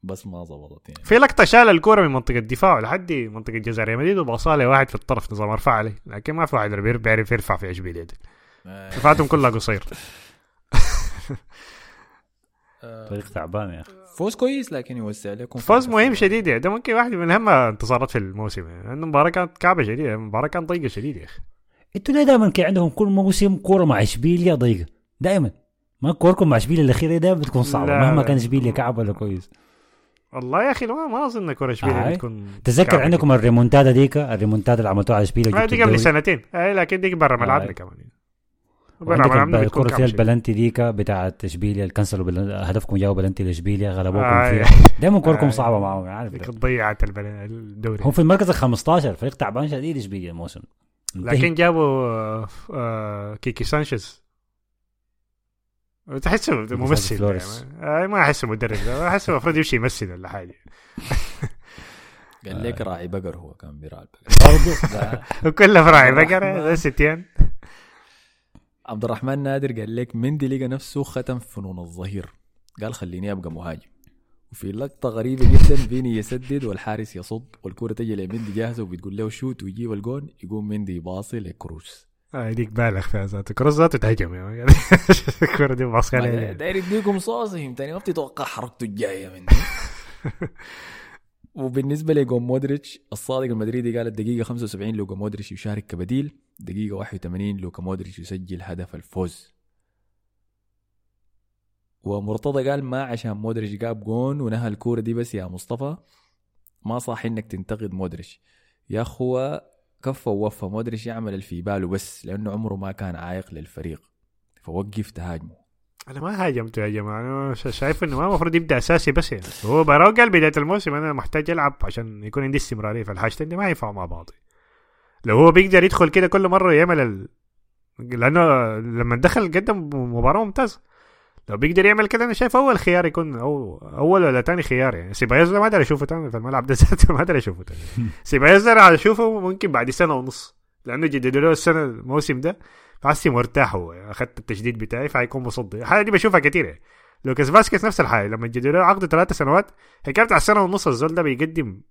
بس ما ظبطت يعني. في لقطة شال الكورة من منطقة الدفاع لحد منطقة جزاء ريال مدريد وباصها لواحد في الطرف نظام ارفع عليه. لكن ما في واحد بيعرف يرفع في اشبيليه دي رفعتهم كلها قصير. فريق تعبان يا أخي. فوز كويس لكن يوسع لكم فوز مهم شديد يعني ده ممكن واحد من اهم انتصارات في الموسم. يعني لأنه المباراة كانت كعبة شديدة المباراة كانت ضيقة شديد يا أخي. إنتوا ليه دائما كان عندهم كل موسم كورة مع اشبيليا ضيقة؟ دائما. ما كوركم مع اشبيليا الأخيرة دائما بتكون صعبة مهما. كان اشبيليا كعب ولا كويس. والله يا أخي ما ما أظن كورة اشبيليه آي. بتكون تذكر عندكم الريمونتادا ديك الريمونتادا اللي عملتوها على اشبيليا. آه، دي قبل. سنتين اي لكن دي برا ملعبنا آي. كمان يعني. الكرة فيها. البلنتي ديك بتاعت اشبيليا اللي كنسلوا. هدفكم جاوا بلنتي لاشبيليا غلبوكم آي. فيها دائما كوركم آي. صعبة معاهم عارف ديك ده. ضيعت الدوري هم في المركز ال 15 فريق تعبان شديد اشبيليا الموسم. لكن جابوا آه، آه، كيكي سانشيز تحسه ممثل. يعني. آه، ما احسه مدرب احسه المفروض يمشي يمثل ولا حاجة قال لك راعي بقر هو كان بيراعي البقر. وكله فراعي الرحمن. بقره ده ستيان عبد الرحمن نادر قال لك مندي لقى نفسه ختم فنون الظهير قال خليني أبقى مهاجم وفي لقطة غريبة جدا فيني يسدد والحارس يصد والكرة تجي لمندي جاهزة وبتقول له شوت ويجيب الجون يقوم مندي باصي لكروس آه، ديك بالغ فيها ذاته كروس ذاته تهجم man. الكوره دي باص عليها داير يديكم صوص فهمتني. ما بتتوقع حركته الجاية مني. وبالنسبة لجون مودريتش الصادق المدريدي قال الدقيقة 75 لوكا مودريتش يشارك كبديل دقيقة 81 لوكا مودريتش يسجل هدف الفوز. ومرتضى قال ما عشان مودريتش جاب جون ونهى الكورة دي بس يا مصطفى. ما صح إنك تنتقد مودريتش. يا أخوة كفى ووفى مودريتش يعمل اللي في باله بس لأنه عمره ما كان عايق للفريق. فوقف تهاجمه. أنا ما هاجمته يا جماعة أنا شايف إنه ما المفروض يبدأ أساسي بس يعني. هو براو قال بداية الموسم أنا محتاج العب عشان يكون عندي استمرارية فالحاجتين دي ما ينفعوا مع بعض لو هو بيقدر يدخل كده كل مرة يعمل ال... لأنه لما دخل قدم مباراة ممتازة. لو بيقدر يعمل كده أنا شايف أول خيار يكون أو أول ولا تاني خيار يعني سيبايوس ما أقدر أشوفه تاني في الملعب ده ذاته ما أقدر أشوفه تاني سيبايوس ده أشوفه ممكن بعد سنة ونص لأنه جددوا له السنة الموسم ده فحسي مرتاح هو أخذت التجديد بتاعي فهيكون مصدي الحاجة دي بشوفها كتير يعني. لوكاس فاسكيز نفس الحاجة لما جددوا له عقده ثلاث سنوات حكايه بتاع السنة ونص الزول ده بيقدم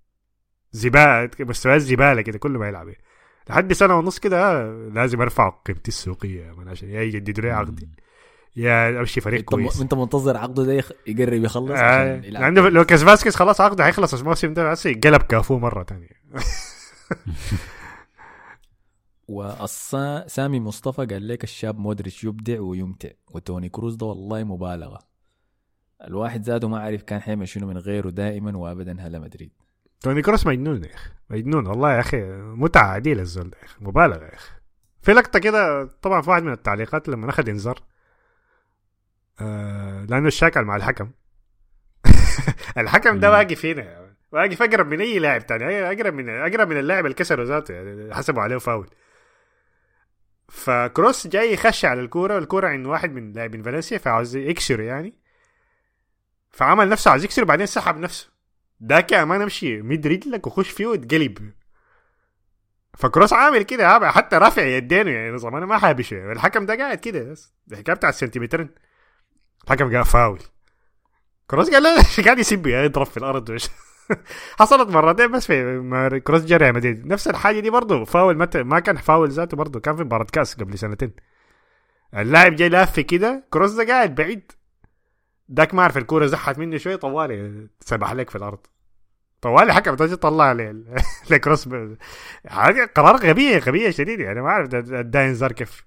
زبالة مستويات زبالة كده كل ما يلعب يعني. لحد سنة ونص كده آه، لازم أرفع قيمتي السوقية عشان يجددوا لي عقدي يا أمشي فريق انت, كويس. انت منتظر عقده ده يقرب يخلص آه، عشان يلعب. لأنه لوكاس فاسكيز خلاص عقده هيخلص الموسم ده بس قلب كافو مرة ثانية وسامي مصطفى قال لك الشاب مودريتش يبدع ويمتع وتوني كروز ده والله مبالغة. الواحد ذاته ما عارف كان حيعمل شنو من غيره دائما وابدا هلا مدريد. توني كروس مجنون يا أخي مجنون والله يا أخي متعة عديلة الزول ده يا أخي مبالغة يا أخي. في لقطة كده طبعا في واحد من التعليقات لما أخذ إنذار آه لأنه الشاكل مع الحكم. الحكم ده. واقف هنا. واقف أقرب من أي لاعب تاني. أقرب من أقرب من اللاعب اللي كسره ذاته يعني حسبوا عليه فاول. فكروس جاي يخش على الكوره والكورة عند واحد من لاعبين فالنسيا فعاوز يكسر يعني. فعمل نفسه عاوز يكسر بعدين سحب نفسه. داك يا ما نمشي مد رجلك وخش فيه وتقلب فكروس عامل كده حتى رافع يدينه يعني زمان ما حابش. الحكم ده قاعد كده بس. الحكاية بتاع السنتيمترين الحكم قال فاول كروس قال لا قاعد يسب يعني يضرب في الأرض وش. حصلت مرتين بس في كروس جرى يا مدريد نفس الحاجة دي برضه فاول مت... ما كان فاول ذاته برضه كان في مباراة كاس قبل سنتين. اللاعب جاي لافه كده كروس ده قاعد بعيد. داك ما عارف الكورة زحت منه شوي طوالي سبح عليك في الأرض. طوالي حكم تجي طلع لي الكروس قرار غبية غبية شديد يعني ما أعرف اداء انذار كيف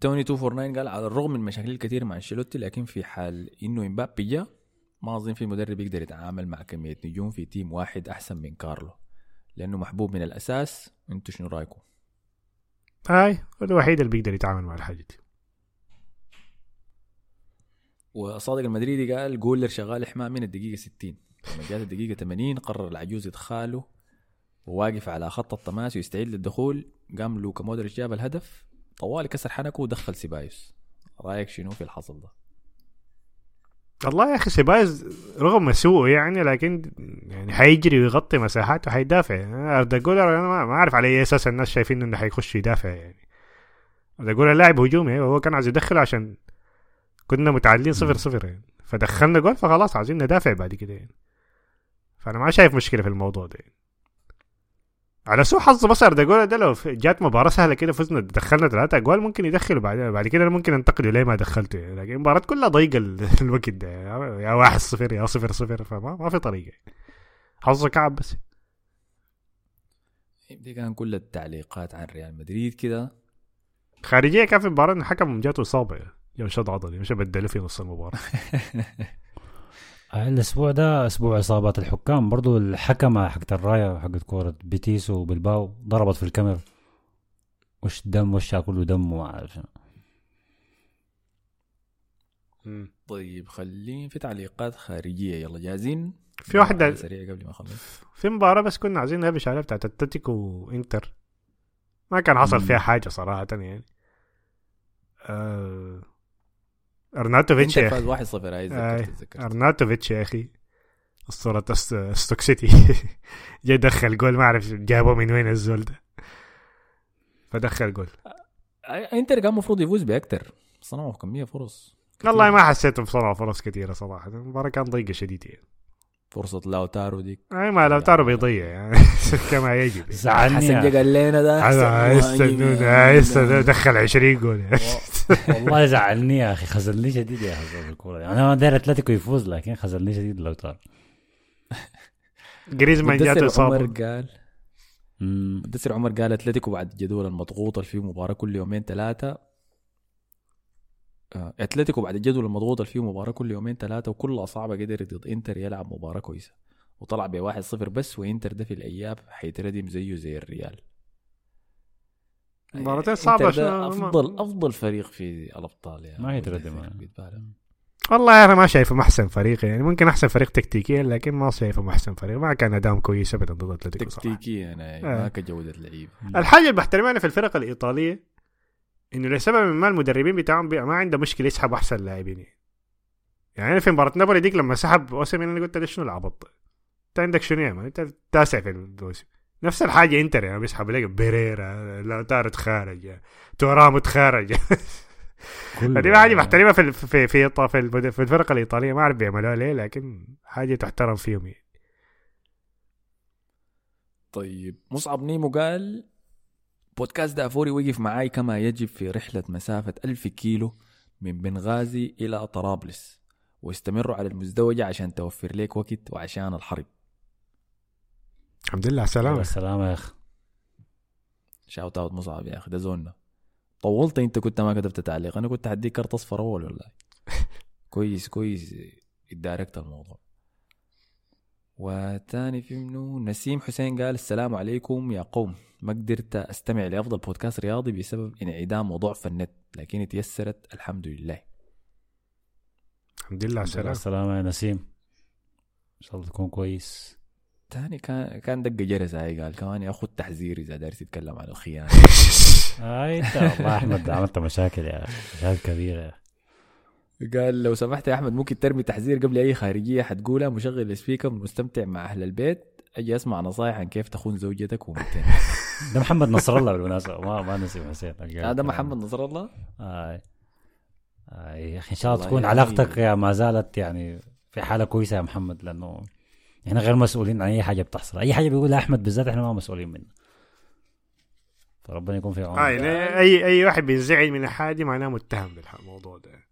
توني 249 قال على الرغم من مشاكل الكثير مع أنشيلوتي لكن في حال إنه امبابي جا ما أظن في مدرب يقدر يتعامل مع كمية نجوم في team واحد أحسن من كارلو لأنه محبوب من الأساس أنتوا شنو رأيكم؟ هاي هو الوحيد اللي بيقدر يتعامل مع الحاجة دي وصادق المدريدي قال جولر شغال حماه من الدقيقة 60 لما جات الدقيقة 80 قرر العجوز يدخاله وواقف على خط التماس ويستعد للدخول قام لوكا مودريتش جاب الهدف طوالي كسر حنكه ودخل سيبايوس. رأيك شنو في الحصل ده؟ والله يا أخي سيبايز رغم سوءه يعني لكن يعني حيجري ويغطي مساحات وحيدافع اردا جولر أنا ما ما أعرف على أي أساس الناس شايفين إنه حيخش يدافع يعني. اردا جولر لاعب هجومي وهو كان عايز يدخل عشان كنا متعادلين صفر صفر يعني. فدخلنا جول فخلاص عايزين ندافع بعد كده يعني. فأنا ما شايف مشكلة في الموضوع ده يعني. على سوء حظ بس جولر ده لو جات مباراة سهلة كده فزنا دخلنا ثلاثة أجوال ممكن يدخلوا بعد بعد كده ممكن ننتقده ليه ما دخلته يعني. لكن المباراه كلها ضيقة ال- الوقت ده. يا واحد صفر يا صفر صفر فما ما في طريقة حظه كعب بس دي كان كل التعليقات عن ريال مدريد كده خارجية كان في المباراه الحكم جاته إصابة يوم شد عضلي مش بدله في نص المباراة الأسبوع ده أسبوع إصابات الحكام. برضو الحكمة حقت الراية حقت كورة بيتيس وبالباو ضربت في الكاميرا. وش دم وشها كله دم؟ وما أعرف. شنو. طيب خلينا في تعليقات خارجية. يلا جاهزين؟ في واحدة سريع قبل ما أخلص. في مباراة بس كنا عايزين نهبش عليها بتاعت أتلتيكو وإنتر. ما كان حصل فيها حاجة صراحة يعني. آه... أرناتوفيتش يا فاز أخي 1-0 هاي آه، أرناتوفيتش يا أخي. أسطورة أست- ستوك سيتي. جاي دخل جول ما أعرف جابه من وين الزول ده. فدخل جول. آه، إنتر كان المفروض يفوز باكثر صنعوا كمية فرص. والله ما حسيت بصنعوا فرص كثيرة صراحة. المباراة كان ضيقة شديدة يعني. فرصة لأوتارو ديك اي ما لو تارو بيضيع يعني كما يجب. يعني. زعلني حسن قال لنا ده. هذا يستنون مهاجم. يستنون دخل 20 جول. والله زعلني يا أخي. خذلني شديد يا أخي الكورة. يعني أنا داير أتلتيكو يفوز لكن خذلني شديد لو طار جريزمان جاته مدثر عمر إصابة. قال. مدثر عمر قال أتلتيكو بعد الجدول المضغوط اللي فيه مباراة كل يومين ثلاثة آه، أتلتيكو بعد الجدول المضغوط اللي فيه مباراة كل يومين ثلاثة وكلها صعبة قدر ضد إنتر يلعب مباراة كويسة. وطلع ب 1-0 بس وإنتر ده في الأياب حيتردم زيه زي الريال. مباراتين صعبة ده أفضل أفضل فريق في الأبطال يعني. ما يتردم. والله أنا ما شايفه أحسن فريق يعني ممكن أحسن فريق تكتيكيا لكن ما شايفه أحسن فريق. ما كان اداء كويس ابدا ضد أتلتيكو تكتيكيا يعني آه. ما كجودة لعيب. الحاجة اللي بحترمها أنا في الفرق الإيطالية إنه لسبب ما المدربين بتاعهم ما عنده مشكلة يسحبوا أحسن لاعبين يعني. يعني أنا في مباراة نابولي ديك لما سحب أوسيمين أنا قلت له شنو العبط أنت عندك شنو يا مان أنت التاسع في الموسم نفس الحاجة إنتر يعني بيسحب لك بيريرا لوتارو تخارج تورامو تخارج كله. دي حاجة بحترمها في في في في, في, الفرق- في الفرق الإيطالية ما أعرف بيعملوها ليه لكن حاجة تحترم فيهم يعني. طيب مصعب نيمو قال بودكاست دافوري وقف معاي كما يجب في رحلة مسافة ألف كيلو من بنغازي إلى طرابلس واستمروا على المزدوجة عشان توفر لك وقت وعشان الحرب. الحمد لله على سلام السلامه السلامة يا أخي. shout out مصعب يا أخي ده زولنا طولت أنت كنت ما كتبت تعليق. أنا كنت هديك كارت أصفر أول والله. كويس كويس. اتداركت الموضوع. وتاني في منو نسيم حسين قال السلام عليكم يا قوم. ما قدرت أستمع لأفضل بودكاست رياضي بسبب انعدام وضعف النت لكن تيسرت الحمد لله. الحمد لله على السلامة. السلامة يا نسيم. إن شاء الله تكون كويس. تاني كان كان دق جرس هاي قال كمان ياخذ تحذير إذا داير تتكلم عن الخيانة. آه إنت والله أحمد عملت مشاكل يا أخي. مشاكل كبيرة يا أخي. قال لو سمحت يا أحمد ممكن ترمي تحذير قبل أي خارجية حتقولها مشغل السبيكر مستمتع مع أهل البيت أجي أسمع نصائح عن كيف تخون زوجتك ومتين. ده محمد نصر الله بالمناسبة. ما ما نسيب حسين. هذا محمد نصر الله؟ آه. آه يا أخي إن شاء الله تكون يعني- علاقتك يا ما زالت يعني في حالة كويسة يا محمد لأنه إحنا غير مسؤولين عن أي حاجة بتحصل. أي حاجة بيقولها أحمد بالذات إحنا ما مسؤولين منها فربنا يكون في عونه آه يعني اي أي واحد بينزعج من الحاجة معناه متهم بالموضوع ده.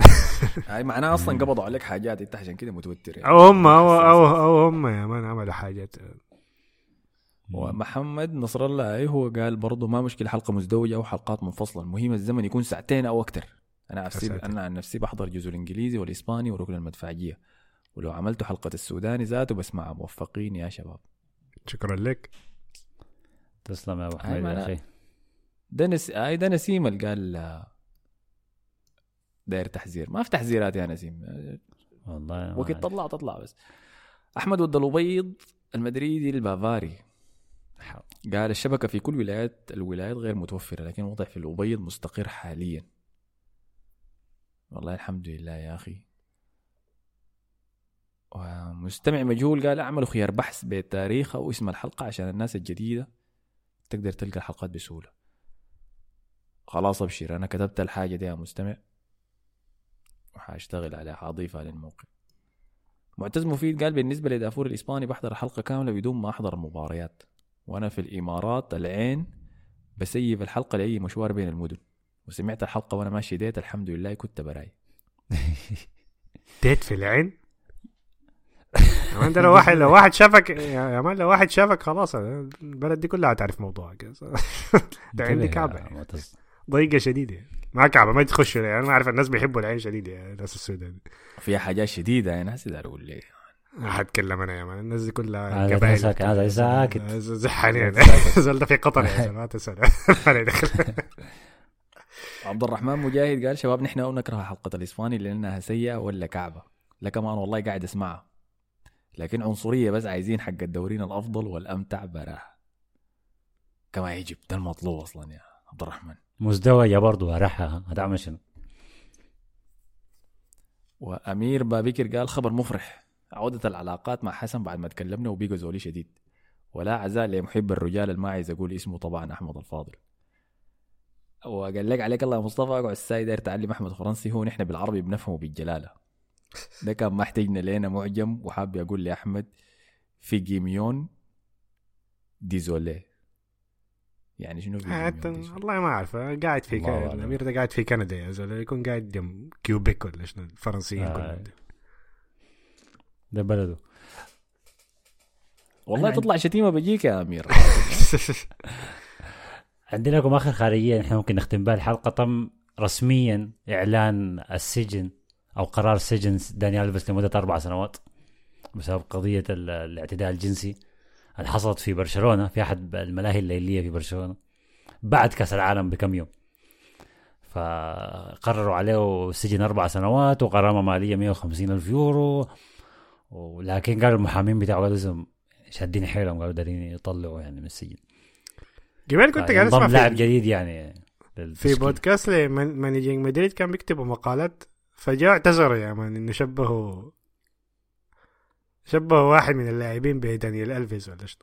هاي معناه أصلا قبضوا عليك حاجات أنت عشان كده متوتر يعني. أو هم أو أو, أو هم يا مان عملوا حاجات. ومحمد نصر الله اي هو قال برضه ما مشكلة حلقة مزدوجة أو حلقات منفصلة المهم الزمن يكون ساعتين أو أكثر أنا نفسي. أنا عن نفسي بحضر جزء الإنجليزي والإسباني وركن المدفعية ولو عملتوا حلقة السوداني ذاته بسمعها موفقين يا شباب. شكرا لك. تسلم يا أبو حميد يا أخي. ده نس... اي ده نسيم اللي قال آه، داير تحذير. ما في تحذيرات يا نسيم. والله وقت. تطلع تطلع بس. أحمد ود البيض المدريدي البافاري. قال الشبكة في كل ولايات الولايات غير متوفرة لكن الوضع في الأبيض مستقر حاليا. والله الحمد لله يا أخي. ومستمع مجهول قال اعملوا خيار بحث بالتاريخ أو اسم الحلقة عشان الناس الجديدة تقدر تلقى الحلقات بسهولة. خلاص أبشر أنا كتبت الحاجة دي يا مستمع. وحاشتغل عليها حاضيفها للموقع معتز مفيد قال بالنسبة لدافور الإسباني بحضر الحلقة كاملة بدون ما أحضر المباريات وأنا في الإمارات العين بسيب الحلقة لأي مشوار بين المدن. وسمعت الحلقة وأنا ماشي ديت الحمد لله كنت براي. ديت في العين؟ يا مان ده لو واحد لو واحد شافك يا مان لو واحد شافك خلاص البلد دي كلها تعرف موضوعك. ده عندي انتبه يعني. ضيقه شديدة. ما كعبه ما تخش يعني. أنا ما أعرف الناس بيحبوا العين شديدة يعني الناس السودان فيها حاجات شديدة يا ناس دار أقول ليه حتكلم أنا يا مان. الناس دي كلها هذا قبائل. ساكت، هذا ساكت. زحاني يعني زول ده في قطر يا زلمه ما تسال ما لي دخل. عبد الرحمن مجاهد قال شباب نحن أو نكره حلقة الإسباني لأنها سيئة ولا كعبة؟ لا كمان والله قاعد أسمعها. لكن عنصرية بس عايزين حق الدورين الأفضل والأمتع براها. كما يجب. ده المطلوب أصلا يا عبد الرحمن. مزدوجة برضه ارحها هتعمل شنو؟ وأمير بابكر قال خبر مفرح. عودة العلاقات مع حسن بعد ما تكلمنا وبقى زولي شديد. ولا عزاء لمحب الرجال اللي ما عايز أقول اسمه طبعا أحمد الفاضل. وقال لك عليك الله يا مصطفى أقعد الساي داير تعلم أحمد فرنسي هو نحن بالعربي بنفهمه بالجلالة. ده كان ما احتجنا لنا معجم وحاب أقول لأحمد في جيميون ديزولي. يعني شنو في حتى؟ والله ما أعرف قاعد في كندا. الامير ده قاعد في كندا يا زول يكون قاعد جنب كيوبيك ولا شنو الفرنسيين آه. كلهم ده بلده والله تطلع شتيمة بجيك يا أمير عندنا لكم آخر خارجية نحن ممكن نختم بها الحلقة تم رسميا إعلان السجن أو قرار سجن دانيال ألفيس لمدة أربع سنوات بسبب قضية ال- الاعتداء الجنسي اللي حصلت في برشلونة في أحد الملاهي الليليه في برشلونة بعد كأس العالم بكم يوم. فقرروا عليه سجن أربع سنوات وغرامة مالية 150 ألف يورو. ولكن قال المحامين بتاعه قالوا لازم شادين حيلهم قالوا دارين يطلعوا يعني من السجن. قبل كنت قاعد أسمع لاعب جديد يعني في. بودكاست ل Managing Madrid كان بيكتبوا مقالات فجاء اعتذروا يا man إنه شبهوا شبهوا واحد من اللاعبين بدانيال الفيز ولا شنو؟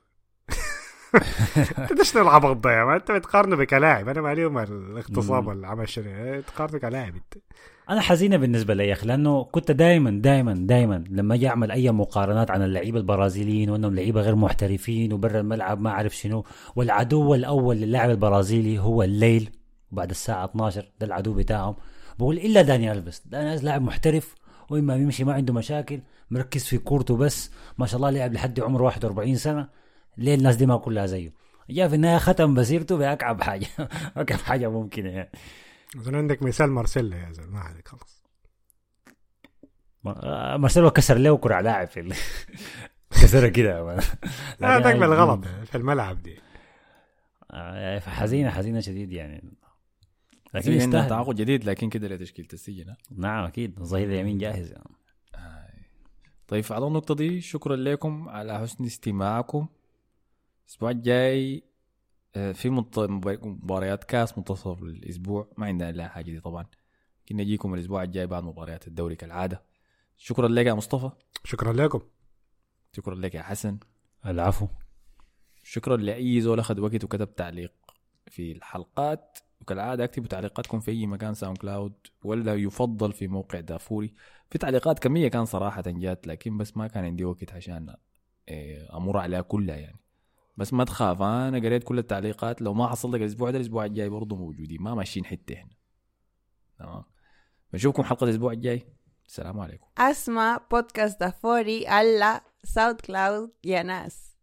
انت شنو العبط ده يا man؟ انت بتقارنه بكلاعب. أنا ماليهم الاغتصاب مم. ولا عمل شنو؟ تقارنه كلاعب انت. أنا حزينة بالنسبة لي يا أخي لأنه كنت دائما دائما دائما لما أجي أعمل أي مقارنات عن اللعيبة البرازيليين وأنهم لعيبة غير محترفين وبرا الملعب ما أعرف شنو والعدو الأول للاعب البرازيلي هو الليل وبعد الساعة 12 ده العدو بتاعهم. بقول إلا داني ألفيس داني لاعب محترف وإما بيمشي ما عنده مشاكل مركز في كورته بس. ما شاء الله لعب لحد عمره 41 سنة. ليه الناس دي ما كلها زيه؟ جاء في النهاية ختم مسيرته بأكعب حاجة. أكعب حاجة ممكنة يعني. أظن عندك مثال مارسيلا يا زلمة ما عليك خلاص ما- مارسيلو كسر له كرة لاعب في كسرها كده. لا هذاك بالغلط في الملعب دي. آه، حزينة حزينة شديد يعني. لكن في عندنا يستاهل. تعاقد جديد لكن كده لتشكيله السجن ها؟ نعم أكيد. الظهير اليمين جاهز يعني. طيب على النقطة دي شكرا لكم على حسن استماعكم. الأسبوع الجاي آه، في مباريات كاس منتصف الأسبوع ما عندنا لا حاجة دي طبعا. كنا نجيكم الأسبوع الجاي بعد مباريات الدوري كالعادة. شكرا لك يا مصطفى. شكرا لكم. شكرا لك يا حسن. العفو. شكرا لأي زول أخذ وقت وكتب تعليق. في الحلقات. وكالعادة أكتبوا تعليقاتكم في أي مكان SoundCloud ولا يفضل في موقع دافوري. في تعليقات كمية كان صراحة جات لكن بس ما كان عندي وقت عشان إيه، أمر عليها كلها يعني. بس ما تخاف أنا قريت كل التعليقات. لو ما حصل لك الأسبوع ده الأسبوع الجاي برضه موجودين. ما ماشيين حتة هنا تمام. بنشوفكم حلقة الأسبوع الجاي. السلام عليكم. أسمع بودكاست دافوري على SoundCloud يا ناس.